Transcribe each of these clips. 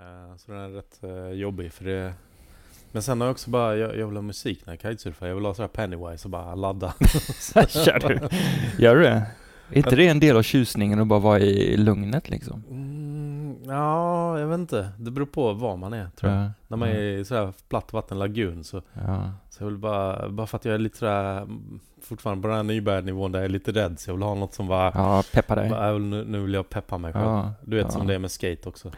Eh, Så den är rätt eh, jobbig för det Men sen har jag också bara, jag, jag vill ha musik när jag kitesurfar Jag vill ha sådär Pennywise och bara ladda Kör du? Gör du det? Är inte det en del av tjusningen att bara vara i lugnet liksom? mm, Ja, jag vet inte Det beror på var man är tror jag Ja. När man är i sådär platt vattenlagun så, Ja. så jag vill bara, bara för att jag är lite sådär Fortfarande på den här nybörjarnivån där jag är lite rädd Så jag vill ha något som bara, Ja, peppa dig. bara nu, nu vill jag peppa mig själv Ja. Du vet som det är med skate också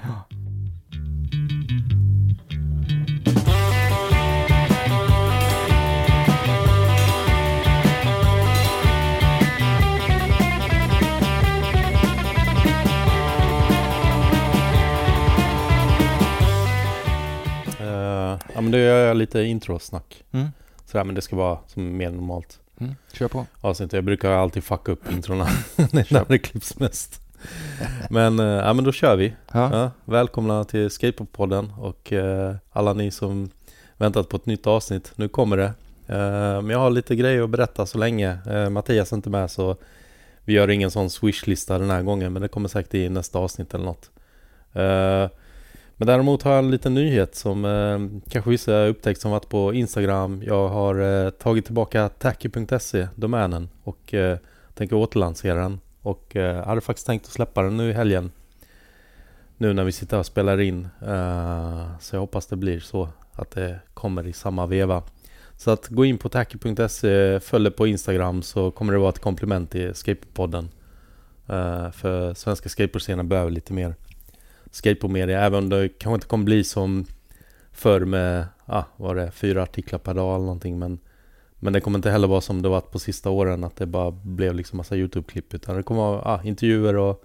Ja men då gör jag lite introsnack Mm. Sådär men det ska vara som mer normalt Mm. Kör på. avsnitt. Jag brukar alltid fucka upp introna. det är där det klipps mest. Men, eh, ja, men då kör vi. Ja. Ja, välkomna till Skateboardpodden och eh, alla ni som väntat på ett nytt avsnitt. Nu kommer det. Eh, men jag har lite grejer att berätta så länge. Eh, Mattias är inte med så vi gör ingen sån swishlista den här gången men det kommer säkert i nästa avsnitt eller något. Men däremot har jag en liten nyhet som eh, kanske vissa har upptäckt som varit på Instagram. Jag har eh, tagit tillbaka tacky.se, domänen, och eh, tänker återlansera den. Och eh, hade faktiskt tänkt att släppa den nu i helgen. Nu när vi sitter och spelar in. Eh, så jag hoppas det blir så att det kommer i samma veva. Så att gå in på tacky.se, följ det på Instagram så kommer det vara ett komplement till Skateboardpodden. Eh, för svenska skateboardscenen behöver lite mer skateboardmedia. Även om det kanske inte kommer bli som förr med, ah, var det fyra artiklar per dag eller någonting. Men, men det kommer inte heller vara som det varit på sista åren att det bara blev liksom massa YouTube-klipp. Utan det kommer vara ah, intervjuer och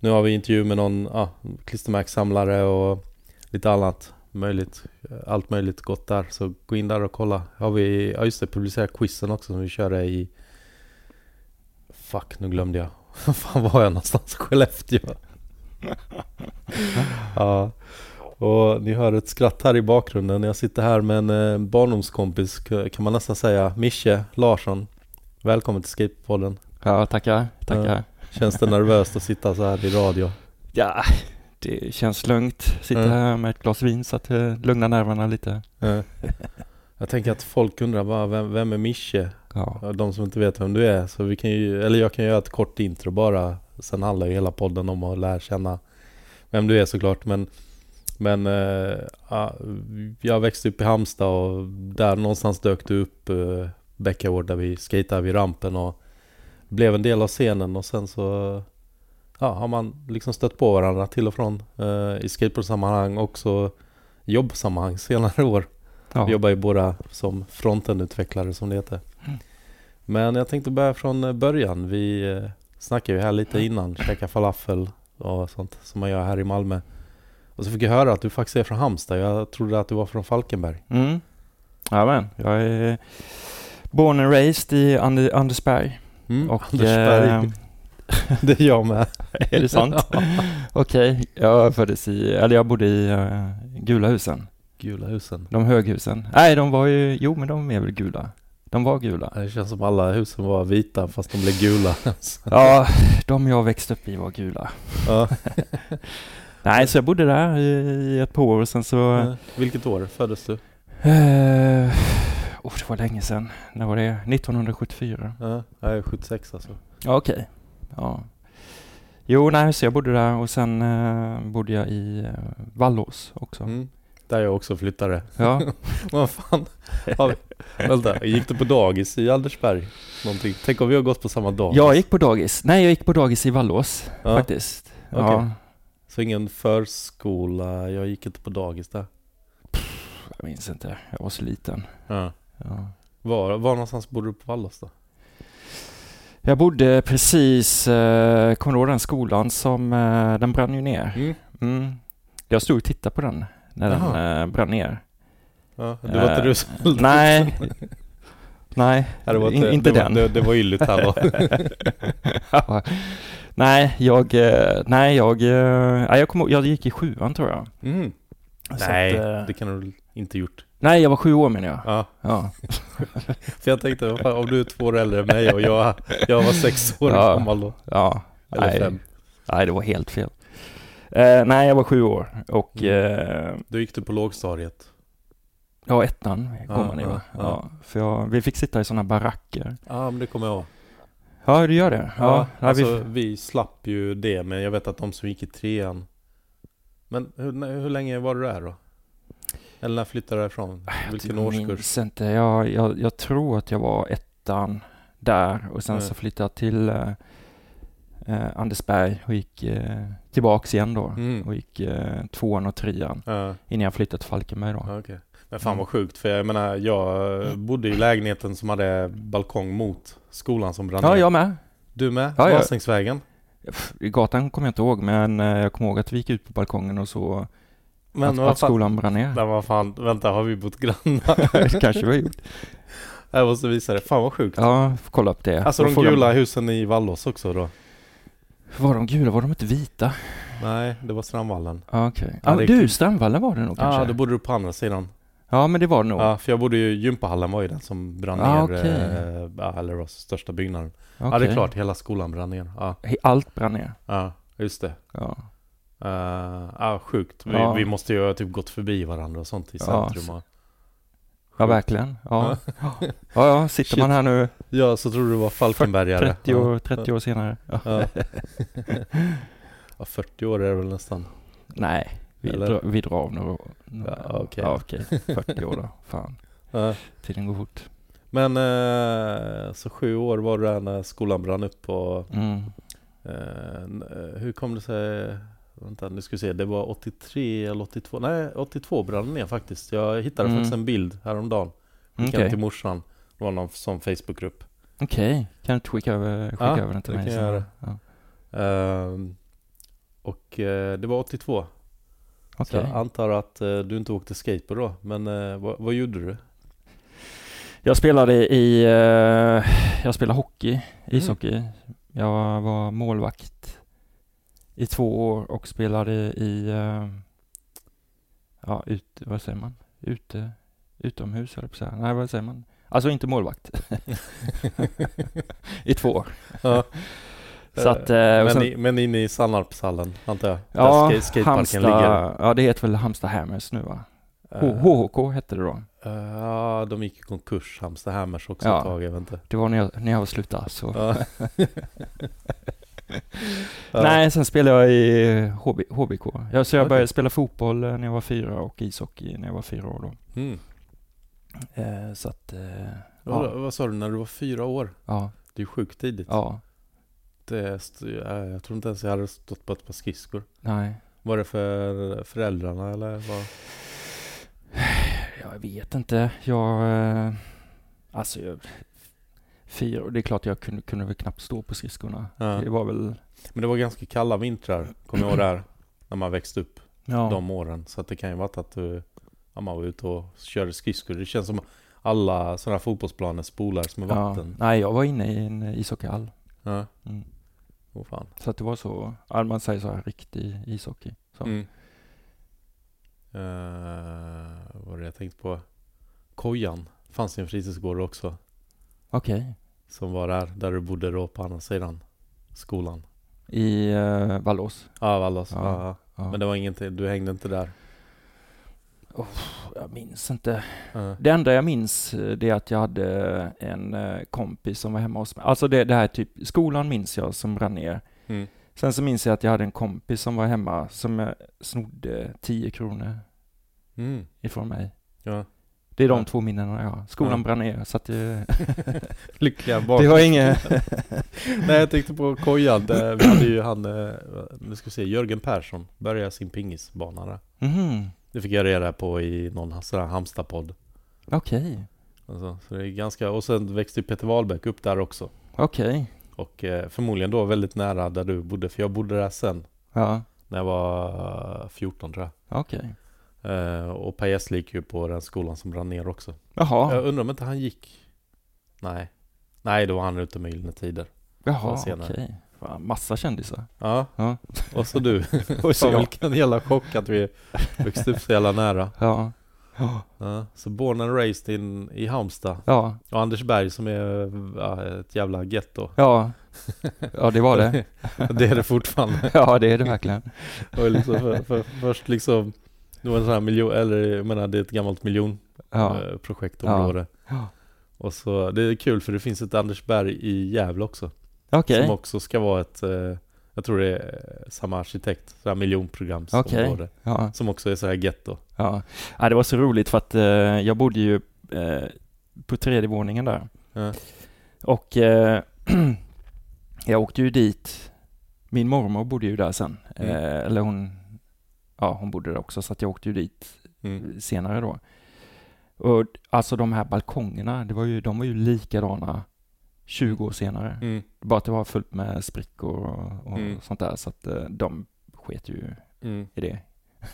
nu har vi intervju med någon ah, klistermärkssamlare och lite annat möjligt. Allt möjligt gott där. Så gå in där och kolla. Har vi, ja just det, publicera quizen också som vi körde i Fuck, nu glömde jag. Fan var jag någonstans? Skellefteå ja. Och ni hör ett skratt här i bakgrunden. Jag sitter här med en eh, barndomskompis kan man nästan säga. Mische Larsson. Välkommen till Skatepodden. Ja, tackar. Tackar. Känns det nervöst att sitta så här i radio? Ja, det känns lugnt. Sitta Mm. här med ett glas vin så att det lugnar nerverna lite. Eh, Jag tänker att folk undrar bara, vem, vem är Mische? Ja, De som inte vet vem du är. Så vi kan ju, eller jag kan göra ett kort intro bara. Sen handlar ju hela podden om att lära känna vem du är såklart. Men, men eh, ja, jag växte upp i Halmstad och där någonstans dök du upp uh, Bäckagård där vi skejtade vid rampen och blev en del av scenen och sen så ja, har man liksom stött på varandra till och från eh, i skateboardsammanhang och också jobbsammanhang senare år. Vi Ja. jobbar ju båda som frontendutvecklare som det heter. Mm. Men jag tänkte börja från eh, början. Vi eh, snackade ju här lite innan, käka falafel och sånt som man gör här i Malmö. Och så fick jag höra att du faktiskt är från Halmstad. Jag trodde att du var från Falkenberg. Mm. Ja, men jag är born and raised i Ander, Andersberg. Mm, Och, Andersberg. eh, det är jag med. är det sant? Okej, jag föddes i, eller jag bodde i uh, gula husen. Gula husen. De höghusen. Nej, de var ju, jo men de är väl gula. De var gula. Det känns som alla husen var vita fast de blev gula. Ja, de jag växte upp i var gula. ja. Nej, så jag bodde där i, ett par år och sen så... Vilket år föddes du? Eh, oh, det var länge sedan. När var det? 1974. Ja, jag är 76 alltså. Ja, okej. Ja. Jo, nej, så jag bodde där och sen eh, bodde jag i uh, Vallås också. Mm. Där jag också flyttade. Ja. Vad fan har vi? Vänta, gick du på dagis i Aldersberg? Någonting? Tänk om vi har gått på samma dagis? Jag gick på dagis. Nej, jag gick på dagis i Vallås Ja, faktiskt. okej. Ja, Så ingen förskola, jag gick inte på dagis där. jag minns inte. Jag var så liten. Ja. Ja. Var, var någonstans bodde du på Vallås då? Jag bodde precis, eh, kommer du ihåg den skolan som, eh, den brann ju ner. Mm. Mm. Jag stod och tittade på den när den eh, brann ner. Ja, det var inte Eh, du som höll Nej, nej, var in, inte det den. Det, det var ylligt här då. Ja. nej, jag, eh, nej, jag, eh, nej, jag, kom, jag gick i sjuan tror jag. Mm. Nej, att, eh, det kan du inte gjort. nej, jag var sju år menar jag. Ja, Ja, för jag tänkte om du är två år äldre än mig och jag, jag var sex år Ja. gammal då. ja, Eller nej, fem. nej, det var helt fel. Eh, nej, jag var sju år och Mm. eh, Då gick du på lågstadiet? ja, ettan går Ja, man i va? ja, Ja, för jag, vi fick sitta i sådana baracker. Ja, men det kommer jag ihåg. Ja, du gör det? Ja, ja alltså vi, vi... slapp ju det, men jag vet att de som gick i trean Men hur, hur länge var du där då? Eller när flyttade du därifrån? Vilken jag årskurs? minns inte. Jag, jag, jag tror att jag var ettan där och sen Mm. så flyttade jag till eh, Andersberg och gick eh, tillbaks igen då. Mm. Och gick eh, tvåan och trean Ja, innan jag flyttade till Falkenberg då. ja, okej. Men fan Mm. vad sjukt, för jag menar jag eh, bodde i lägenheten som hade balkong mot skolan som brann Ja, jag med. Du med? Ja, ja. Vasängsvägen? Pff, I gatan kommer jag inte ihåg, men eh, jag kommer ihåg att vi gick ut på balkongen och så Men att, att fan, skolan brann ner. men vad fan, vänta har vi bott grannar? det kanske vi har gjort. jag måste visa det, fan vad sjukt. Ja, kolla upp det. Alltså de gula husen i Vallås också då? Var de gula? Var de inte vita? Nej, det var Strandvallen. Ja, Okej. Ja, Ja, det är du. Strandvallen var det nog kanske? Ja, då bodde du på andra sidan. Ja, men det var det nog. Ja, för jag bodde ju, gympahallen var ju den som brann Ah, ner, okej. eh, ja, eller var största byggnaden. Ja, det är klart, hela skolan brann ner. Ja, Allt brann ner. ja just det. Ja. Uh, ja, sjukt. Vi, Ja. vi måste ju ha typ gått förbi varandra och sånt i Ja, centrum. och, Ja, verkligen. Ja, ja, ja sitter Shit. man här nu ja, så tror du var Falkenbergare. 30 år, 30 år senare. Ja. Ja. ja, 40 år är det väl nästan. Nej, vi, drar, vi drar av några år. Ja, okej. Ja, okej. 40 år då. Fan, Ja. tiden går fort. Men eh, så sju år var du där när skolan brann upp och Mm. eh, eh, hur kom det sig? Vänta, nu ska vi se. Det var 83 eller 82? Nej, 82 brann ner faktiskt. Jag hittade Mm. faktiskt en bild häromdagen. Skickade den till morsan. Det var någon sån Facebookgrupp. Okej. kan du inte skicka över, skicka Ja, över den till det mig? kan jag göra. Ja. Ehm, och eh, det var 82. Så Okej. jag antar att eh, du inte åkte skateboard då. Men eh, vad, vad gjorde du? Jag spelade i, jag spelade hockey, Mm. ishockey. Jag var målvakt i två år och spelade i, eh, ja, ut, vad säger man? Ute, utomhus eller så här. Nej, vad säger man? Alltså inte målvakt. I två år. Ja. Så att, eh, men, sen, i, men inne i Sannarpshallen antar jag? ja, där skateparken Halmstad, ligger. ja det heter väl Halmstad Hammers nu va? H- Eh, HHK hette det då. Ja, de gick i konkurs, Halmstad Hammers också Ja. ett tag, jag vet inte. Det var när jag, när jag var slutade så. Ja. Nej, sen spelade jag i HB, HBK. Jag, så jag Okej. började spela fotboll eh, när jag var fyra och ishockey när jag var fyra år då. Mm. Eh, så att, eh, Vad, ja, vad sa du, när du var fyra år? ja, Det är ju sjukt tidigt. ja, Det, st- jag, tror inte ens jag hade stått på ett par skridskor. nej. Var det för föräldrarna eller vad? Jag vet inte. Jag, eh, alltså, jag, fyra år, det är klart jag kunde, kunde väl knappt stå på skridskorna. Ja. Det var väl, Men det var ganska kalla vintrar, kommer jag ihåg där. När man växte upp ja, de åren. Så att det kan ju varit att du, ja, man var ute och körde skridskor. Det känns som alla sådana här fotbollsplaner spolades med ja. vatten. Nej, jag var inne i en ishockeynhall. Ja, Mm. åh fan. Så att det var så, ja, man säger så här, riktig ishockey. Så. Mm. Uh, vad var det jag tänkte på? Kojan fanns i en fritidsgård också. Okej. Som var där, där du bodde då på andra sidan skolan. I uh, Vallås. Ja, Vallas. Ja, Ja, ja. Men det var ingenting, du hängde inte där? Jag minns inte. Ja. Det enda jag minns eh, det är att jag hade en eh, kompis som var hemma hos mig. Alltså det, det här typ, skolan minns jag som brann ner. Mm. Sen så minns jag att jag hade en kompis som var hemma som eh, snodde 10 kronor Mm. ifrån mig. Ja. Det är de två minnena jag har. Skolan Ja. brann ner så att det, Lyckliga barn. det var inget... Nej jag tänkte på kojan, vi hade ju han, eh, nu ska vi se, Jörgen Persson började sin pingisbana där. Mhm, Det fick jag reda på i någon sån här Halmstad-podd. Okej, Alltså, så det är ganska, och sen växte ju Peter Wahlbeck upp där också. okej. Och eh, förmodligen då väldigt nära där du bodde, för jag bodde där sen Ja, när jag var eh, 14 tror jag. okej. Eh, och Per Gessle gick ju på den skolan som brann ner också. Jaha, Jag undrar om inte han gick... Nej. Nej, då var han ute med Gyllene Tider. jaha, okej. Fan, Massa kändisar. Ja, Ja, och så du. och så jag. vilken jävla chock att vi växte upp så jävla nära. Ja. Ja. Ja, så born and raised in, i Halmstad. Ja, Och Anders Berg som är ja, ett jävla getto. ja. Ja, det var det. det är det fortfarande. Ja, det är det verkligen. Och liksom för, för, först liksom, det var en sån här miljon, eller jag menar det är ett gammalt Ja. miljonprojektområde. Ja. Och så, det är kul för det finns ett Anders Berg i Gävle också. Okej. Som också ska vara ett, eh, jag tror det är eh, samma arkitekt, så här miljonprogramsområde. Okej. Ja. Som också är så här getto. Ja. ja, det var så roligt för att eh, jag bodde ju eh, på tredje våningen där. Ja. Och eh, jag åkte ju dit. Min mormor bodde ju där sen. Mm. Eh, eller hon, ja hon bodde där också så att jag åkte ju dit Mm. senare då. Och alltså de här balkongerna, det var ju, de var ju likadana 20 år senare. Mm. Bara att det var fullt med sprickor och, och Mm. sånt där så att eh, de sket ju Mm. i det.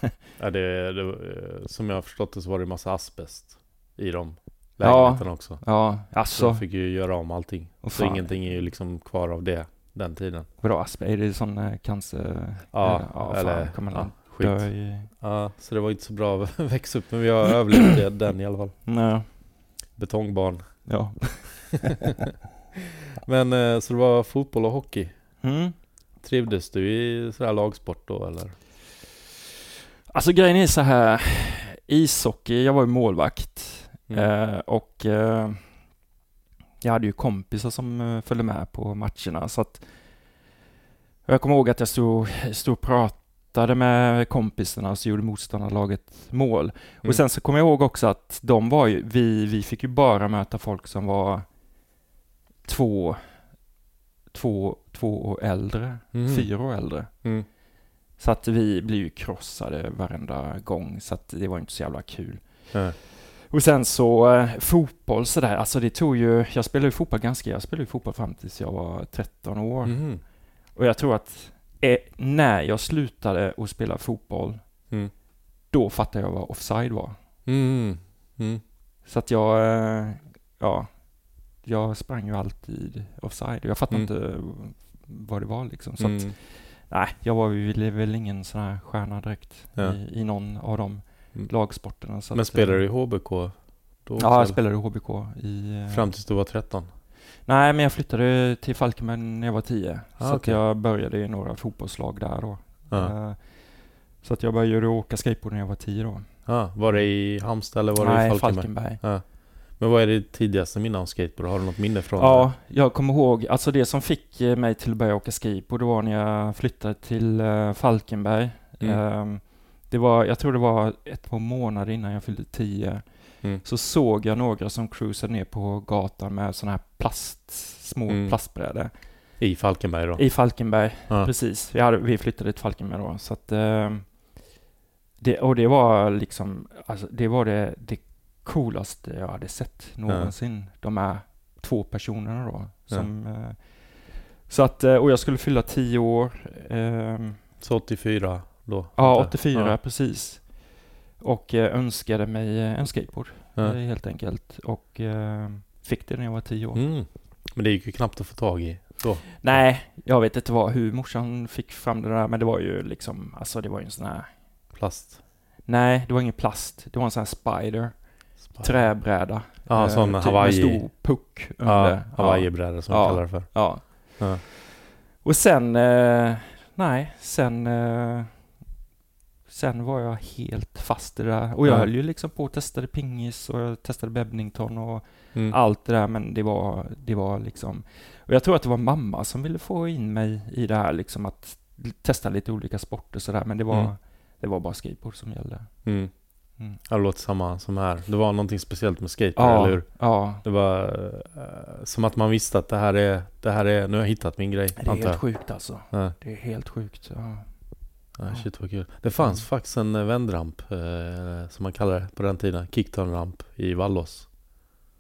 Ja, det, det, eh, som jag har förstått det så var det massa asbest i de Ja. lägenheterna också. Ja, Så alltså. de fick ju göra om allting. Åh, Så ingenting är ju liksom kvar av det, den tiden. Vadå asbest? Är det sån eh, cancer? Ja, eller, ja, eller fan, kommer ja, skit. i... Ja, så det var inte så bra att växa upp, men vi har överlevt den i alla fall. Nej. Betongbarn. Ja. Men eh, så det var fotboll och hockey. Mm. Trivdes du i sådär lagsport då eller? Alltså grejen är så här. Ishockey, jag var ju målvakt. Mm. Eh, och eh, jag hade ju kompisar som följde med på matcherna så att jag kommer ihåg att jag stod, stod och pratade med kompisarna och så gjorde motståndarlaget mål. Mm. Och sen så kommer jag ihåg också att de var ju, vi, vi fick ju bara möta folk som var två, två, två år äldre, Mhm. fyra år äldre. Mm. Så att vi blev ju krossade varenda gång så att det var inte så jävla kul. Ja. Och sen så eh, fotboll sådär, alltså det tog ju, jag spelade ju fotboll ganska, jag spelade ju fotboll fram tills jag var 13 år. Mhm. Och jag tror att eh, när jag slutade att spela fotboll, Mm. då fattade jag vad offside var. Mm. Mm. Så att jag, eh, ja, jag sprang ju alltid offside. Jag fattade Mm. inte vad det var liksom. Så att, Mm. nej, jag var ju väl ingen sån här stjärna direkt Ja. i, i någon av de Mm. lagsporterna. Men spelade eh, du i HBK? Då Ja, jag spelade i HBK i... Fram tills du var 13? Nej, men jag flyttade till Falkenberg när jag var 10. Ah, så att jag började i några fotbollslag där då. Ja. Eh, Så att jag började åka skateboard när jag var 10 då. Ja, var det i Halmstad eller var det Nej, i Falkenberg? Falkenberg. Ja. Men vad är det tidigaste minne av skateboard? Har du något minne från Ja, jag kommer ihåg, alltså det som fick eh, mig till att börja åka skateboard, det var när jag flyttade till eh, Falkenberg. Mm. Ehm, Det var, jag tror det var ett par månader innan jag fyllde 10. Mm. Så såg jag några som cruisade ner på gatan med sådana här plast, små Mm. plastbrädor. I Falkenberg då? I Falkenberg, Ja. precis. Vi, hade, vi flyttade till Falkenberg då. Så att, ehm, det, och det var liksom, alltså det var det, det coolaste jag hade sett någonsin. De här två personerna då. Som, eh, så att, eh, och jag skulle fylla 10 år. ehm, Så 84 då? ja, Inte? 84 Ja. precis. Och eh, önskade mig eh, en skateboard Ja. eh, helt enkelt. Och fick det när jag var 10 år. Mm. Men det gick ju knappt att få tag i då. Nej, jag vet inte vad, hur morsan fick fram det där, men det var ju liksom, alltså det var ju en sån här Plast. Nej, det var ingen plast. Det var en sån här spider. Träbräda. Ja, Eh, sån typ Hawaii. Med stor puck under. Ja, Hawaii-bräda som Ja. man kallar det för. Ja. Ja. Och sen, eh, nej, sen, eh, sen var jag helt fast i det där. Och jag Ja. höll ju liksom på och testade pingis och jag testade badminton och Mm. allt det där, men det var, det var liksom... Och jag tror att det var mamma som ville få in mig i det här liksom att testa lite olika sporter sådär, men det var, Mm. det var bara skateboard som gällde. Mm. Mm. Ja, det låter samma som här. Det var någonting speciellt med skateboard, Ja, eller hur? ja. Det var eh, som att man visste att det här är, det här är, nu har jag hittat min grej, Det är helt jag. sjukt alltså. Ja. Det är helt sjukt. Ja. Ja, shit vad kul. Det fanns Mm. faktiskt en eh, vändramp, eh, som man kallar det på den tiden, kickturn-ramp i Vallås.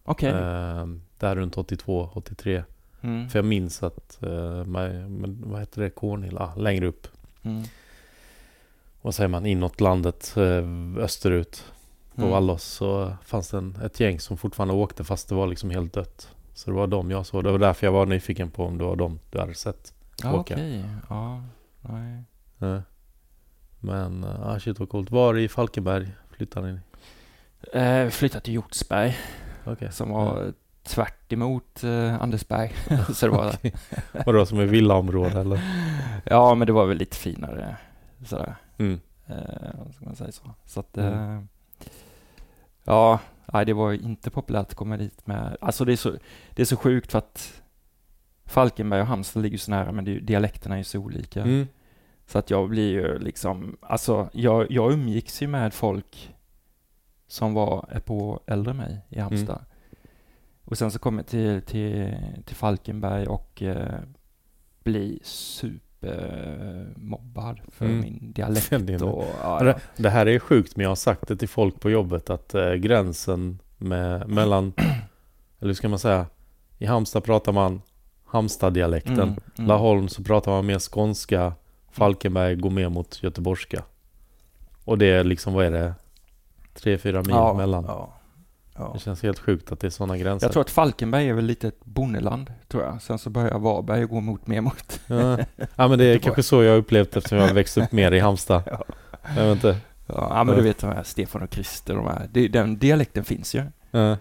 Okej. Eh, där runt 82, 83. Mm. För jag minns att, eh, man, vad heter det, Kornhill, ah, längre upp. Mm. Vad säger man, inåt landet, eh, österut på Mm. Vallås. Så fanns det en, ett gäng som fortfarande åkte fast det var liksom helt dött. Så det var dem jag såg. Det var därför jag var nyfiken på om det var dem du hade sett. Ja, åka. okej. Ja, nej. Men, eh, ah, shit vad coolt. Var i Falkenberg flyttade ni? Eh, flyttade till Hjortsberg Okej. som var tvärt emot eh, Andersberg. så det var, Okej. Vadå, som är villaområde eller? ja, men det var väl lite finare sådär. Mm. Eh, ska man säga så. Så att, Mm. eh, ja, nej, det var ju inte populärt att komma dit med. Alltså det är så, det är så sjukt för att Falkenberg och Halmstad ligger så nära, men det, dialekterna är ju så olika. Mm. Så att jag blir ju liksom, alltså jag, jag umgicks ju med folk som var ett par äldre än mig i Halmstad. Och sen så kom jag till, till, till Falkenberg och eh, bli supermobbad för Mm. min dialekt. Och, ja, Det, det här är sjukt men jag har sagt det till folk på jobbet att eh, gränsen med, mellan, eller hur ska man säga, i Halmstad pratar man Halmstad-dialekten. Mm, mm. Laholm så pratar man mer skånska, Falkenberg går mer mot göteborgska. Och det är liksom, vad är det? Tre, fyra mil ja, mellan. Ja, ja. Det känns helt sjukt att det är sådana gränser. Jag tror att Falkenberg är väl lite ett bondeland, tror jag. Sen så börjar Varberg gå mot mer mot... ja. ja men det är kanske så jag har upplevt eftersom jag har växt upp mer i Halmstad. Ja. Jag vet inte. Ja, men du vet de här Stefan och Christer, de här. Det, den dialekten finns ju. Ja.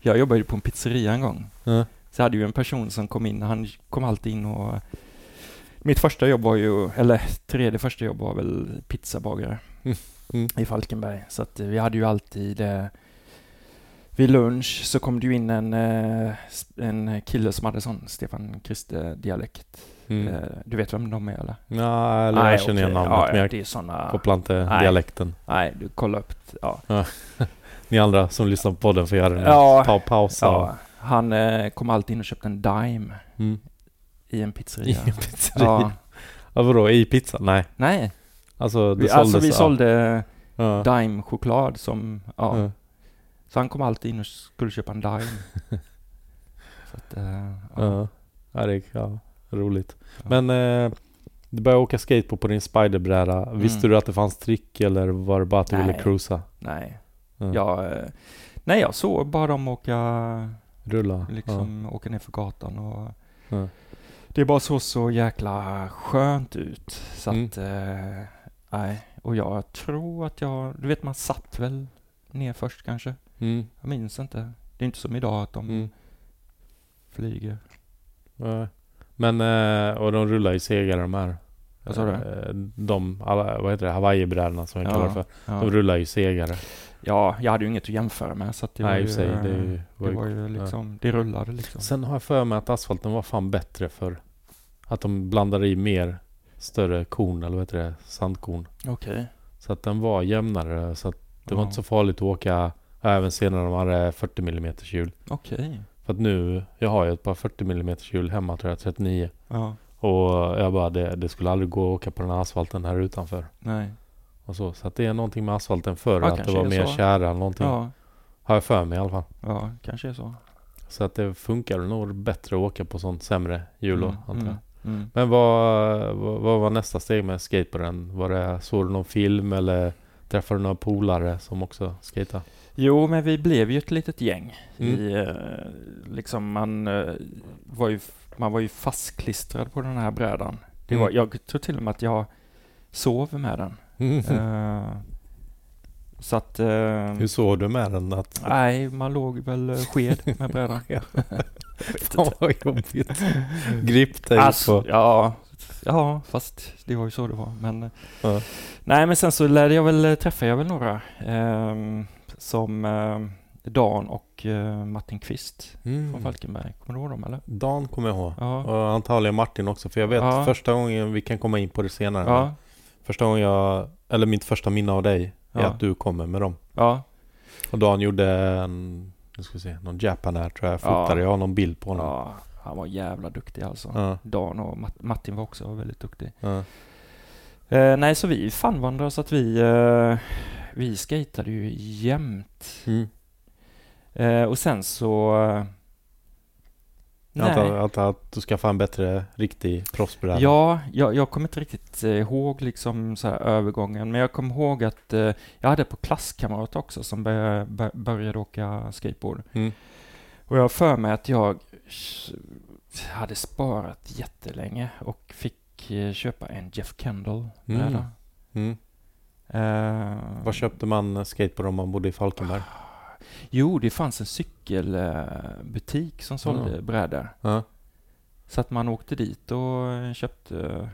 Jag jobbade ju på en pizzeria en gång. Ja. Så hade ju en person som kom in, han kom alltid in och... Mitt första jobb var ju, eller tredje första jobb var väl pizzabagare Mm. Mm. i Falkenberg. Så att eh, vi hade ju alltid... Eh, vid lunch så kom det ju in en, eh, en kille som hade sån Stefan Krister-dialekt. Mm. Eh, du vet vem de är eller? Ja, eller jag känner igen namnet ja, men ja, jag det är såna... kopplar inte Nej. dialekten. Nej, du kollar upp... Ja. Ni andra som lyssnar på podden får göra nu. Ja. Ta paus. ja. Han kom alltid in och köpte en Dime Mm. I en I pizzeria. en pizzeria. ja. Ja. vadå, i pizza? Nej. Nej, Alltså det vi, såldes... alltså vi ja. sålde Ja. Dime-choklad som... Ja. Ja. Så han kom alltid in och skulle köpa en Dime. Så att, eh, ja. Ja. Ja, det är ja, roligt. Ja. Men eh, du började åka skateboard på din spiderbräda. Visste Mm. du att det fanns trick eller var det bara att du ville Nej. cruisa? Nej, Ja. jag... eh, Nej, jag såg bara dem åka, Rulla? liksom, åka ner för gatan och... Ja. Det bara så så jäkla skönt ut. Så Mm. att... Eh, nej, och jag tror att jag... Du vet, man satt väl ner först kanske. Mm. Jag minns inte. Det är inte som idag att de Mm. flyger. Men, eh, och de rullar ju segare de här. Vad sa du? Eh, De, alla, vad heter det, Hawaii-brädorna som jag Ja, kallar det för. Ja. De rullar ju segare. Ja, jag hade ju inget att jämföra med så att det Nej, var ju... sig. Det, eh, ju- det var ju liksom... Det rullade liksom. Sen har jag för mig att asfalten var fan bättre för att de blandade i mer större korn, eller vad heter det, sandkorn. Okej. Så att den var jämnare, så att det var Ja. inte så farligt att åka även senare när de hade 40 mm hjul. Okej. För att nu, jag har ju ett par 40 mm hjul hemma tror jag, 39. Ja. Och jag bara, det, det skulle aldrig gå att åka på den här asfalten här utanför. Nej. Och så, så att det är någonting med asfalten förr, Ja, att det var mer tjära någonting. Ja. Har jag för mig i alla fall. Ja, kanske är så. Så att det funkar nog bättre att åka på sånt sämre hjul Mm, antar jag. mm, mm. Men vad, vad, vad var nästa steg med skateboarden? Var det, såg du någon film eller träffade du några polare som också skejtade? Jo, men vi blev ju ett litet gäng. Mm. I, eh, liksom man, eh, var ju, man var ju fastklistrad på den här brädan. Det Mm. var, jag tror till och med att jag sov med den. Eh, så att... eh, Hur såg du med den? Att, nej, man låg väl eh, sked med brädan. Fan vad jobbigt. Griptejp Alltså, på. ja, ja, fast det var ju så det var. Men, eh, Ja. Nej, men sen så lärde jag väl, träffade jag väl några ehm, som eh, Dan och eh, Martin Kvist från Mm. Falkenberg. Kommer du ihåg dem eller? Dan kommer jag ihåg. Ja. Och antagligen Martin också. För jag vet Ja. första gången, vi kan komma in på det senare. Ja, Första gången jag, eller mitt första minne av dig är Ja. att du kommer med dem. ja, Och Dan gjorde en, nu ska vi se, någon Japan här tror jag. Ja. Fotade, jag har någon bild på honom. ja. Han var jävla duktig alltså. Ja. Dan och Mat- Martin var också väldigt duktig. Ja. Eh, nej, så vi fann varandra så att vi, eh, vi skatade ju jämt. Mm. Eh, och sen så... Jag antar, antar att du ska få en bättre riktig proffsbräda. Ja, jag, jag kommer inte riktigt eh, ihåg liksom så här övergången, men jag kommer ihåg att eh, jag hade på klasskamrat också som började, bör- började åka skateboard. Mm. Och jag har för mig att jag hade sparat jättelänge och fick eh, köpa en Jeff Kendall bräda. Mm. Eh, Var köpte man skateboard om man bodde i Falkenberg? Jo, det fanns en cykelbutik som sålde Ja. brädor. Ja. Så att man åkte dit och köpte,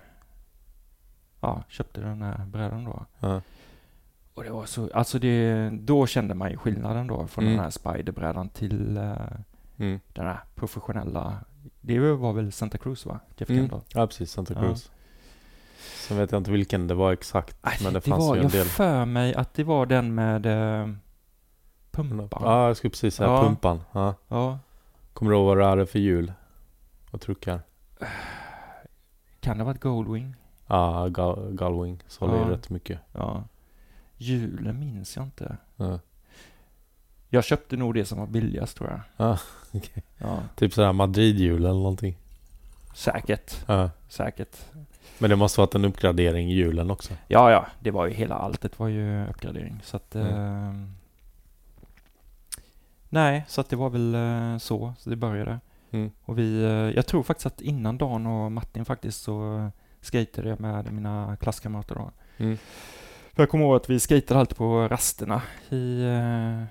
ja, köpte den här brädan då. Ja. Och det var så, alltså det, då kände man ju skillnaden då från Mm. den här spiderbrädan till eh, Mm. den här professionella. Det var väl Santa Cruz va? Jeff Mm. Kendall. Ja, precis. Santa Ja. Cruz. Sen vet jag inte vilken det var exakt, Nej, men det, det fanns var, ju en jag del. för mig att det var den med pumpan. Ja, jag skulle precis säga Ja. pumpan. Ja. ja. Kommer du ihåg vad det hade för hjul? Och truckar? Kan det ha varit Goldwing? Ja, Gal- Galwing sålde ju Ja. rätt mycket. Ja. Hjulen minns jag inte. Ja. Jag köpte nog det som var billigast tror jag. Ja, okej. Ja, Typ sådär Madrid-hjul eller någonting. säkert. Ja. Säkert. Men det måste varit en uppgradering i hjulen också. Ja, ja, det var ju hela alltet var ju uppgradering. Så att... Mm. Eh, nej, så att det var väl eh, så, så det började. Mm. Och vi, eh, jag tror faktiskt att innan Dan och Martin faktiskt så skatade jag med mina klasskamrater då. Mm. För jag kommer ihåg att vi skatade alltid på rasterna i eh,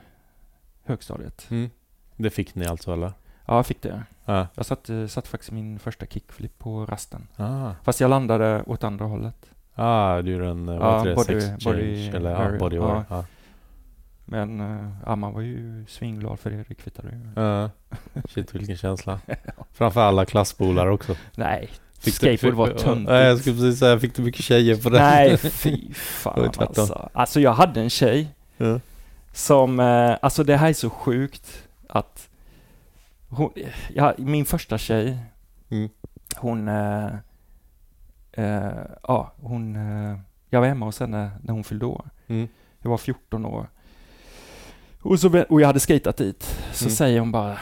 högstadiet. Mm. Det fick ni alltså eller? Ja, jag fick det. Ja. Jag satte, satte faktiskt min första kickflip på rasten. Ah. Fast jag landade åt andra hållet. Ah, du är en, vad Ja, body- body change? Eller ja, body Ja. Men eh, ja, man var ju svinglad för det, det kvittade ju. Ja. Shit vilken känsla. Framför alla klassbolare också. Nej, Fick skateboard du, var töntigt. Nej, jag skulle precis säga, fick du mycket tjejer på det? Nej, fy fan alltså. Alltså jag hade en tjej Ja. som, eh, alltså det här är så sjukt att hon, ja, min första tjej, Mm. hon, eh, eh, ja, hon, jag var hemma hos henne när hon fyllde år. Mm. Jag var 14 år. Och, så, och jag hade skatat dit. Så Mm. säger hon bara,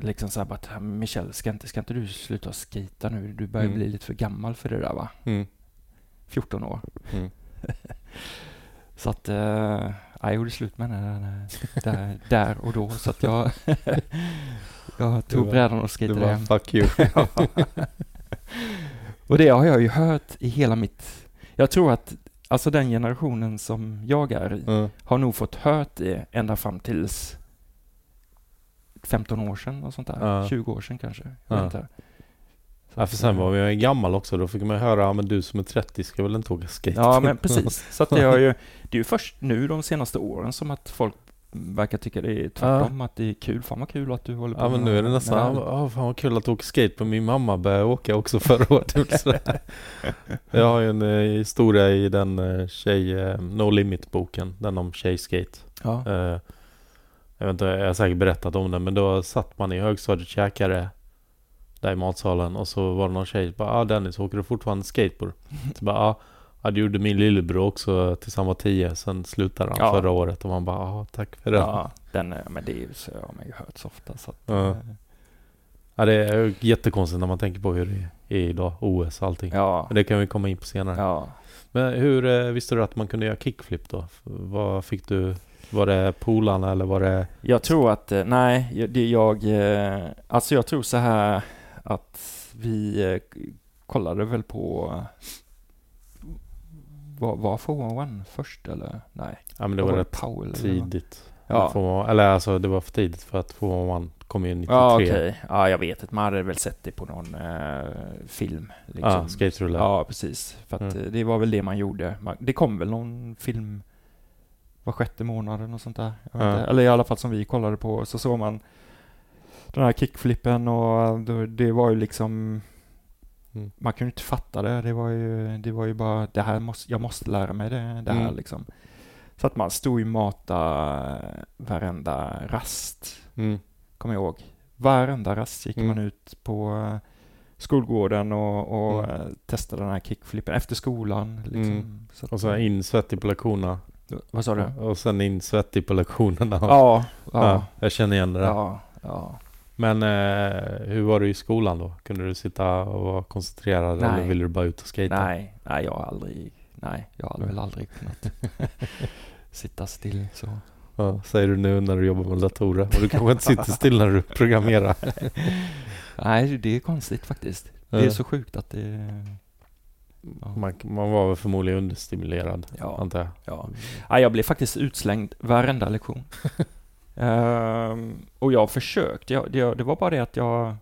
liksom så här bara, att, Michel, ska inte, ska inte du sluta skata nu? Du börjar Mm. bli lite för gammal för det där va? Mm. 14 år. Mm. Så att, eh, jag gjorde slut med henne där, där, och då. Så att jag, jag tog brädan och skejtade hem. fuck you. Och det har jag ju hört i hela mitt... Jag tror att alltså den generationen som jag är i Ja. har nog fått hört det ända fram tills 15 år sedan och sånt där. Ja. 20 år sedan kanske. Jag Ja. för sen eh, var jag gammal också. Då fick man höra, ja men du som är 30 ska väl inte åka skate? Ja, men precis. Så att det, har ju, det är ju först nu de senaste åren som att folk verkar tycka det är tvärtom, att det är kul. Fan vad kul att du håller på Ja men nu är det nästan, ja fan vad kul att du åker skate på min mamma började åka också förra året. Jag har ju en eh, historia i den eh, tjej, eh, No Limit boken, den om tjejskate. Ja. Eh, jag vet inte, jag har säkert berättat om den men då satt man i högstadiet och käkade där i matsalen och så var det någon tjej bara ah, Dennis åker du fortfarande skateboard? Så bara ah, ja det gjorde min lillebror också tills han var 10 sen slutade han Ja. förra året och man bara ah, tack för det. Ja. ja, den, men det är ju så har man ju hört så ofta. Så att, Ja. eh, det är jättekonstigt när man tänker på hur det är idag, OS och allting. ja, Men det kan vi komma in på senare. ja. Men hur eh, visste du att man kunde göra kickflip då? Vad fick du? Var det polarna eller var det? Jag tror att, eh, nej, det jag, alltså jag tror så här att vi kollade väl på, var, var One först eller? Nej, Ja men det var var rätt Powell tidigt. Ja, eller alltså det var för tidigt för att få man kom ju 93. ja okej. Ja, jag vet inte. Man hade väl sett det på någon eh, film. Liksom. Ja, skaterulle. Ja, precis. För att Mm. eh, det var väl det man gjorde. Man, det kom väl någon film var sjätte månad och sånt där. Inte. Eller i alla fall som vi kollade på så såg man den här kickflippen och då, det var ju liksom Mm. man kunde inte fatta det. Det var ju, det var ju bara det här måste, jag måste lära mig det, det här Mm. liksom. Så att man stod och matade varenda rast Mm. kommer jag ihåg. Varenda rast gick Mm. man ut på eh, skolgården och, och Mm. eh, testade den här kickflippen efter skolan. Liksom. Mm. Så Och så in svettig på lektionerna. Vad sa du? Och sen in svettig på lektionerna. Ja, Ja, ja, jag känner igen det där. ja, ja. Men eh, hur var du i skolan då? Kunde du sitta och vara koncentrerad Nej. eller ville du bara ut och skata? Nej, nej, jag har aldrig, nej, jag har väl aldrig kunnat sitta still så. Ja, säger du nu när du jobbar med datorer. Och du kanske inte sitter still när du programmerar. Nej, det är konstigt faktiskt. Det är Ja. så sjukt att det, ja. Man, man var väl förmodligen understimulerad, Ja. antar jag. ja. Jag blev faktiskt utslängd varenda lektion. Ehm, och jag har försökt, jag, det, det var bara det att jag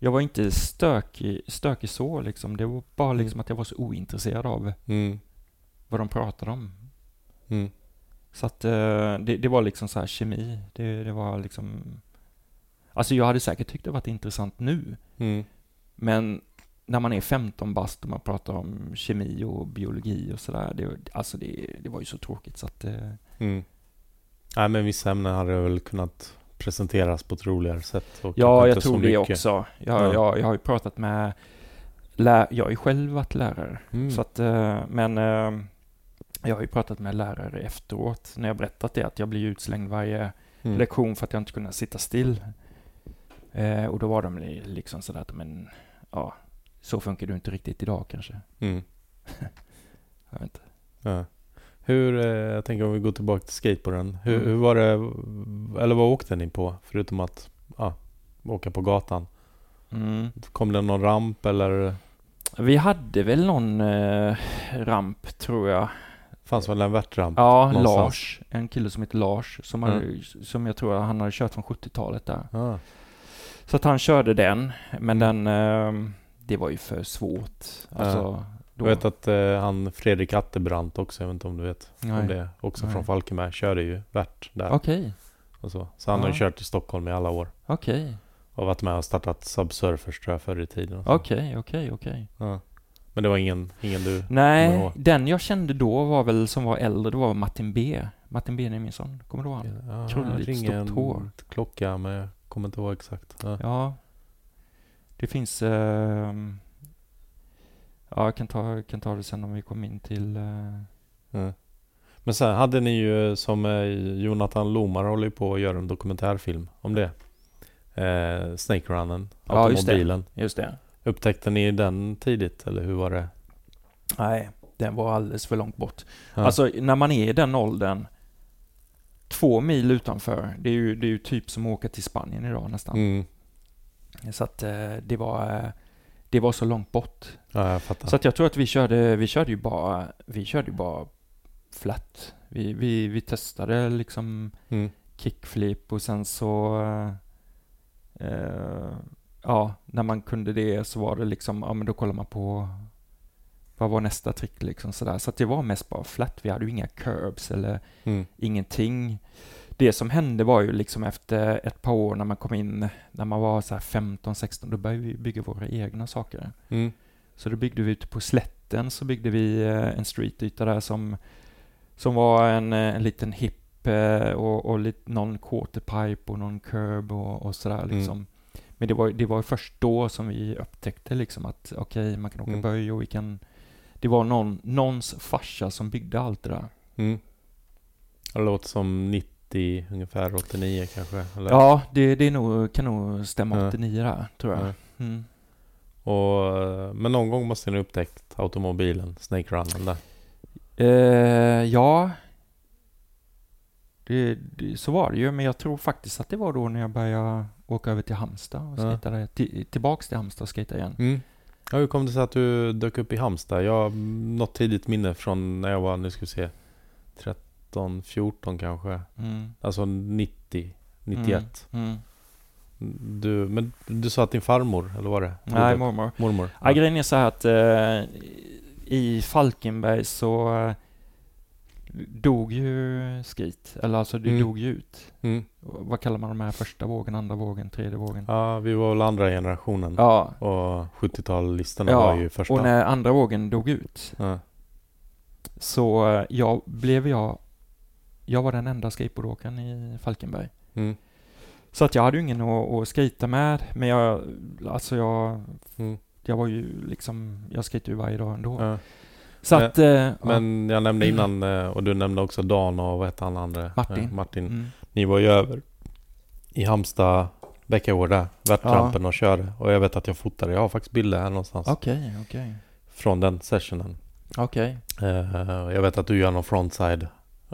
jag var inte stökig, stökig så liksom. Det var bara Mm. liksom att jag var så ointresserad av Mm. vad de pratade om. Mm. Så att eh, det, det var liksom så här kemi. Det, det var liksom... Alltså jag hade säkert tyckt det varit intressant nu. Mm. Men när man är 15 bast och man pratar om kemi och biologi och sådär. Det, alltså det, det var ju så tråkigt så att... Mm. Nej men vissa ämnen hade väl kunnat presenteras på ett roligare sätt. Ja, jag tror det mycket. också. Jag, Ja. jag, jag har ju pratat med... Jag har ju själv varit lärare. Mm. Så att, eh, men eh, jag har ju pratat med lärare efteråt när jag berättat det att jag blir utslängd varje mm. lektion för att jag inte kunde sitta still. Eh, och då var de li- liksom sådär att, men ja, så funkar du inte riktigt idag kanske. Mm. Jag vet inte. Ja. Hur, eh, jag tänker om vi går tillbaka till skateboarden. Hur, Mm. hur var det, eller vad åkte ni på? Förutom att ja, åka på gatan. Mm. Kom det någon ramp eller? Vi hade väl någon eh, ramp tror jag. Fanns väl en värtramp? Ja, någonstans. Lars. En kille som heter Lars som, Mm. hade, som jag tror han hade kört från 70-talet där. Ja. Så att han körde den, men Mm. den, eh, det var ju för svårt. Alltså, Jag då, vet att eh, han Fredrik Attebrandt också, jag vet inte om du vet Nej. om det, också Nej. från Falkenberg, körde ju värt där. Okej, Och så. så han har ju Ja. kört i Stockholm i alla år. okej, Och varit med och startat Subsurfers tror jag förr i tiden. okej, okej, okej. Ja. Men det var ingen, ingen du? Nej, den jag kände då var väl som var äldre, det var Martin B. Martin B. Neminsson, kommer du ihåg honom? Ja, Krulligt, stort hår. klocka men jag kommer inte ihåg exakt. Ja. Ja. Det finns... ehm, ja, jag kan ta, kan ta det sen om vi kommer in till... eh, Ja. Men sen hade ni ju som eh, Jonathan Lomar håller på att göra en dokumentärfilm om det. Eh, Snake Runnen, Ja, just det. automobilen. just det. Upptäckte ni den tidigt eller hur var det? Nej, den var alldeles för långt bort. Ja. Alltså, när man är i den åldern, två mil utanför, det är ju, det är ju typ som att åka till Spanien idag nästan. mm. Så att eh, det var... Det var så långt bort. Ja, jag fattar. Så att jag tror att vi körde, vi körde ju bara, vi körde ju bara flat. Vi, vi, vi testade liksom Mm. kickflip och sen så, eh, ja, när man kunde det så var det liksom, ja men då kollar man på vad var nästa trick liksom sådär. Så att det var mest bara flat. Vi hade ju inga curbs eller Mm. ingenting. Det som hände var ju liksom efter ett par år när man kom in, när man var så här 15-16, då började vi bygga våra egna saker. Mm. Så då byggde vi ute på slätten så byggde vi eh, en streetyta där som, som var en, eh, en liten hip eh, och, och lite, någon quarterpipe och någon curb och, och sådär Mm. liksom. Men det var, det var först då som vi upptäckte liksom att okej, man kan åka Mm. böj och vi kan... Det var någon, någons farsa som byggde allt det där. Mm. Det låter som 90, ungefär 89 kanske? Eller? Ja, det, det är nog, kan nog stämma Ja. 89 där, tror jag. Ja. Mm. Och, men någon gång måste ni ha upptäckt automobilen, Snake Runnen där. Eh, ja, det, det, så var det ju. Men jag tror faktiskt att det var då när jag började åka över till Halmstad och Ja. skejtade. Till, tillbaks till Halmstad och skejta igen. Mm. Ja, hur kom det sig att du dök upp i Halmstad? Jag har något tidigt minne från när jag var, nu ska vi se, 13, 14 kanske. Mm. Alltså 90, 91. Mm. Du, men du sa att din farmor, eller var det? Nej, Broder? mormor. mormor. Ja. grejen är så här att eh, i Falkenberg så eh, dog ju skit. Eller alltså det Mm. dog ju ut. Mm. Vad kallar man de här första vågen, andra vågen, tredje vågen? Ja, vi var väl andra generationen. Ja, Och 70-talslistorna Ja, var ju första. och när andra vågen dog ut Ja. så eh, jag blev jag, jag var den enda skateboardåkaren i Falkenberg. Mm. Så att jag hade ju ingen att, att skejta med, men jag, alltså jag, Mm. jag var ju liksom, jag skejtade ju varje dag ändå. Ja. Så Men- att, eh, ja. Men jag nämnde innan, eh, och du nämnde också Dan och vad hette han andra? Martin. Eh, Martin. Mm. Ni var ju över i Halmstad Bäckagård där, värtrampen och körde. Och jag vet att jag fotade, jag har faktiskt bilder här någonstans. Okej, okej. Från den sessionen. Okej. Eh, jag vet att du gör någon frontside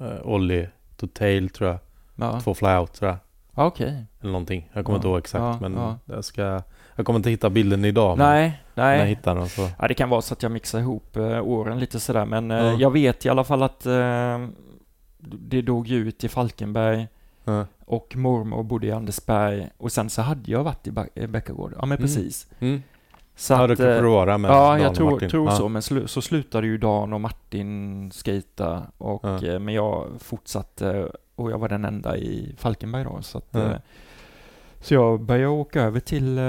uh, Ollie to tail tror jag. Ja, Två flyout tror jag. okej. Eller någonting. Jag kommer Ja, inte ihåg exakt ja, men ja. jag ska... Jag kommer inte hitta bilden idag. men Nej, När jag nej. hittar den så... Ja, det kan vara så att jag mixar ihop eh, åren lite sådär, men Ja. jag vet i alla fall att eh, det dog ju ut i Falkenberg. Och mormor bodde i Andersberg och sen så hade jag varit i Bäckagård. Ja men Mm. precis. Mm. Så ja, att, då kanske eh, med Ja, Dan jag tror, Martin. tror ja. så. Men slu, så slutade ju Dan och Martin skata och Ja. eh, men jag fortsatte och jag var den enda i Falkenberg då. Så, att, eh, så jag började åka över till,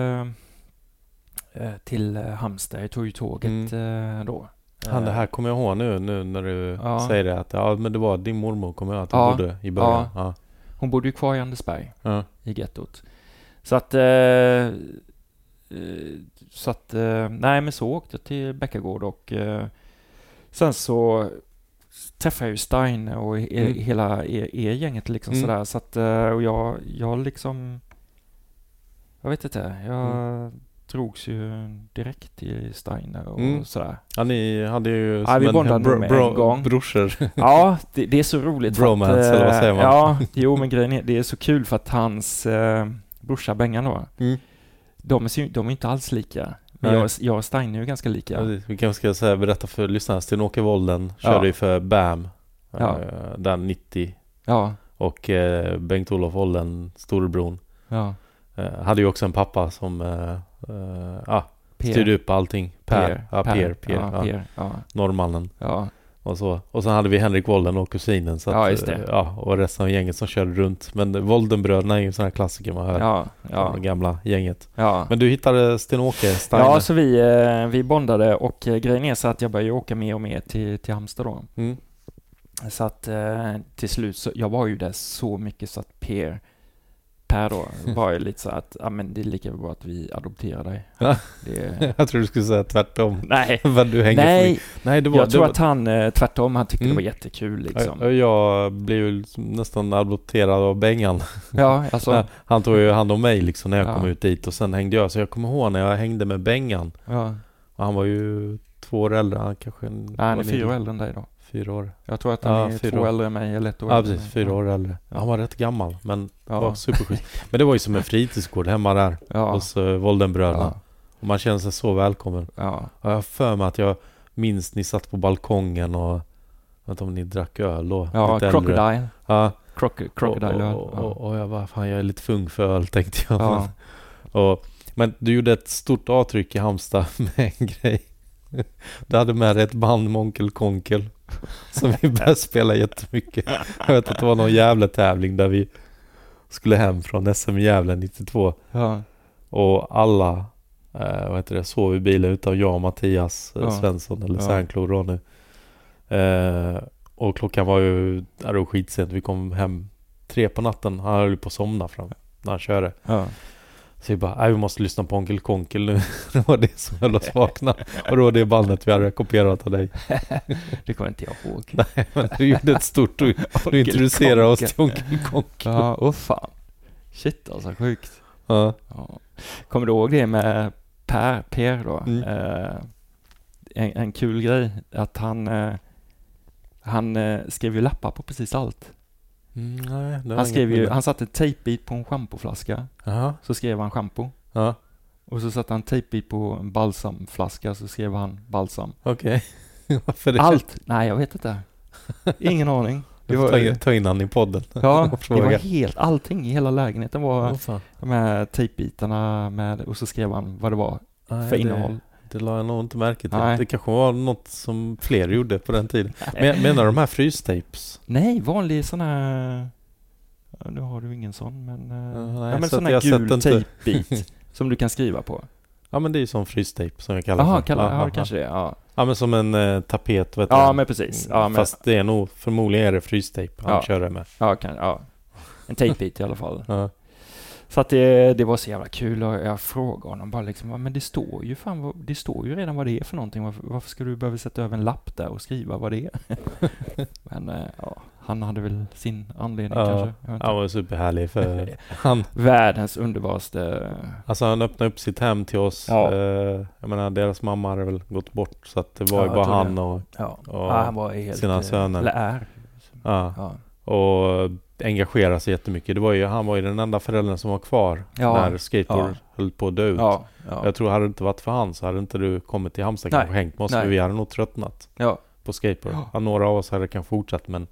till Halmstad. Jag tog ju tåget eh, då. Han, det här kommer jag ihåg nu, nu när du säger det. Att, ja, men det var din mormor kommer jag ihåg att hon Ja. bodde i början. Ja. Hon bodde ju kvar i Andersberg. I gettot. Så att, så att, eh, nej men så åkte jag till Bäckagård och eh, sen så träffade jag ju Stein och e- Mm. hela er, er gänget liksom Mm. sådär. Så att, eh, och jag, jag liksom, jag vet inte, jag Mm. drogs ju direkt till Steiner och Mm. sådär. ja, ni hade ju Ja, vi bondade nog med en gång. brorsor. Ja, det, det är så roligt. Bromance, att, eller vad säger man? Ja, jo men grejen är, det är så kul för att hans eh, brorsa Bengan då, Mm. De är, de är inte alls lika. Men Nej. jag, jag och Stein är ju ganska lika. Ja, vi kanske ska säga, berätta för lyssnarna. Sten-Åke Wolden körde Ja. ju för BAM. Ja. eh, Där 90. Ja, Och eh, Bengt-Olof Wolden, storebron. ja. Eh, hade ju också en pappa som eh, eh, ja, Per. styrde upp allting. Per. Ja, Per. Per. Ja, ja. per. Ja, Norrmannen. ja. Och så. Och sen hade vi Henrik Wolden och kusinen. Så att, Ja, det. eh, Ja, och resten av gänget som körde runt. Men Woldenbröderna är ju en sån här klassiker man hör. Ja, Ja. Det gamla gänget. ja. Men du hittade Sten-Åke Steiner. Ja, så vi, eh, vi bondade och eh, grejen är så att jag började åka mer och mer till, till Halmstad då. Mm. Så att till slut så, jag var ju där så mycket så att Per, Per då, var ju lite så att, ja men det är lika bra att vi adopterar dig. Det, Jag tror du skulle säga tvärtom. nej, Vad du hänger nej. Nej, det var... jag det tror var, att han, eh, tvärtom, han tyckte Mm. det var jättekul liksom. jag, jag blev ju liksom nästan adopterad av Bengan. Ja, alltså, Han tog ju hand om mig liksom när jag Ja. kom ut dit och sen hängde jag. Så jag kommer ihåg när jag hängde med Bengan. ja. Och han var ju två år äldre. Han kanske... Nej, han är fyra år äldre än dig då. Fyra år. Jag tror att han Ja, är fyra två år. äldre än mig, eller ett år Ja, precis. mig. Fyra år äldre. Ja. Han var rätt gammal, men Ja. var superschysst. Men det var ju som en fritidsgård hemma där Ja. hos uh, Woldenbröderna. Ja. Och man känner sig så välkommen. Ja. Och jag har för mig att jag minns ni satt på balkongen och... Jag vet inte om ni drack öl då? Ja, äldre. Crocodile. Ja, Croc- crocodile och, öl. och, och, och jag bara, fan jag är lite för ung för öl tänkte jag. Ja. Och, men du gjorde ett stort avtryck i Halmstad med en grej. Du hade med dig ett band med Onkel Konkel. Som vi började spela jättemycket. Jag vet att det var någon jävla tävling där vi skulle hem från SM Gävle 92. Ja. Och alla eh, vad heter det, sov i bilen utan jag och Mattias eh, Ja. Svensson eller Ja. Särnklo Ronny. Eh, och klockan var ju, det var skitsent. Vi kom hem tre på natten. Han höll på att somna fram när han körde. Ja. Så vi bara, nej vi måste lyssna på Onkel Konkel nu. det var det som höll oss vakna. Och det var det bandet vi hade kopierat av dig. Det kommer inte jag ihåg. Nej, men du gjorde ett stort, du, du introducerade oss till Onkel Konkel. Ja, åh fan. Shit alltså, sjukt. Ja. Ja. Kommer du ihåg det med Per, Per då? Mm. Eh, en, en kul grej, att han, eh, han eh, skrev ju lappar på precis allt. Mm, nej, Han skrev ju, han satte en tejpbit på en schampoflaska, så skrev han schampo. ja, Och så satte han tejpbit på en balsamflaska, så skrev han balsam. okej. Varför det? Allt? Nej, jag vet inte. Ingen aning. Det var, ta, in, ta in han i podden. ja, det var helt, allting i hela lägenheten var Åh, fan. här tejpbitarna med, och så skrev han vad det var Nej, för det- innehåll. Det la jag nog inte märke till. Nej. Det kanske var något som fler gjorde på den tiden. Men, menar de här frystapes? Nej, vanlig sån här... Nu har du ingen sån, men... eh, nej, ja, men så sån här gul tejpbit som du kan skriva på. Ja men det är ju som frystape som jag kallar Jaha, för. kallar, ja, ja, det kanske det. Ja, ja men som en eh, tapet vet ja du. men precis. Ja, men, Fast det är nog, förmodligen är det frystejp han Ja. kör det med. ja, kan, ja. En tejpbit i alla fall. Ja. Så att det, det var så jävla kul och jag frågade honom bara liksom, "Ja, men det står ju fan, det står ju redan vad det är för någonting. Varför, varför ska du behöva sätta över en lapp där och skriva vad det är? men eh, ja, han hade väl sin anledning Ja, kanske. Han var superhärlig för han, Världens underbaraste... alltså han öppnade upp sitt hem till oss. Ja. Eh, jag menar deras mamma hade väl gått bort så att det var Ja, ju bara han och, Ja, och ja, han var helt... sina söner. Eller är. ja, Ja. och engagera sig jättemycket. Det var ju, han var ju den enda föräldern som var kvar Ja. när skateboard Ja. höll på att dö ut. Ja, ja. Jag tror hade det inte varit för han så hade inte du kommit till Halmstad kanske hängt med oss. Nej. För vi hade nog tröttnat på skateboard. Ja. Några av oss hade kanske fortsatt men.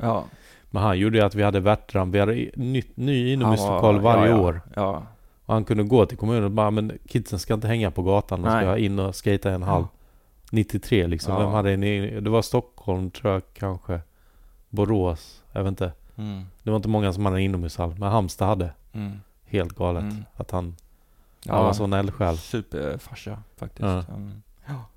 Men han gjorde ju att vi hade Värtramp, vi hade ny Han inomhuslokal var- varje år. Och han kunde gå till kommunen och bara, men kidsen ska inte hänga på gatan, de ska in och skata en halv. 93 liksom, vem hade en Det var Stockholm tror jag kanske. Borås, jag vet inte. Mm. Det var inte många som hade en inomhushall, men Halmstad hade. Mm. Helt galet. Mm. Att han, han var sån eldsjäl. Superfarsa faktiskt. Ja. Mm.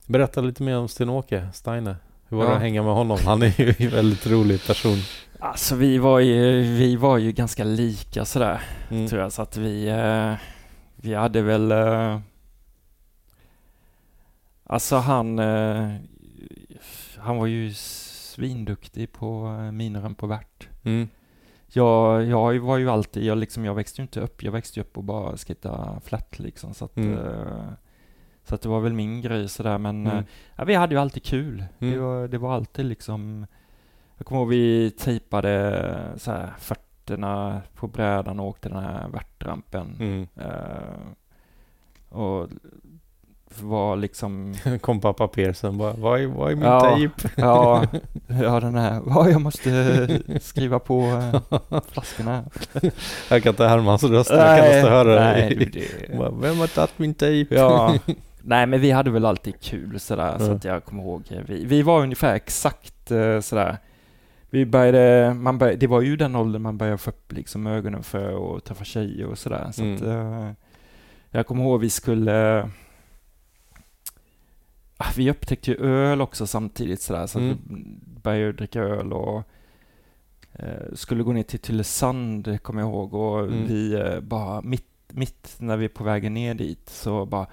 Berätta lite mer om Sten-Åke Steine. Hur var det Ja. att hänga med honom? Han är ju en väldigt rolig person. Alltså vi var ju, vi var ju ganska lika sådär, Mm. tror jag. Så att vi, eh, vi hade väl... Eh, alltså han, eh, han var ju svinduktig på mineren på Värt. Mm. Jag, jag var ju alltid, jag, liksom, jag växte ju inte upp, jag växte ju upp och bara skejta flat liksom. Så att, Mm. eh, så att det var väl min grej sådär. Men Mm. eh, ja, vi hade ju alltid kul. Det, Mm. var, det var alltid liksom, jag kommer ihåg vi tejpade så här fötterna på brädan och åkte den här värtrampen. Mm. Eh, och var liksom, Kom pappa Persson bara, vad är, vad är min Ja. tejp? ja, ja den här, ja jag måste skriva på eh, flaskorna. Jag kan inte härma hans röst, jag kan måste höra nej, det. Bara, Vem har tagit min tejp? Ja, nej men vi hade väl alltid kul sådär, så Ja. att jag kommer ihåg. eh, Vi, vi var ungefär exakt eh, sådär. Vi började, man började, det var ju den åldern man började få upp liksom ögonen för att träffa tjejer och sådär. Så att, eh, jag kommer ihåg vi skulle, vi upptäckte ju öl också samtidigt sådär, så att Mm. vi började dricka öl och eh, skulle gå ner till Tylösand, kommer jag ihåg, och Mm. vi eh, bara mitt, mitt när vi är på vägen ner dit så bara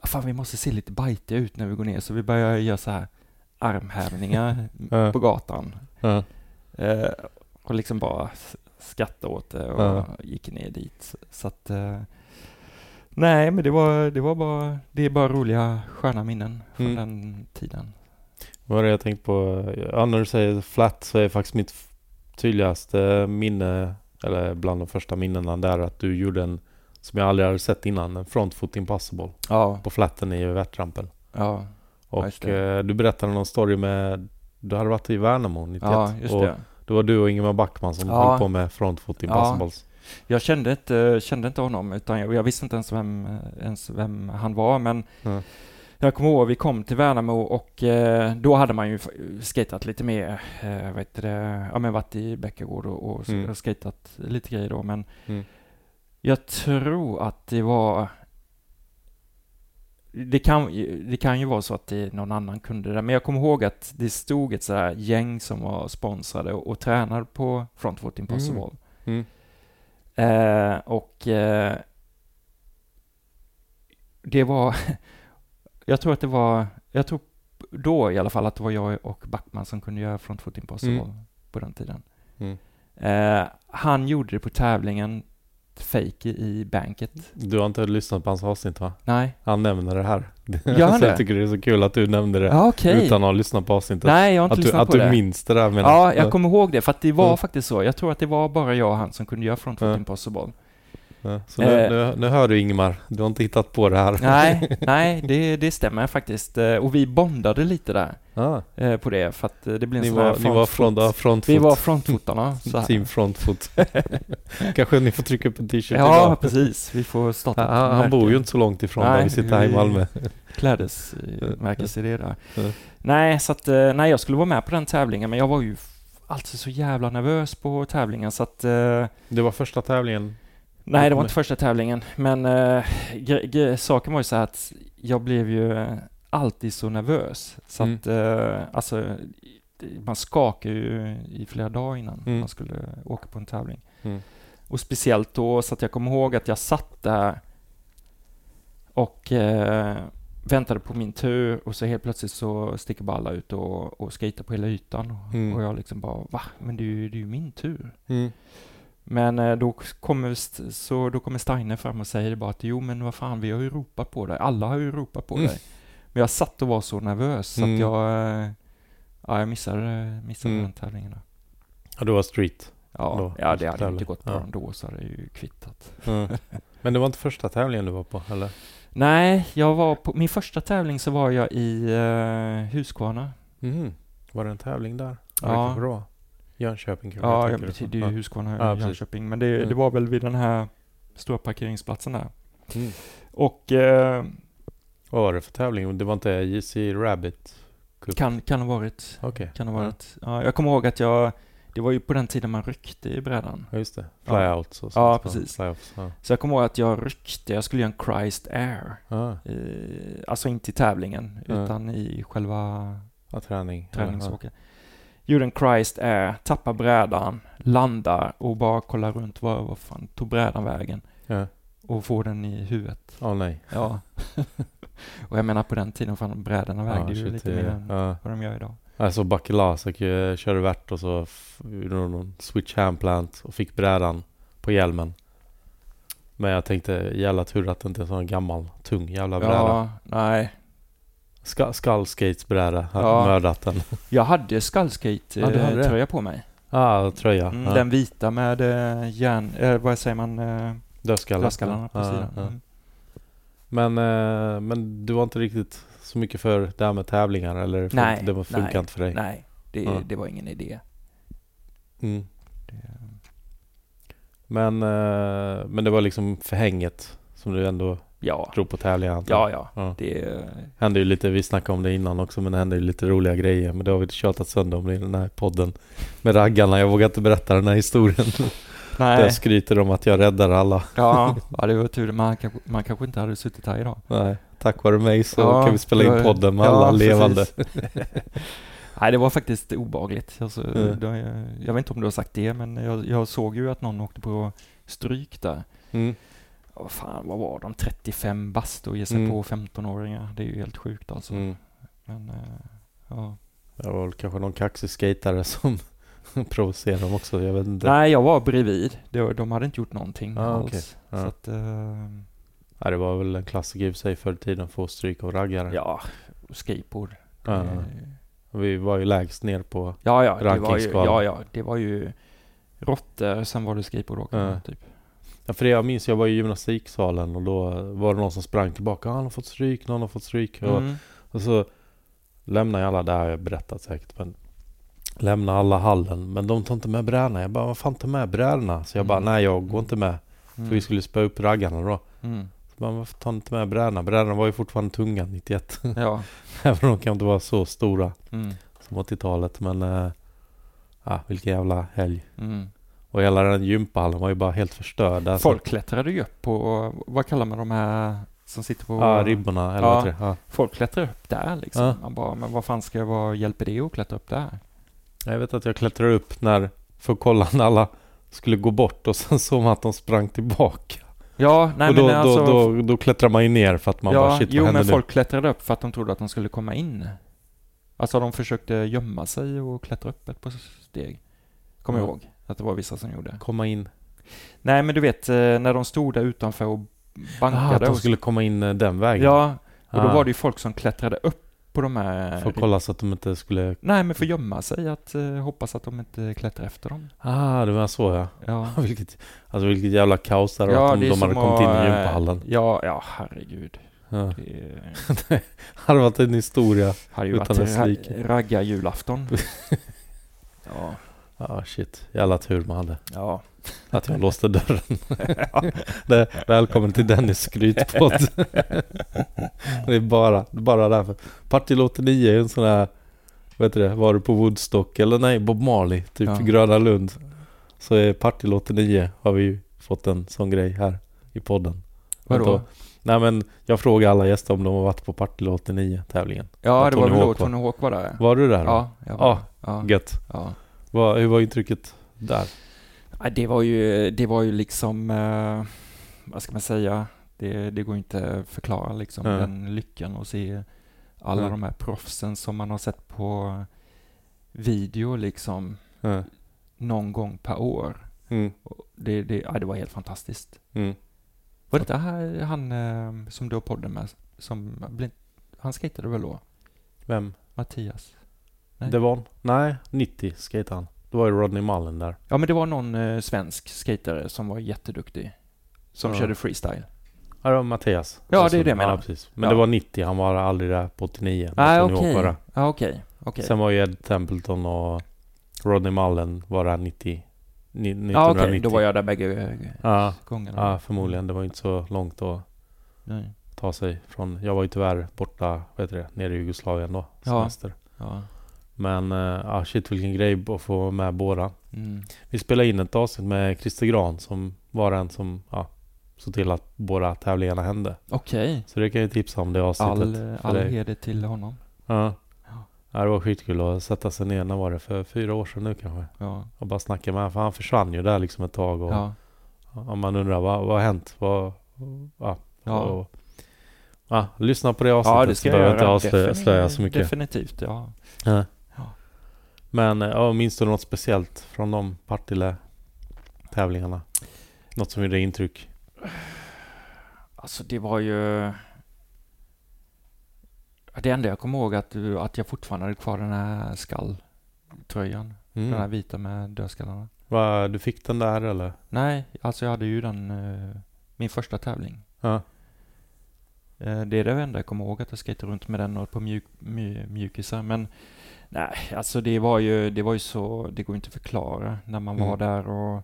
ah, fan vi måste se lite bajtiga ut när vi går ner, så vi börjar göra så här armhävningar på gatan. Eh, och liksom bara skratta åt det och Ja. gick ner dit. Så att, eh, nej men det var, det var bara, det är bara roliga sköna minnen från Mm. den tiden. Vad var det jag tänkte på? Ja, när du säger flat så är faktiskt mitt tydligaste minne, eller bland de första minnena där, att du gjorde en, som jag aldrig hade sett innan, en frontfoot impossible Ja, på flatten i Värtrampen. ja, Ja, Och det. eh, du berättade någon story med, du hade varit i Värnamo 91 ja just och det. det var du och Ingemar Backman som Ja. höll på med frontfoot impossibles. Jag kände inte, kände inte honom, utan jag, jag visste inte ens vem, ens vem han var, men Ja. jag kommer ihåg vi kom till Värnamo och eh, då hade man ju skatat lite mer, eh, heter det, ja men varit i Bäckagård och, och, Mm. skatat lite grejer då, men Mm. jag tror att det var det kan, det kan ju vara så att det, någon annan kunde det, men jag kommer ihåg att det stod ett så här gäng som var sponsrade och, och tränade på Frontfoot Impossible. Mm. Eh, och eh, det var, jag tror att det var, jag tror då i alla fall att det var jag och Backman som kunde göra Frontfoot Impossible Mm. på den tiden. Mm. Eh, han gjorde det på tävlingen Fake i banket. Du har inte lyssnat på hans avsnitt va? Nej, Han nämner det här. Gör han så det? jag tycker det är så kul att du nämnde det. ja, okej. Utan att ha lyssnat på avsnittet. Nej, jag har inte att du, lyssnat att på du det. minns det där menar Ja, jag kommer ihåg det, för att det var Mm. faktiskt så. Jag tror att det var bara jag och han som kunde göra Frontfoot Ja. Impossible. Ja, Så nu, Eh. nu, nu hör du Ingemar, du har inte hittat på det här. Nej, nej, det, det stämmer faktiskt. Eh, Och vi bondade lite där Ah, på det, för att det blev en ni, sån här var, ni var frontfoot. från ja, frontfoot. Vi var frontfotarna. Så här. Team frontfoot. Kanske ni får trycka upp en t-shirt Ja, idag. precis. Vi får starta ett han, märke. bor ju inte så långt ifrån där Nej, vi sitter här i Malmö. Klädesmärkesidé där. Nej, så att, nej, jag skulle vara med på den tävlingen, men jag var ju alltid så jävla nervös på tävlingen, så att Det var första tävlingen. Nej, det var inte första tävlingen, men äh, saken var ju så att jag blev ju alltid så nervös. Så Mm. att, eh, alltså, man skakar ju i flera dagar innan Mm. man skulle åka på en tävling. Mm. Och speciellt då, så att jag kommer ihåg att jag satt där och eh, väntade på min tur och så helt plötsligt så sticker bara alla ut och, och på hela ytan. Mm. Och jag liksom bara, va? Men det är ju, det är ju min tur. Mm. Men eh, då kommer, så då kommer Steiner fram och säger bara att jo men vad fan vi har ju ropat på dig, alla har ju ropat på Mm. dig. Men jag satt och var så nervös så Mm. att jag, eh, ja jag missade, missade Mm. den tävlingen då. Ja, det var street. Ja, Då, ja det hade inte gått bra Ja. ändå så hade det ju kvittat. Mm. Men det var inte första tävlingen du var på, eller? Nej, jag var på, min första tävling så var jag i uh, Huskvarna. Mhm. Var det en tävling där? Ja. Var. Jönköping kanske Ja, jag jag tänker. betyder ju Ja. Huskvarna Ja, i. Jönköping. Men det, Mm. det var väl vid den här stora parkeringsplatsen där. Mm. Och eh, Vad var det för tävling? Det var inte JC Rabbit? Cup? kan, kan ha varit. Okej. Kan ha varit. Ja, jag kommer ihåg att jag, det var ju på den tiden man ryckte i brädan. Ja, just det. Ja. Flyouts och sånt. Ja, precis. Ja. Så jag kommer ihåg att jag ryckte, jag skulle göra en Christ Air. Ja, Eh, alltså inte i tävlingen, Ja. utan i själva ja, träning. Ja, träningsåket. Gjorde en Christ Air, tappar brädan, landar och bara kollar runt, vad, vad fan tog brädan vägen? Ja. Och får den i huvudet. Åh nej. Ja. och jag menar på den tiden, fan brädorna vägde ju shit, lite mer än Ja. vad de gör idag. Alltså Bakelasek eh, körde värt och så gjorde de någon switch handplant och fick brädan på hjälmen. Men jag tänkte jävla tur att det inte är en sån gammal tung jävla bräda. Ja, nej. Ska, skullskatesbräda, hade Ja. mördat den. Jag hade Skullskate Ja, du hade eh, det. på mig. ah, tröja. Mm. Den vita med eh, järn, eh, vad säger man, eh, Dödskallar. på Ja, sidan. ja. Mm. Men, eh, men du var inte riktigt så mycket för det här med tävlingar eller? Nej, Det var funkar nej, inte för dig? Nej, det, Ja. det var ingen idé. Mm. Det, Men, eh, men det var liksom förhänget som du ändå ja, drog på tävlingar antar jag? ja, ja. Ja. Det, hände ju lite, vi snackade om det innan också, men det hände ju lite roliga grejer. Men det har vi tjatat sönder om i den här podden med raggarna. Jag vågar inte berätta den här historien. Där nej. jag skryter om att jag räddar alla. Ja, ja, det var tur. Man man kanske inte hade suttit här idag. Nej, tack vare mig så Ja, kan vi spela in podden med ja, alla levande. Nej, det var faktiskt obagligt. Alltså, Mm. det, jag vet inte om du har sagt det, men jag, jag såg ju att någon åkte på stryk där. Mm. Ja, Vad fan, vad var de? 35 bast och ge sig Mm. på 15-åringar. Det är ju helt sjukt alltså. Mm. Men, eh, ja. Det var väl kanske någon kaxig skatare som provocerade dem också. Jag vet inte. Nej, jag var bredvid. De hade inte gjort någonting Ah, alls. okej. Ja. Så att, eh, Nej, det var väl en klassiker i och för sig förr i tiden, få stryk av raggare. ja, skateboard. Ja, Eh, ja. Och Vi var ju lägst ner på... Ja, ja, det var ju, Rankingskalan. ja, ja, det var ju råttor, sen var det skateboardåkarna Ja. typ. Ja, för det jag minns, jag var i gymnastiksalen och då var det någon som sprang tillbaka. Ah, han har fått stryk, någon har fått stryk. Och, Mm. och så lämnar jag alla, det här har jag berättat säkert, men lämnar alla hallen. Men de tar inte med brädorna. Jag bara, vad fan ta med brädorna? Så jag bara, Mm. nej jag går inte med. Mm. För vi skulle spöa upp raggarna då. Mm. Så bara, varför tar ni inte med brädorna? Brädorna var ju fortfarande tunga 91. Ja. Även om de kan inte vara så stora Mm. som 80-talet. Men, äh, vilken jävla helg. Mm. Och hela den gympahallen var ju bara helt förstörd. Alltså, Folk klättrade ju upp på, vad kallar man de här som sitter på... Ja, ribborna eller Ja. vad? Ja. Folk klättrar upp där liksom. Ja. Man bara, men vad fan ska vad hjälper det att klättra upp där? Jag vet att jag klättrade upp när, för att kolla när alla skulle gå bort och sen såg man att de sprang tillbaka. Ja, nej och då, men alltså... då, då, då klättrar man ju ner för att man ja, bara shit jo men folk klättrade upp för att de trodde att de skulle komma in. Alltså de försökte gömma sig och klättra upp ett par steg. Kommer jag Ja. ihåg att det var vissa som gjorde. Komma in. Nej men du vet eh, när de stod där utanför och Ah, bankade. att de och, skulle komma in eh, den vägen? ja, och då Ah, var det ju folk som klättrade upp på de här... För att kolla så att de inte skulle... Nej men för att gömma sig, att eh, hoppas att de inte klättrar efter dem. Ah, det var så ja. Ja. vilket, alltså vilket jävla kaos där Ja, att det de, de hade kommit in i gympahallen. Ja, ja herregud. Ja. Det hade varit en historia. hade ju Utan varit dess like. ra- raggar-julafton. ja, Ah shit, jävla tur man hade. ja. Att jag låste dörren. det, välkommen till Dennis skrytpodd. det är bara, bara därför. Partille 89 är en sån här, vad heter det, var du på Woodstock eller nej, Bob Marley, typ Ja. Gröna Lund. Så är Partille 89 har vi ju fått en sån grej här i podden. Vadå? Nej men jag frågar alla gäster om de har varit på Partille 89 tävlingen. Ja, Ja, det var väl då? Tony Hawk var där. Var du där? då? Ja, jag var Ja. ja. Gött. ja. Vad, hur var intrycket där? Det var ju, det var ju liksom, eh, vad ska man säga, det, det går inte att förklara liksom Nej. den lyckan att se alla Nej. de här proffsen som man har sett på video liksom Ja. någon gång per år. Mm. Och Det, det, ja, det var helt fantastiskt. Mm. Var det inte här, han eh, som du har podden med, som, han skejtade väl då? Vem? Mattias? Nej. Devon? Nej, 90 skejtade han. Då var ju Rodney Mullen där. Ja men det var någon eh, svensk skatare som var jätteduktig. Som Ja. körde freestyle. Ja, det var Mattias. Ja, det är det jag menar. Ja, precis. Men Ja. det var 90, han var aldrig där på 89. Nej när Tony Hawk okej. Ja. Okej. Sen var ju Ed Templeton och Rodney Mullen var där 90, ni- 1990. Ja okej, då var jag där bägge eh, Ja, gångerna. ja, förmodligen. Det var inte så långt att Nej. ta sig från. Jag var ju tyvärr borta, vad heter det, nere i Jugoslavien då. Ja. Semester. Ja. Men eh, ja, shit vilken grej att få med båda. Mm. Vi spelade in ett avsnitt med Christer Gran som var den som ja, såg till att båda tävlingarna hände. Okej. Så det kan jag tipsa om det avsnittet. All, all dig. heder till honom. Ja. Ja. det var skitkul att sätta sig ner. När var det? För fyra år sedan nu kanske. Ja. Och bara snacka med honom. För han försvann ju där liksom ett tag. Och, Ja. och man undrar vad, vad har hänt? Vad, ja, Ja. Och, ja, lyssna på det avsnittet. ja, det ska så behöver jag inte avslöja så mycket. Definitivt, ja. Ja. Men eh, ja, minns du något speciellt från de Partille-tävlingarna? Något som gjorde intryck? Alltså det var ju... Det enda jag kommer ihåg att, du- att jag fortfarande hade kvar den här skalltröjan. Den här Mm. vita med dödskallarna. Va, du fick den där eller? Nej, alltså jag hade ju den, eh, min första tävling. Ja. Eh, Det är det enda jag kommer ihåg, att jag skejtade runt med den och på mjuk, mju, mjukisar. Men nej, alltså det var ju, det var ju så, det går inte att förklara när man var Mm. där och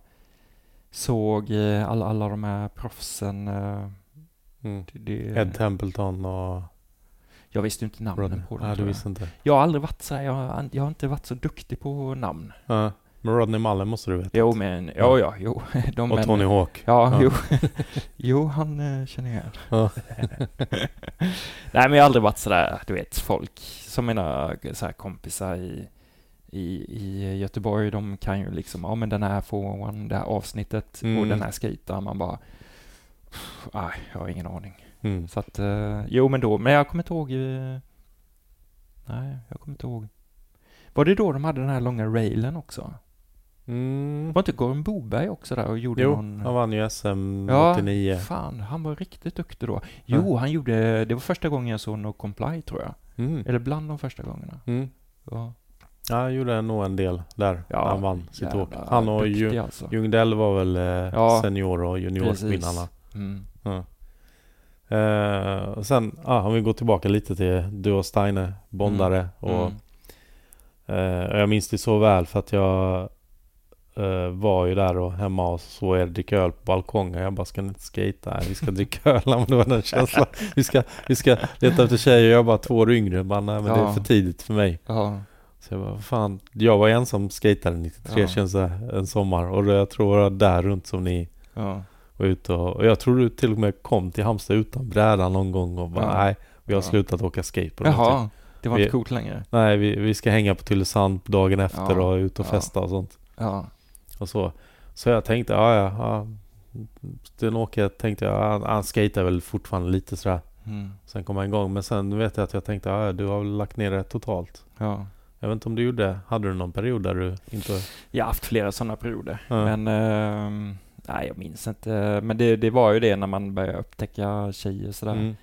såg eh, alla, alla de här proffsen. eh, Mm. Det, det, Ed Templeton och jag visste inte namnen Rodney. på dem. Ja, du visste inte. jag har aldrig varit så här, jag, jag har inte varit så duktig på namn. Ja. Men Rodney Mullen måste du veta. Jo, men, ja, ja, jo. De, Och men- Tony Hawk. Ja, Ja. jo. jo, han eh, känner jag igen. Ja. Nej, men jag har aldrig varit sådär, du vet, folk som mina så här, kompisar i, i, i Göteborg, de kan ju liksom, ja men den här foran, det här avsnittet och Mm. den här skejtaren, man bara, nej, jag har ingen aning. Mm. Så att, eh, jo men då, men jag kommer inte ihåg, eh, nej, jag kommer inte ihåg. Var det då de hade den här långa railen också? Mm. Var inte Goran Boberg också där och gjorde Jo, någon... han vann ju SM Ja, 89. Fan, han var riktigt duktig då. Jo, han gjorde, det var första gången jag såg No Comply tror jag. Mm. Eller bland de första gångerna. Mm. Ja, Ja, han gjorde nog en del där. Ja, han vann sitt åk. Han och duktig Ju- alltså. Ljungdell var väl eh, Ja, senior och juniorvinnarna. Mm. Ja. Eh, och sen, ah, om vi går tillbaka lite till du och Steine, bondare. Och, Mm. eh, jag minns det så väl för att jag var ju där och hemma och såg er dricka öl på balkongen. Jag bara, ska ni inte skejta? Nej, vi ska dricka öl. Men det var den känslan. Vi ska, vi ska leta efter tjejer. Jag är bara två år yngre. Jag Bara, nej, men det är Ja. för tidigt för mig. Ja, Så jag bara, fan. Jag var ensam skejtare 93 Ja. känns det en sommar. Och jag tror det var där runt som ni ja, var ute och, och jag tror du till och med kom till Halmstad utan bräda någon gång och bara Ja. nej, vi har Ja. slutat åka skate på någonting. Jaha, det var Vi- inte coolt längre. Nej, vi, vi ska hänga på Tylösand dagen efter Ja. och ut och Ja. festa och sånt. Ja, Och så. Så jag tänkte, ja ja, ja. Sten-Åke tänkte jag, han, han skater väl fortfarande lite sådär. mm. Sen kom han igång. Men sen vet jag att jag tänkte, ja du har väl lagt ner det totalt. ja. Jag vet inte om du gjorde, hade du någon period där du inte... Jag har haft flera sådana perioder. Ja. Men, ehm, nej jag minns inte. Men det, det var ju det när man började upptäcka tjejer sådär. Mm.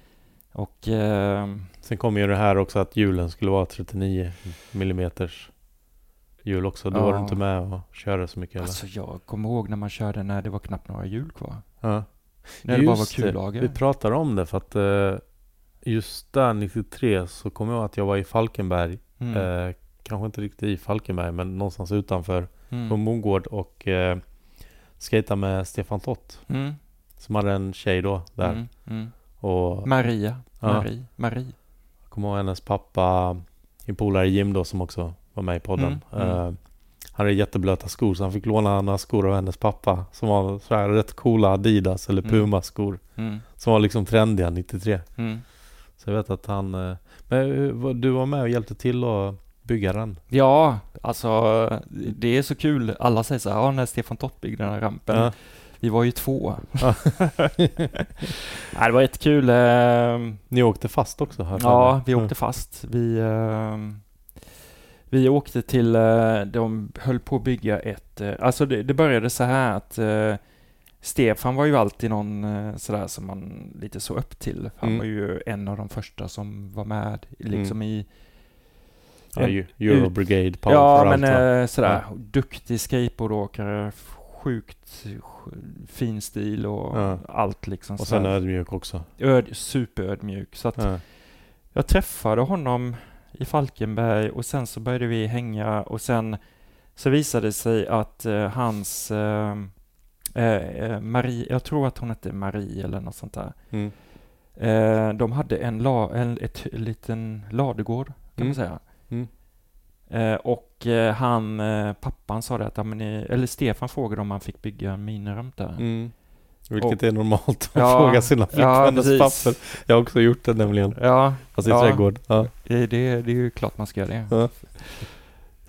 Och ehm, Sen kom ju det här också att hjulen skulle vara 39 millimeters hjul också. Då var du Ja. inte med och körde så mycket eller? alltså jag kommer ihåg när man körde när det var knappt några hjul kvar. Ja. När det bara var kullager. Vi pratar om det för att eh, just där 93 så kommer jag ihåg att jag var i Falkenberg. Mm. Eh, kanske inte riktigt i Falkenberg men någonstans utanför på Mm. Mogård och eh, skejtade med Stefan Tott Mm. som hade en tjej då där. Mm. Mm. Och Maria. Ja. Marie. Marie. jag kommer ihåg hennes pappa, en polare Jim då som också var med i podden. Mm, mm. Eh, han hade jätteblöta skor så han fick låna några skor av hennes pappa som var så här rätt coola Adidas eller Mm. Puma skor. Mm. Som var liksom trendiga 93. Mm. Så jag vet att han... eh, Men eh, du var med och hjälpte till att bygga den? Ja, alltså det är så kul. Alla säger så här, ja när Stefan Tott byggde den här rampen. Ja. Vi var ju två. Ja. Nej, det var jättekul. ehm, Ni åkte fast också? Här Ja, vi åkte fast. Vi, ehm, vi åkte till, eh, de höll på att bygga ett, eh, alltså det, det började så här att eh, Stefan var ju alltid någon sådär som man lite så upp till. Han Mm. var ju en av de första som var med liksom i Ja, ju- Euro Brigade, Power Ja, men allt, sådär. Duktig skateboardåkare, sjukt sj- fin stil och Ja. allt liksom. Och sen sådär. ödmjuk också. Öd, superödmjuk. Så att Ja. jag träffade honom i Falkenberg och sen så började vi hänga och sen så visade det sig att eh, hans eh, eh, Marie, jag tror att hon hette Marie eller något sånt där. Mm. Eh, de hade en, la, en ett, liten ladugård kan Mm. man säga. Mm. Eh, och eh, han, eh, pappan sa det att, eller Stefan frågade om han fick bygga en miniramp där. Mm. Vilket Och- är normalt att Ja, fråga sina ja, flickvänners precis. papper. Jag har också gjort det nämligen. Ja, Fast i Ja. trädgård. Ja. det, det, är ju klart man ska göra det. Ja.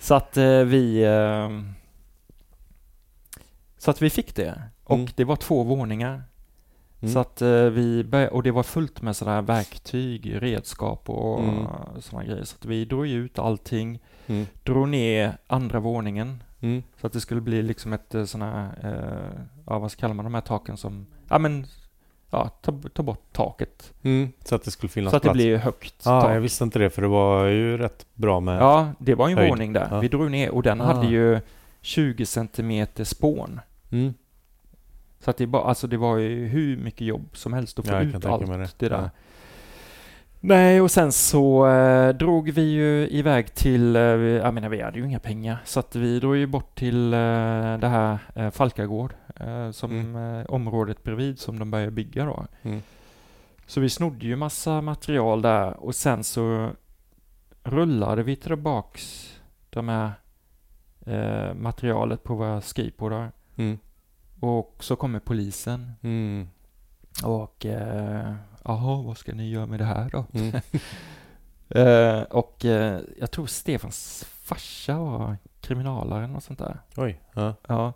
Så att eh, vi... Eh, så att vi fick det. Och Mm. det var två våningar. Mm. Så att eh, vi började, och det var fullt med sådana här verktyg, redskap och Mm. sådana grejer. Så att vi drog ut allting, Mm. drog ner andra våningen Mm. så att det skulle bli liksom ett eh, sådana eh, ja vad kallar man de här taken som, ja men, ja ta, ta bort taket. Mm. Så att det skulle finnas så att det plats. blir högt Ja, tak. jag visste inte det för det var ju rätt bra med... Ja, det var ju en höjd. våning där. Ja. Vi drog ner och den Ah. hade ju 20 centimeter spån. Mm. Så att det, bara, alltså det var ju hur mycket jobb som helst att få Ja, ut allt det, det. där. Ja. Nej, och sen så eh, drog vi ju iväg till, eh, jag menar vi hade ju inga pengar, så att vi drog ju bort till eh, det här eh, Falkagård, eh, som Mm. eh, området bredvid som de började bygga då. Mm. Så vi snodde ju massa material där och sen så rullade vi tillbaks de här eh, materialet på våra skateboardar. Mm. Och så kommer polisen Mm. och eh, jaha, vad ska ni göra med det här då? Mm. Eh, och eh, jag tror Stefans farsa var kriminalare eller något sånt där. Oj. Ja. Ja.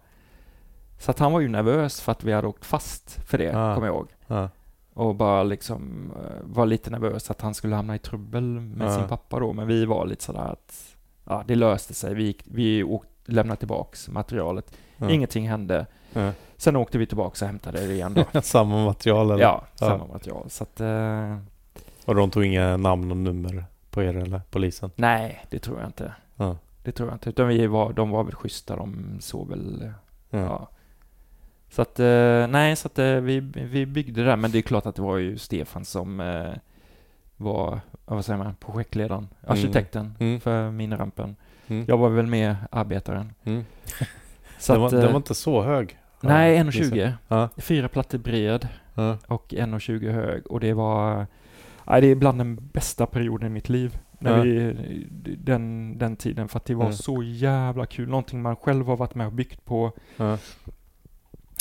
Så att han var ju nervös för att vi hade åkt fast för det, Ah. kommer jag ihåg. Ja. Och bara liksom eh, var lite nervös att han skulle hamna i trubbel med Ja. sin pappa då. Men vi var lite sådär att ja, det löste sig. Vi, gick, vi åkte, lämnade tillbaks materialet. Ja. Ingenting hände. Sen åkte vi tillbaks och hämtade det igen då. Samma material eller? ja, Ja. samma material. Så att, eh, Och de tog inga namn och nummer på er eller polisen? nej, det tror jag inte. Ja. Det tror jag inte. Utan vi var, de var väl schyssta. De såg väl, Ja. ja. Så att, eh, nej, så att eh, vi, vi byggde det där. Men det är klart att det var ju Stefan som eh, var, vad säger man, projektledaren, arkitekten Mm. för minirampen. Mm. Jag var väl med arbetaren. Mm. Så den, var, att, den var inte så hög? Nej, Ja, 1,20. Ja. Fyra plattor bred Ja. och 1,20 hög. Och det var, nej, det är bland den bästa perioden i mitt liv. När Ja. vi, den, den tiden, för att det var Mm. så jävla kul. Någonting man själv har varit med och byggt på.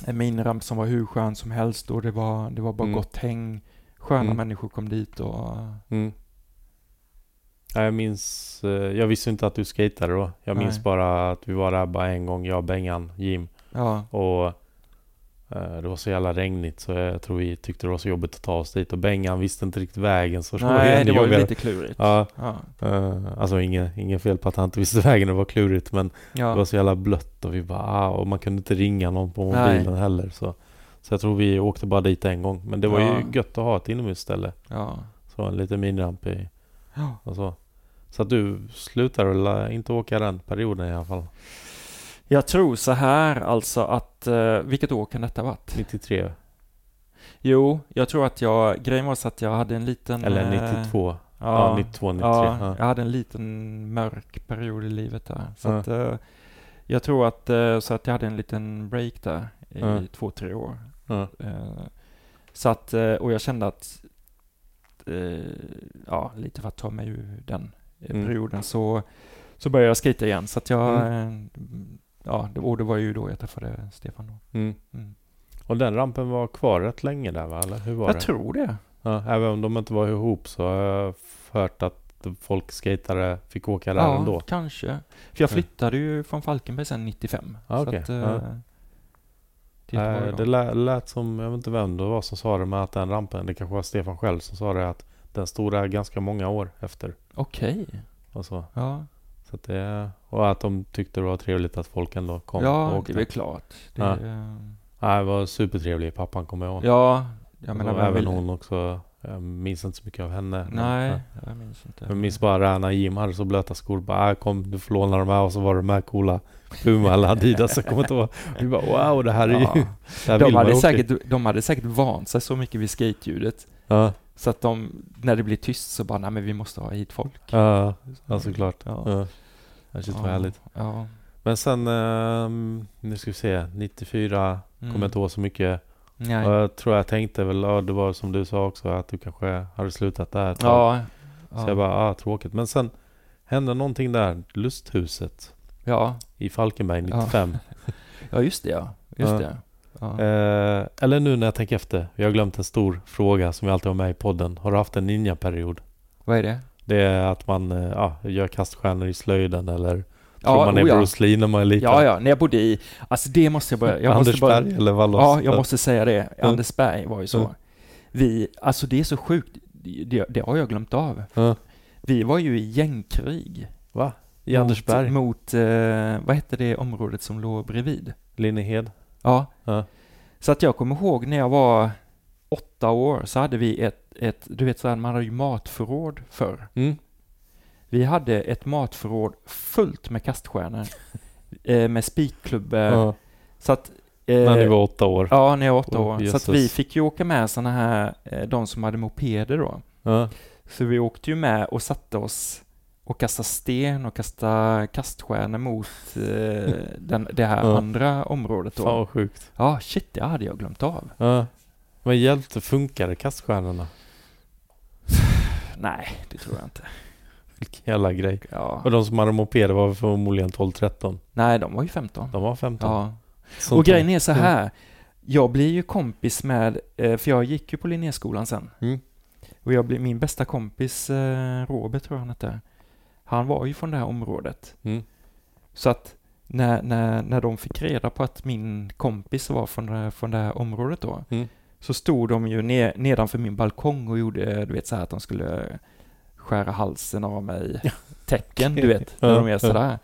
En miniramp som var hur skön som helst och det var, det var bara Mm. gott häng. Sköna Mm. människor kom dit och... Mm. Ja, jag minns, eh, jag visste inte att du skatade då. Jag minns Nej. bara att vi var där bara en gång, jag, Bengan, Jim. Ja, Och eh, det var så jävla regnigt så jag tror vi tyckte det var så jobbigt att ta oss dit. Och Bengan visste inte riktigt vägen så nej, det var ju lite klurigt. Ja, Ja, eh, alltså inget, inget fel på att han inte visste vägen, det var klurigt men det var ja. så jävla blött och vi bara ah, och man kunde inte ringa någon på Nej. mobilen heller så Så jag tror vi åkte bara dit en gång men det var Ja. ju gött att ha ett inomhusställe ja. Så en liten miniramp i ja. och så Så att du slutar väl inte åka den perioden i alla fall? Jag tror så här alltså att, eh, vilket år kan detta ha varit? 93 Jo, jag tror att jag, grejen var så att jag hade en liten... eller eh, 92 Ja, Ja, 92, 93 ja, ja. jag hade en liten mörk period i livet där. Så Ja. att, eh, jag tror att, eh, så att jag hade en liten break där i Ja. två, tre år. Eh, Så att, eh, och jag kände att, eh, ja, lite för att ta mig ur den eh, Mm. perioden så, så började jag skata igen. Så att jag, Mm. Ja, det- och det var ju då jag träffade Stefan då. Mm. Mm. Och den rampen var kvar rätt länge där va? Eller hur var Jag det? tror det. Ja, även om de inte var ihop så har jag hört att folk skatare fick åka där ja, ändå. kanske. För jag Ja. flyttade ju från Falkenberg sen 95. Ja, så okej. att, Ja. Eh, då. det lät, lät som, jag vet inte vem det var som sa det, men att den rampen, det kanske var Stefan själv som sa det, att den stod där ganska många år efter. Okej. Och, så. Ja, Så att det, och att de tyckte det var trevligt att folk ändå kom och ja åkte. det är klart. Det, Ja. ja. Det var supertrevlig, pappan kommer jag ihåg. ja, jag Och menar... vem även vill- hon också. Jag minns inte så mycket av henne. men, Nej, ja. jag minns inte. Jag minns bara när Jim hade så blöta skor. Bara, äh, kom du får låna de här. Och så var det de här coola Puma eller Adidas. Jag kommer inte ihåg. Vi bara wow, det här är ju... Ja. Det här De hade, säkert, de hade säkert vant sig så mycket vid skateljudet. Ja, Så att de, när det blir tyst så bara, nej men vi måste ha hit folk. ja, ja såklart. Ja. Ja. Ja, shit vad härligt. Ja. Men sen, ehm, nu ska vi se, 94 Mm. kommer jag inte ihåg så mycket. Nej. Och jag tror jag tänkte väl, ja det var som du sa också, att du kanske hade slutat där ett tag. Ja. Så Ja. jag bara, ah tråkigt. Men sen hände någonting där, Lusthuset ja. i Falkenberg Ja. 95. ja, just det ja. Just Ja. det. Ja. Eh, eller nu när jag tänker efter, jag har glömt en stor fråga som jag alltid har med i podden. Har du haft en ninja-period? Vad är det? Det är att man eh, ja, gör kaststjärnor i slöjden eller Ja, tror man är oh ja. Bruce Lee när man är liten. Ja, ja, när jag bodde i, alltså det måste jag börja, jag måste bara, Andersberg eller Vallås. Ja, jag måste säga det. Ja. Andersberg var ju så. Ja. Vi, alltså det är så sjukt, det, det har jag glömt av. Ja. Vi var ju i gängkrig. Va? I Andersberg? Mot, mot eh, vad hette det området som låg bredvid? Linnehed? Ja. Ja. Så att jag kommer ihåg när jag var åtta år så hade vi ett, ett du vet så här, man hade ju matförråd förr. Mm. Vi hade ett matförråd fullt med kaststjärnor. eh, med spikklubbor. Ja. Så att... Eh, När ni var åtta år? Ja, när jag var åtta Åh, år. Så att jösses. vi fick ju åka med sådana här, eh, de som hade mopeder då. Ja. Så vi åkte ju med och satte oss och kastade sten och kastade kaststjärnor mot eh, den, det här Ja. andra området då. Fan vad sjukt. Ja, shit, det hade jag glömt av. Ja. Men hjälpte, funkade kaststjärnorna? Nej, det tror jag inte. Vilken jävla grej. Ja. Och de som hade mopeder var förmodligen 12-13. Nej, de var ju 15. De var 15. Ja. Sånt Och grejen är så här. Jag blir ju kompis med, eh, för jag gick ju på Linnéskolan sen. Mm. Och jag blir, min bästa kompis, eh, Robert tror jag han hette, han var ju från det här området. Mm. Så att när, när, när de fick reda på att min kompis var från det, här- från det här området då, Mm. så stod de ju ner, nedanför min balkong och gjorde, du vet så här att de skulle skära halsen av mig. Tecken, du vet, när de är sådär.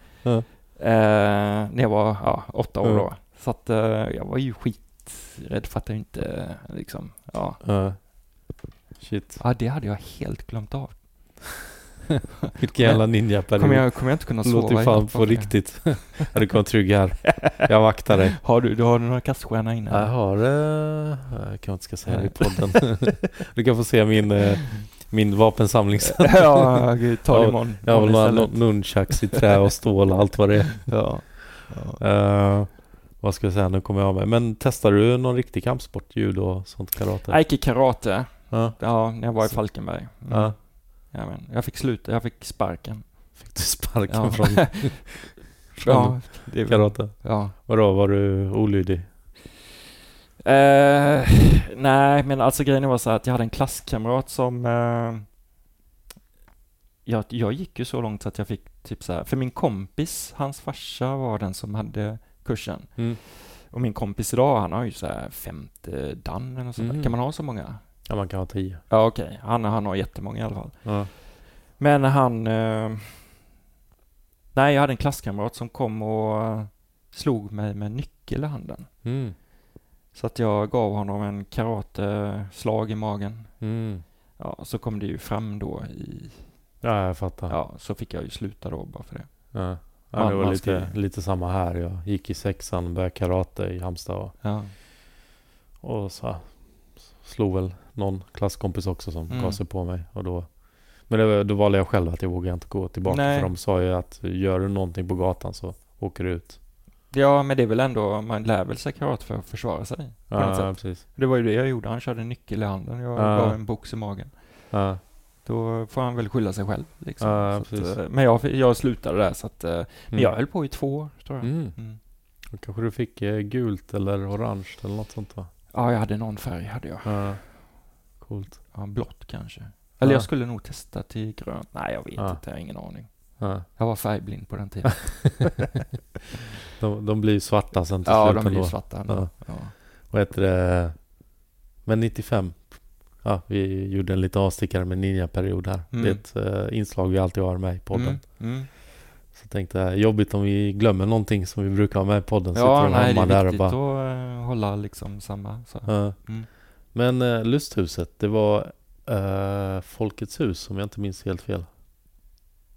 Eh, när jag var ja, åtta år då. Så att eh, jag var ju skiträdd för att jag inte, liksom, ja. Ja. Shit. Ja, det hade jag helt glömt av. Vilken jävla ninja-period. Kommer jag, kommer jag inte kunna sova Låter fan på riktigt. ja, du vara trygg här. Jag vaktar dig. Har du, du har några kaststjärnor inne? Jag har... Eh, jag kanske inte ska säga det i podden. du kan få se min, eh, min vapensamling sen. ja, gud, ta det Ja, imorgon. Jag har väl några nunchucks i trä och stål och allt vad det är. Ja. ja. Eh, vad ska jag säga? Nu kommer jag av mig. Men testar du någon riktig kampsport? Judo och sånt karate? Jag gick i karate, Ja. ja, när jag var i Falkenberg. Mm. ja. Ja, men jag fick sluta, jag fick sparken. Fick du sparken Ja. från, från ja, det karate? ja. Vadå, var du olydig? Eh, nej, men alltså grejen var så att jag hade en klasskamrat som... Eh, jag, jag gick ju så långt så att jag fick typ så här, för min kompis, hans farsa var den som hade kursen. Mm. Och min kompis idag, han har ju så här femte dan eller så. Mhm. Kan man ha så många? Ja, man kan ha tio. Ja, okej. Han, han har jättemånga i alla fall. Ja. Men han... Eh, nej, jag hade en klasskamrat som kom och eh, slog mig med nyckel i handen. Mm. Så att jag gav honom en karateslag i magen. Mm. Ja, så kom det ju fram då i... Ja, jag fattar. Ja. Ja, så fick jag ju sluta då bara för det. Ja. Man- det var lite, lite samma här. Jag gick i sexan, började karate i Halmstad och, Ja. och så slog väl någon klasskompis också som Mm. gav sig på mig. Och då, men det, då valde jag själv att jag vågade inte gå tillbaka. Nej. För de sa ju att gör du någonting på gatan så åker du ut. ja, men det är väl ändå, man lär väl sig karate för att försvara sig. På något Ja, sätt. precis. Det var ju det jag gjorde. Han körde en nyckel i handen. Jag Ja. gav en box i magen. Ja, Då får han väl skylla sig själv. Liksom. Ja, att, eh, men jag, jag slutade där så att, eh, men mm. jag höll på i två år tror jag. Mm. Mm. Kanske du fick eh, gult eller orange eller något sånt va? Ja, jag hade någon färg hade jag. Ja. Coolt. Ja, blått kanske. Eller Ja. jag skulle nog testa till grönt. Nej, jag vet Ja. inte. Jag har ingen aning. Ja. Jag var färgblind på den tiden. De, de blir svarta sen till ja, slut de blir ändå. svarta. Ja. Ja. Vad heter det? Men 95. Ja, vi gjorde en liten avstickare med ninja-period här. Mm. Det är ett eh, inslag vi alltid har med i podden. Mm, mm. Så tänkte jag, jobbigt om vi glömmer någonting som vi brukar ha med i podden. Ja, Sitter nej, det är där och viktigt bara... att eh, hålla liksom samma. Så. Ja. Mm. Men eh, Lusthuset, det var eh, Folkets hus om jag inte minns helt fel.